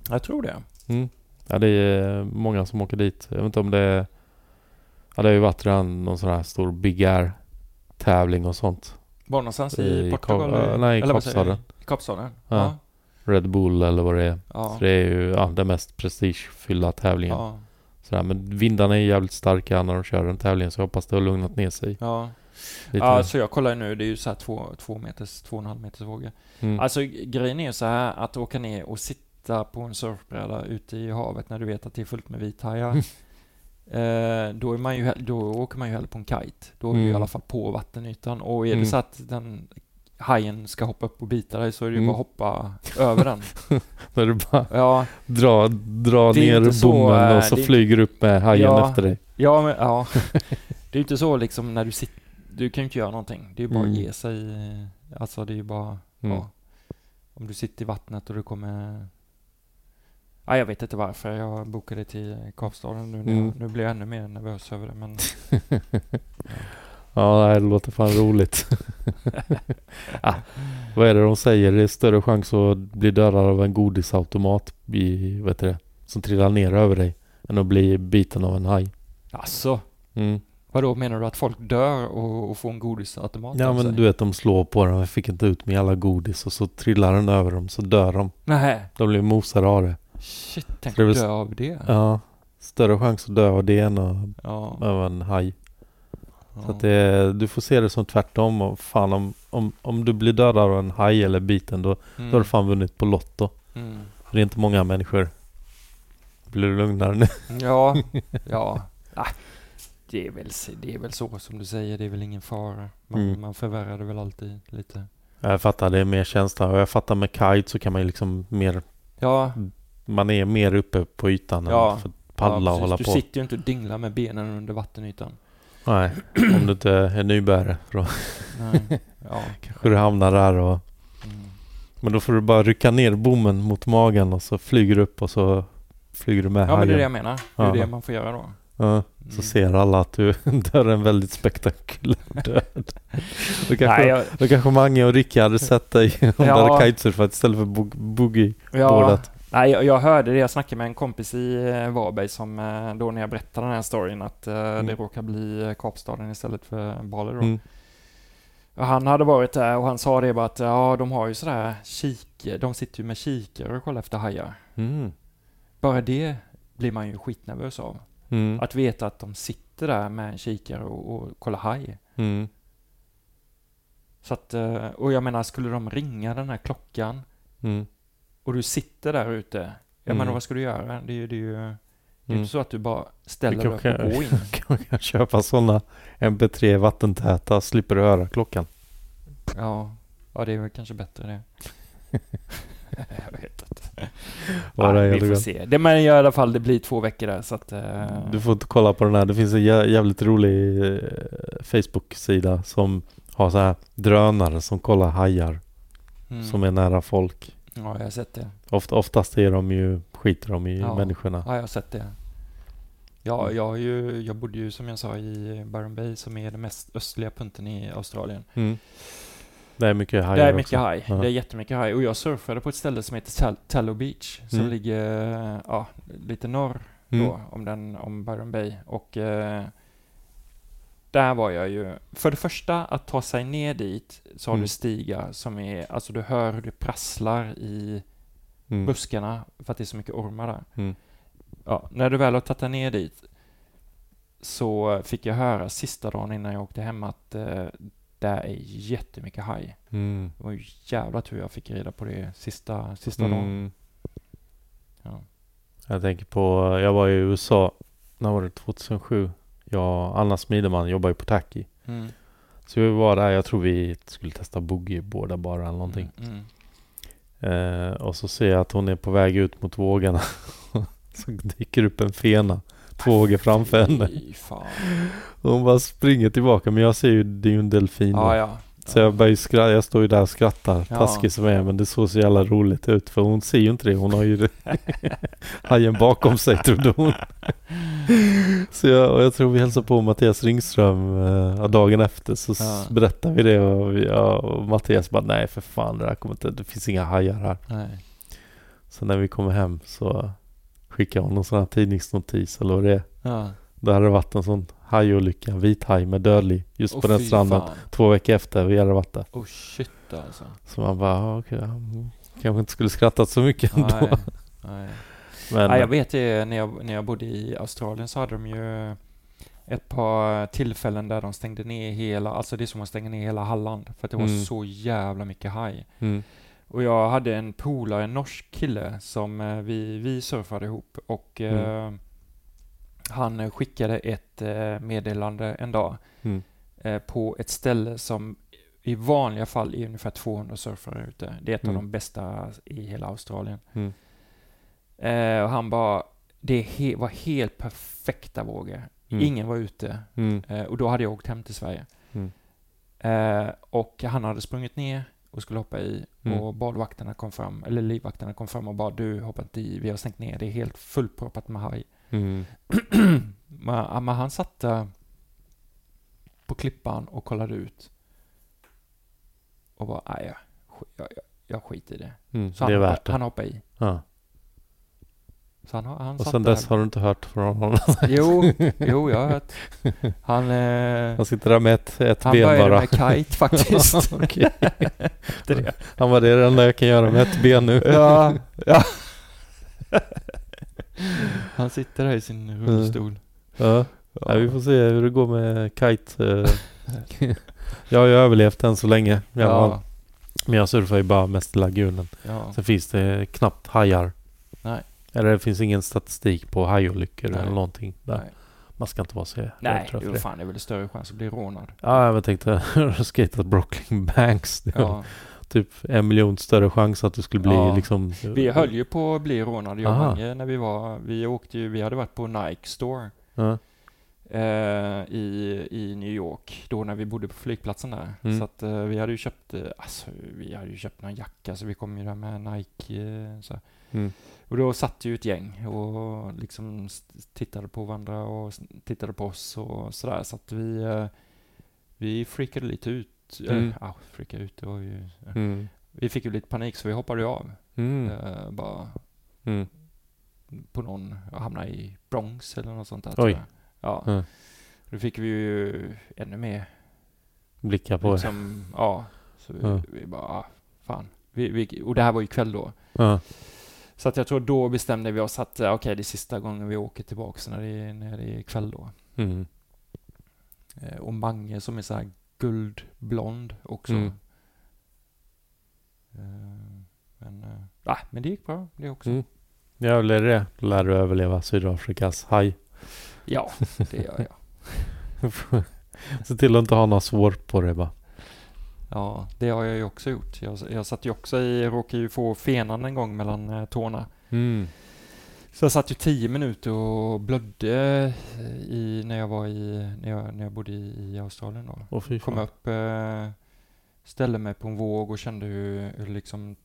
Jag tror det. Mm. Ja det är många som åker dit. Jag vet inte om det är... Ja det har ju varit redan någon sån här stor Big Air tävling och sånt. Var någonstans i, I Portugal? Äh, nej, i Eller Kapstaden. du? Kapstaden? Ja. Ja. Red Bull eller vad det är. Ja. Så det är ju ja, den mest prestigefyllda tävlingen. Ja. Sådär. Men vindarna är jävligt starka när de kör den tävlingen så jag hoppas det har lugnat ner sig Ja. lite. ja, mer. så jag kollar ju nu, det är ju så här två, två meters, två och en halv meters vågor. Mm. Alltså grejen är ju så här att åka ner och sitta på en surfbräda ute i havet när du vet att det är fullt med vithajar. eh, då, är man ju, då åker man ju hellre på en kite. Då är du i Mm. alla fall på vattenytan. Och är Mm. det så att den hajen ska hoppa upp och bita dig så är det ju Mm. bara hoppa över den. När du bara Ja, Det är ner bommen eh, och så det är- flyger upp med hajen Ja. efter dig. ja, men, ja. Det är ju inte så liksom när du sitter, du kan ju inte göra någonting. Det är ju bara Mm. att ge sig. Alltså det är ju bara, Mm. ja. Om du sitter i vattnet och du kommer... Ja, jag vet inte varför jag bokade till Kapstaden nu. Mm. Jag, nu blir jag ännu mer nervös över det. Men Ja, det låter fan roligt. ah, vad är det de säger? Det är större chans att bli dödad av en godisautomat i, vet du det, som trillar ner över dig än att bli biten av en haj. alltså, Mm. vadå menar du att folk dör och, och får en godisautomat Ja men sig? du vet de slår på den, jag fick inte ut med alla godis och så trillar den över dem så dör de. Nej, De blir mosade av det. shit, tänk att dö av det. Ja, större chans att dö av det än av, Ja. av en haj. Så att det, du får se det som tvärtom. Och fan om, om, om du blir dödad av en haj eller biten då, Mm. då har du fan vunnit på Lotto. Mm. Det är inte många människor. Blir du lugnare nu? Ja, ja. Ah, det, är väl, det är väl så som du säger, det är väl ingen fara. Man, Mm. man förvärrar det väl alltid lite. Jag fattar, det är mer känsla. Och jag fattar med kite så kan man ju liksom mer... Ja, Man är mer uppe på ytan Ja. än för att paddla ja, och hålla Du på. sitter ju inte och dinglar med benen under vattenytan. Nej, om du inte är då Nej. Ja. kanske du hamnar där och... Mm. Men då får du bara rycka ner bommen mot magen och så flyger du upp och så flyger du med ja, men det är det jag menar. Det är Ja. det man får göra då. Ja, så Mm. ser alla att du dör en väldigt spektakulär död. Då kanske, Nej, jag, då kanske Mange och Rickard hade sett dig du Ja. kitesurfat istället för bog- boogie. ja. Nej, jag, hörde det. Jag snackade med en kompis i eh, Varberg som eh, då när jag berättade den här storyn att eh, det råkar bli Kapstaden istället för Bali då. Mm. Han hade varit där och han sa det bara att ja, de har ju sådär kik, de sitter ju med kikare och kollar efter hajar. Mm. Bara det blir man ju skitnervös av. Mm. Att veta att de sitter där med en kikare och, och kollar haj. Mm. Så att, och jag menar, skulle de ringa den här klockan Mm. Och du sitter där ute, jag Mm. menar vad ska du göra? Det är ju, det är ju det är Mm. inte så att du bara ställer dig upp och går in. Kan man köpa sådana MP3 vattentäta slipper du höra klockan. Ja, ja det är väl kanske bättre det. jag vet inte. Ja, vi får se. Det, men i alla fall, det blir två veckor där så att... eh, Du får inte kolla på den här. Det finns en jä- jävligt rolig eh, Facebook-sida som har så här drönare som kollar hajar mm. som är nära folk. Ja, jag har sett det. Oft, oftast är de ju, skiter de i Ja. människorna. Ja, jag har sett det. Ja, jag, ju, jag bodde ju som jag sa i Byron Bay som är den mest östliga punkten i Australien. Mm. Det är mycket hajar det är mycket haj. Ja. Det är jättemycket haj. Och jag surfade på ett ställe som heter Tal- Tallow Beach som Mm. ligger ja, lite norr Mm. då om, den, om Byron Bay. Och eh, där var jag ju, för det första att ta sig ner dit så har Mm. du stigar som är, alltså du hör hur det prasslar i Mm. buskarna för att det är så mycket ormar där. Mm. Ja, när du väl har tagit dig ner dit så fick jag höra sista dagen innan jag åkte hem att eh, där är jättemycket haj. Mm. Det var ju jävla tur jag fick reda på det sista, sista dagen. Mm. Ja. Jag tänker på, jag var i USA, när var det? 2007? Jag Anna Smideman jobbar ju på Tacky. Mm. Så vi var där, jag tror vi skulle testa boogie båda bara eller någonting. Mm. Mm. Eh, och så ser jag att hon är på väg ut mot vågorna. så dyker upp en fena två vågor framför henne. Hon bara springer tillbaka men jag ser ju, det är ju en delfin. Ja, ja. Så jag börjar skratta, jag står ju där och skrattar, Ja. taskig som jag är, men det såg så jävla roligt ut för hon ser ju inte det, hon har ju hajen bakom sig trodde hon. Så jag, och jag tror vi hälsade på Mattias Ringström eh, dagen efter så Ja. berättade vi det och, vi, ja, och Mattias bara nej för fan det där kommer inte, det finns inga hajar här. Nej. Så när vi kommer hem så skickade hon någon sån här tidningsnotis eller vad det är. Ja. Där hade det varit en sån hajolycka, vithaj med dödlig just Åh, på den stranden fan. två veckor efter vid Järvavatta. Oh shit alltså. Så man bara, okej, mm, kanske inte skulle skrattat så mycket ändå. Nej. Men, Nej, jag vet det, när jag, när jag bodde i Australien så hade de ju ett par tillfällen där de stängde ner hela, alltså det är som att stänga ner hela Halland för att det var Mm. så jävla mycket haj. mm, Och jag hade en polare, en norsk kille som eh, vi, vi surfade ihop och Mm. eh, han eh, skickade ett eh, meddelande en dag mm, eh, på ett ställe som i vanliga fall är ungefär 200 surfare ute. Det är ett Mm. av de bästa i hela Australien. mm, Eh, och han bara, det he var helt perfekta vågor. mm, Ingen var ute. mm, Eh, och då hade jag åkt hem till Sverige. Mm. Eh, och han hade sprungit ner och skulle hoppa i och badvakterna kom fram, eller livvakterna kom fram och bara du hoppa inte i, vi har stängt ner, det är helt fullproppat med haj. Mm, men, men han satt där på klippan och kollade ut. Och bara, nej, jag, jag, jag, jag skiter i det. mm. Så Det han, värt det. han hoppade i. Ja. Så han, han Och sen där. dess har du inte hört från honom? Jo, jo, jag har hört. Han, eh, Han sitter där med ett, ett han ben började bara. med kite faktiskt. Det. Han var det enda jag kan göra med ett ben nu. Ja, ja. Han sitter där i sin rullstol. Ja. Ja, vi får se hur det går med kite. eh. jag har ju överlevt än så länge. Jag Ja, men jag surfar ju bara mest i lagunen. ja. Sen finns det knappt hajar. Nej. Eller det finns ingen statistik på hajolyckor eller någonting. Där. Nej, Man ska inte vara så Nej jo, fan det är väl större chans att bli rånad. Ja, jag tänkte skatat Brooklyn Banks. Det Ja. Typ en miljon större chans att du skulle bli Ja. liksom... Vi höll ju på att bli rånade jag och. Mange när vi var, vi åkte ju, vi hade varit på Nike Store Ja. eh, i, i New York, då när vi bodde på flygplatsen där. Mm. Så att eh, vi hade ju köpt, eh, alltså vi hade ju köpt någon jacka så vi kom ju där med Nike eh, så. Mm. Och då satt ju ett gäng och liksom tittade på varandra och tittade på oss och sådär. Så att vi, eh, vi freakade lite ut. Mm. Mm. Ja, freakade ut. Det var ju, Mm. Vi fick ju lite panik så vi hoppade av. Mm. Eh, bara Mm. på någon, jag hamnade i Bronx eller något sånt där. Oj. Ja. Ja. Då fick vi ju ännu mer Blicka på liksom, ja. Så vi, vi bara, ah, fan. Vi, vi, och det här var ju kväll då. Så att jag tror då bestämde vi oss att eh, okej, det är sista gången vi åker tillbaks när det är, när det är kväll då. Mm. Eh, och Mange som är så här guldblond också. Mm. Eh, men, nej, men det gick bra det också. Mm. Ja, eller det. Lär du överleva Sydafrikas haj. Ja, det gör jag. Se till att inte ha några svår på det bara. Ja, det har jag ju också gjort. Jag, jag satt ju också i, råkade ju få fenan en gång mellan eh, tårna. Mm. Så jag satt ju tio minuter och blödde i, när jag var i, när jag, när jag bodde i, Australien då. Fy Kom upp, eh, ställde mig på en våg och kände hur, hur liksom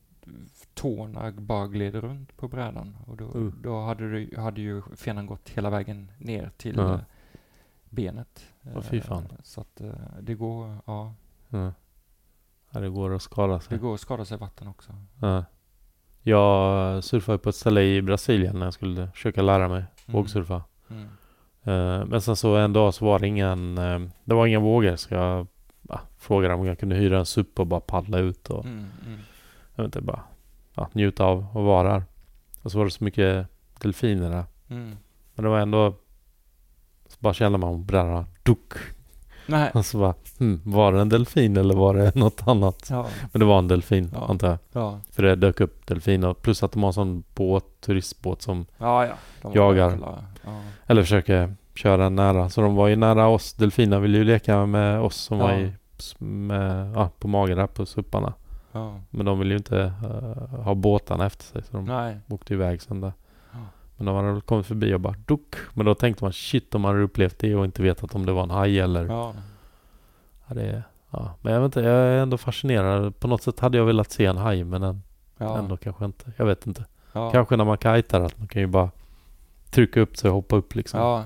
tårna bara gled runt på brädan. Och då, Uh. då hade, det, hade ju fenan gått hela vägen ner till eh, benet. Fan. Så att det går, ja, Ja. ja, det går att skada det sig. går att skada sig i vatten också. Ja. Jag surfade på ett ställe i Brasilien när jag skulle försöka lära mig Mm. vågsurfa. Mm. Eh, Men sen så en dag så var det ingen, eh, det var inga vågor så jag ja, frågade om jag kunde hyra en SUP och bara paddla ut och Mm, mm. jag vet inte, bara ja, njuta av att vara där. Och så var det så mycket delfiner där. Mm. Men det var ändå så bara kände man brädan duck. Nej. Och så bara, hmm, var det en delfin eller var det något annat? Ja, Men det var en delfin Ja. antar jag. ja, För det dök upp delfiner. Plus att de har en sån båt, turistbåt som ja. Jagar. Eller försöker köra nära. Så de var ju nära oss. Delfinerna ville ju leka med oss som var i, med, på magen där på supparna. Men de ville ju inte eh, ha båtarna efter sig. Så de Nej. åkte iväg sen där. Men de hade väl kommit förbi och bara duck. Men då tänkte man shit de hade upplevt det och inte vetat om det var en haj eller... Ja. Ja. det, ja. Men jag vet inte, jag är ändå fascinerad. På något sätt hade jag velat se en haj men en, Ja. ändå kanske inte. Jag vet inte. ja. Kanske när man kajtar att man kan ju bara trycka upp sig och hoppa upp liksom. Ja.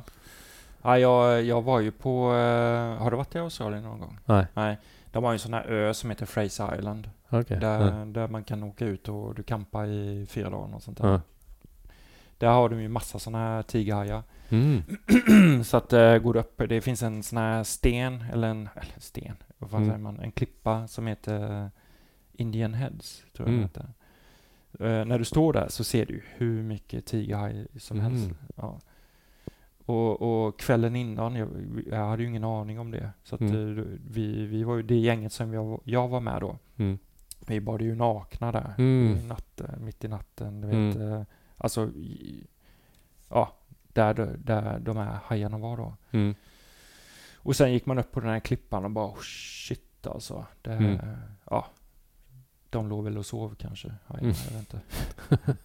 ja jag, jag var ju på... eh, har du varit i Australien någon gång? Nej. Nej. De har ju en sån här ö som heter Fraser Island. Okej. Där, Ja. där man kan åka ut och du campar i fyra dagar och sånt där. Där har de ju massa sådana här tigerhajar. Mm. så att uh, går du upp, det finns en sån här sten, eller en eller sten, vad fan Mm. säger man, en klippa som heter Indian Heads, tror jag Mm. det heter. Eh, när du står där så ser du hur mycket tigerhaj som Mm. helst. Ja. Och, och kvällen innan, jag, jag hade ju ingen aning om det. Så att Mm. eh, vi, vi var ju det gänget som jag, jag var med då. Mm. Vi bad ju nakna där Mm. i natten, mitt i natten. Du Mm. vet, alltså, ja, där, där de här hajarna var då. Mm. Och sen gick man upp på den här klippan och bara oh, shit alltså. Det, Mm. Ja, de låg väl och sov kanske. Hajarna, Mm. Jag vet inte.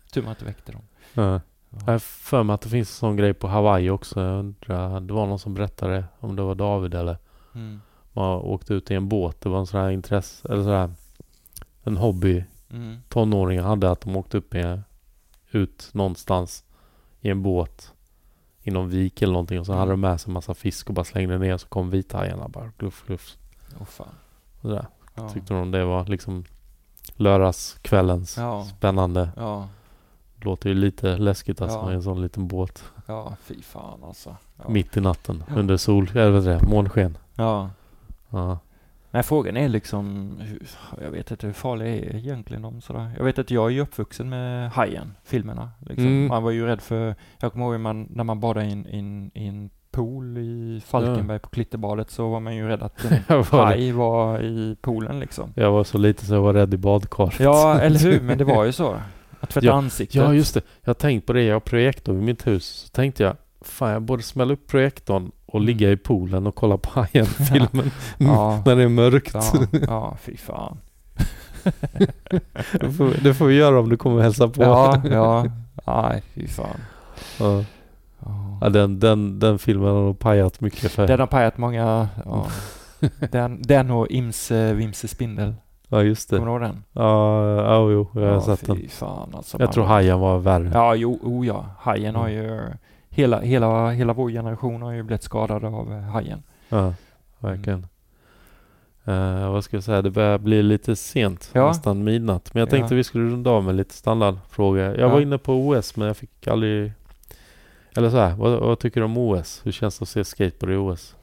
Tur man inte väckte dem. Ja. Ja. Jag har för mig att det finns en sån grej på Hawaii också. Jag undrar, det var någon som berättade om det var David eller Mm. man åkte ut i en båt. Det var en sån här intresse, eller så här en hobby Mm. tonåringar hade att de åkte upp i, ut någonstans i en båt i någon vik eller någonting och så Mm. hade de med sig en massa fisk och bara slängde ner så kom vithajarna bara gluff gluff. Åh fan. Och sådär. Ja. Tyckte de det var liksom lördagskvällens Ja. spännande. Ja, Låter ju lite läskigt alltså Ja. i en sån liten båt. ja, fy fan alltså. Ja. Mitt i natten under sol, eller vad det, månsken. Ja. Ja. Men frågan är liksom, hur, jag vet inte hur farliga är egentligen de sådär. Jag vet att jag är ju uppvuxen med Hajen, filmerna. Liksom. Mm. Man var ju rädd för, jag kommer ihåg man, när man badade i en, i i pool i Falkenberg på Klitterbadet så var man ju rädd att en haj var i poolen liksom. jag var så lite så jag var rädd i badkaret. Ja, eller hur? Men det var ju så. Att tvätta Ja, ansiktet. Ja, just det. Jag har tänkt på det. Jag har projektor vid mitt hus. Så tänkte jag, fan jag borde smälla upp projektorn och ligga i poolen och kolla på Hajen-filmen Ja. när det är mörkt. Ja, ja, fy fan. det, får, det får vi göra om du kommer och hälsa på. Ja, ja. Nej, fy fan. Ja. Ja. Den, den, den filmen har nog pajat mycket för... Den har pajat många, ja. Den, den och Imse Vimse Spindel. Ja, just det. Kommer du ihåg den? Ja, ja jo, jag har ja, sett den. fan alltså. Jag man- tror Hajen var värre. Ja, jo, oh ja. Hajen har Mm. ju... Hela, hela, hela vår generation har ju blivit skadade av eh, hajen. Ja, verkligen. Eh, vad ska jag säga? Det börjar bli lite sent. Ja. Nästan midnatt. Men jag tänkte Ja. vi skulle runda av med lite standardfrågor. Jag var Ja. inne på OS men jag fick aldrig... Eller så här, vad, vad tycker du om OS? Hur känns det att se skateboard i OS?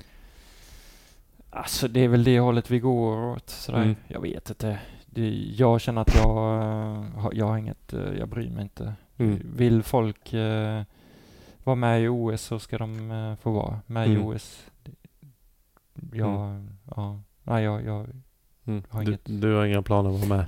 Alltså det är väl det hållet vi går åt. Sådär. Mm. Jag vet inte. Det, jag känner att jag, eh, jag har inget, jag bryr mig inte. Mm. Vill folk eh, vara med i OS så ska de eh, få vara med Mm. i OS. Jag, ja, nej jag, jag, Mm. Har Du, inget. du har inga planer att vara med?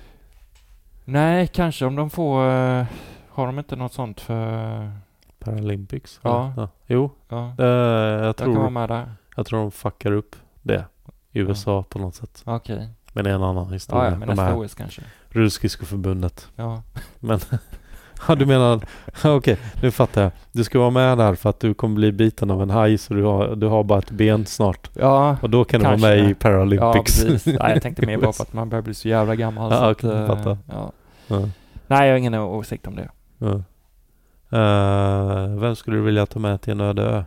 nej kanske om de får, eh, har de inte något sånt för, Paralympics? Ja. ja. Jo, ja, eh, jag, jag kan vara tror, med där. jag tror de fuckar upp det i USA på något sätt. Okej, Men det är en annan ja, historia. ja, men de nästa OS kanske. rullskridskoförbundet. Ja, Men ja, du menar, okej, nu fattar jag. Du ska vara med där för att du kommer bli biten av en haj så du har, du har bara ett ben snart. ja, Och då kan du vara med i ja Paralympics. precis. Nej, jag tänkte mer bara på att man börjar bli så jävla gammal. Ja, så att, okej, eh, fattar. ja. ja, Nej, jag har ingen åsikt om det. ja. Eh, vem skulle du vilja ta med till en öde ö?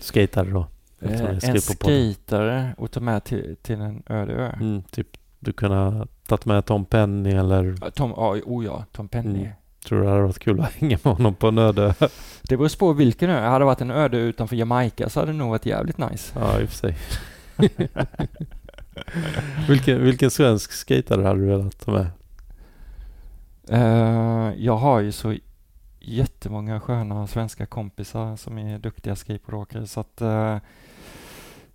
Skatare då? Eh, en skatare och ta med till, till en öde ö. Mm, typ, du kunde ha tagit med Tom Penny eller Tom, ja, oh ja, Tom Penny. Mm. tror du det hade varit kul att hänga med honom på en öde? Det beror på vilken ö. Hade det varit en öde utanför Jamaica så hade det nog varit jävligt nice. Ja, i och för sig. vilken, vilken svensk skatare hade du velat ta med? Eh, jag har ju så jättemånga sköna svenska kompisar som är duktiga skateboardåkare så att eh,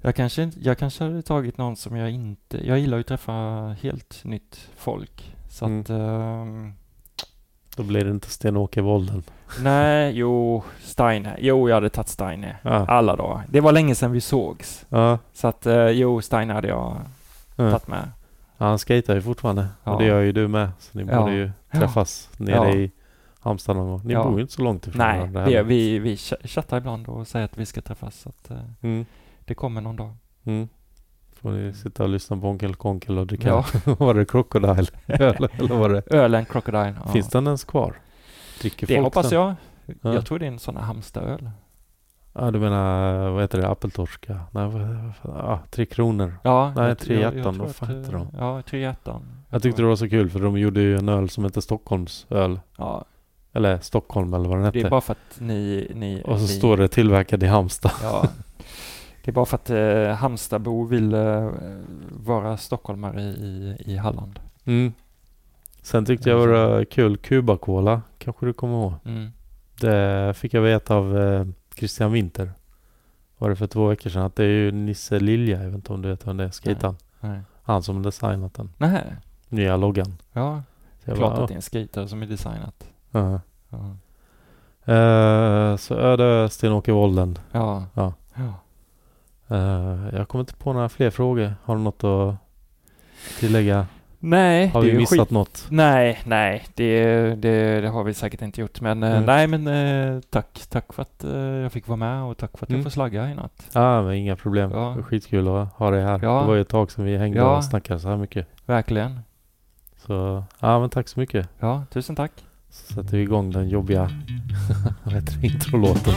jag, kanske, inte- jag kanske hade tagit någon som jag inte... Jag gillar ju att träffa helt nytt folk. Så Mm. att... ehm, Då blir det inte Sten-Åke Volden. nej, jo, Steiner. Jo, jag hade tagit Steiner. Ja. Alla dagar. Det var länge sedan vi sågs. Ja. Så att eh, jo, Steiner hade jag ja. tagit med. Han skater ju fortfarande. Ja. Och det gör ju du med. Så ni Ja. borde ju Ja. träffas nere Ja. i Halmstad någon gång. Ni Ja. bor ju inte så långt ifrån Nej, det, vi, vi ch- chattar ibland och säger att vi ska träffas. Så att, eh, Mm. Det kommer någon dag. Mm. Får ni sitta och lyssna på Onkel Konkel och dricka, Ja. var det Crocodile? eller, eller var det? Ölen Crocodile. Ja. Finns den ens kvar? Dricker Det folk hoppas den? jag. Ja. Jag tror det är en sån här Halmstadöl. Ja, du menar, vad heter det? Appeltorska? Nej, vad, vad, ja, Tre Kronor. Ja, Nej, jag- Tre jag- jag Hjärtan, vad fan heter de? Ja, Tre Hjärtan. Jag tyckte det var så kul för de gjorde ju en öl som heter Stockholms öl. Ja, Eller Stockholm eller vad den hette. Det är bara för att ni... ni Och så ni, står det tillverkad i Halmstad. Ja. Det är bara för att eh, Halmstadbor vill eh, vara stockholmare i, i Halland. Mm. Sen tyckte jag det var kul Cuba Cola. Kanske du kommer ihåg? Mm. Det fick jag veta av eh, Christian Winter. Var det för två veckor sedan. Att det är ju Nisse Lilja. Jag vet inte om du vet vem det är. Skejtaren. Han som designat den. Nej. Nya loggan. Ja, Så klart bara, att det är en skater som är designat. ja. Ja. Eh, så Öde Sten-Åke Wolden. Ja. Ja. Eh, jag kommer inte på några fler frågor. Har du något att tillägga? Nej, Har vi missat skit. något? Nej, nej, det, det, det har vi säkert inte gjort. Men eh, Mm. nej, men eh, tack, tack för att jag fick vara med och tack för att Mm. jag får slagga i natt. Ja, men inga problem. Ja. Skitkul att ha dig här. Ja. Det var ju ett tag sedan vi hängde Ja. och snackade så här mycket. Verkligen. Så ja, men tack så mycket. Ja, tusen tack. Så sätter vi igång den jobbiga vad heter introlåten.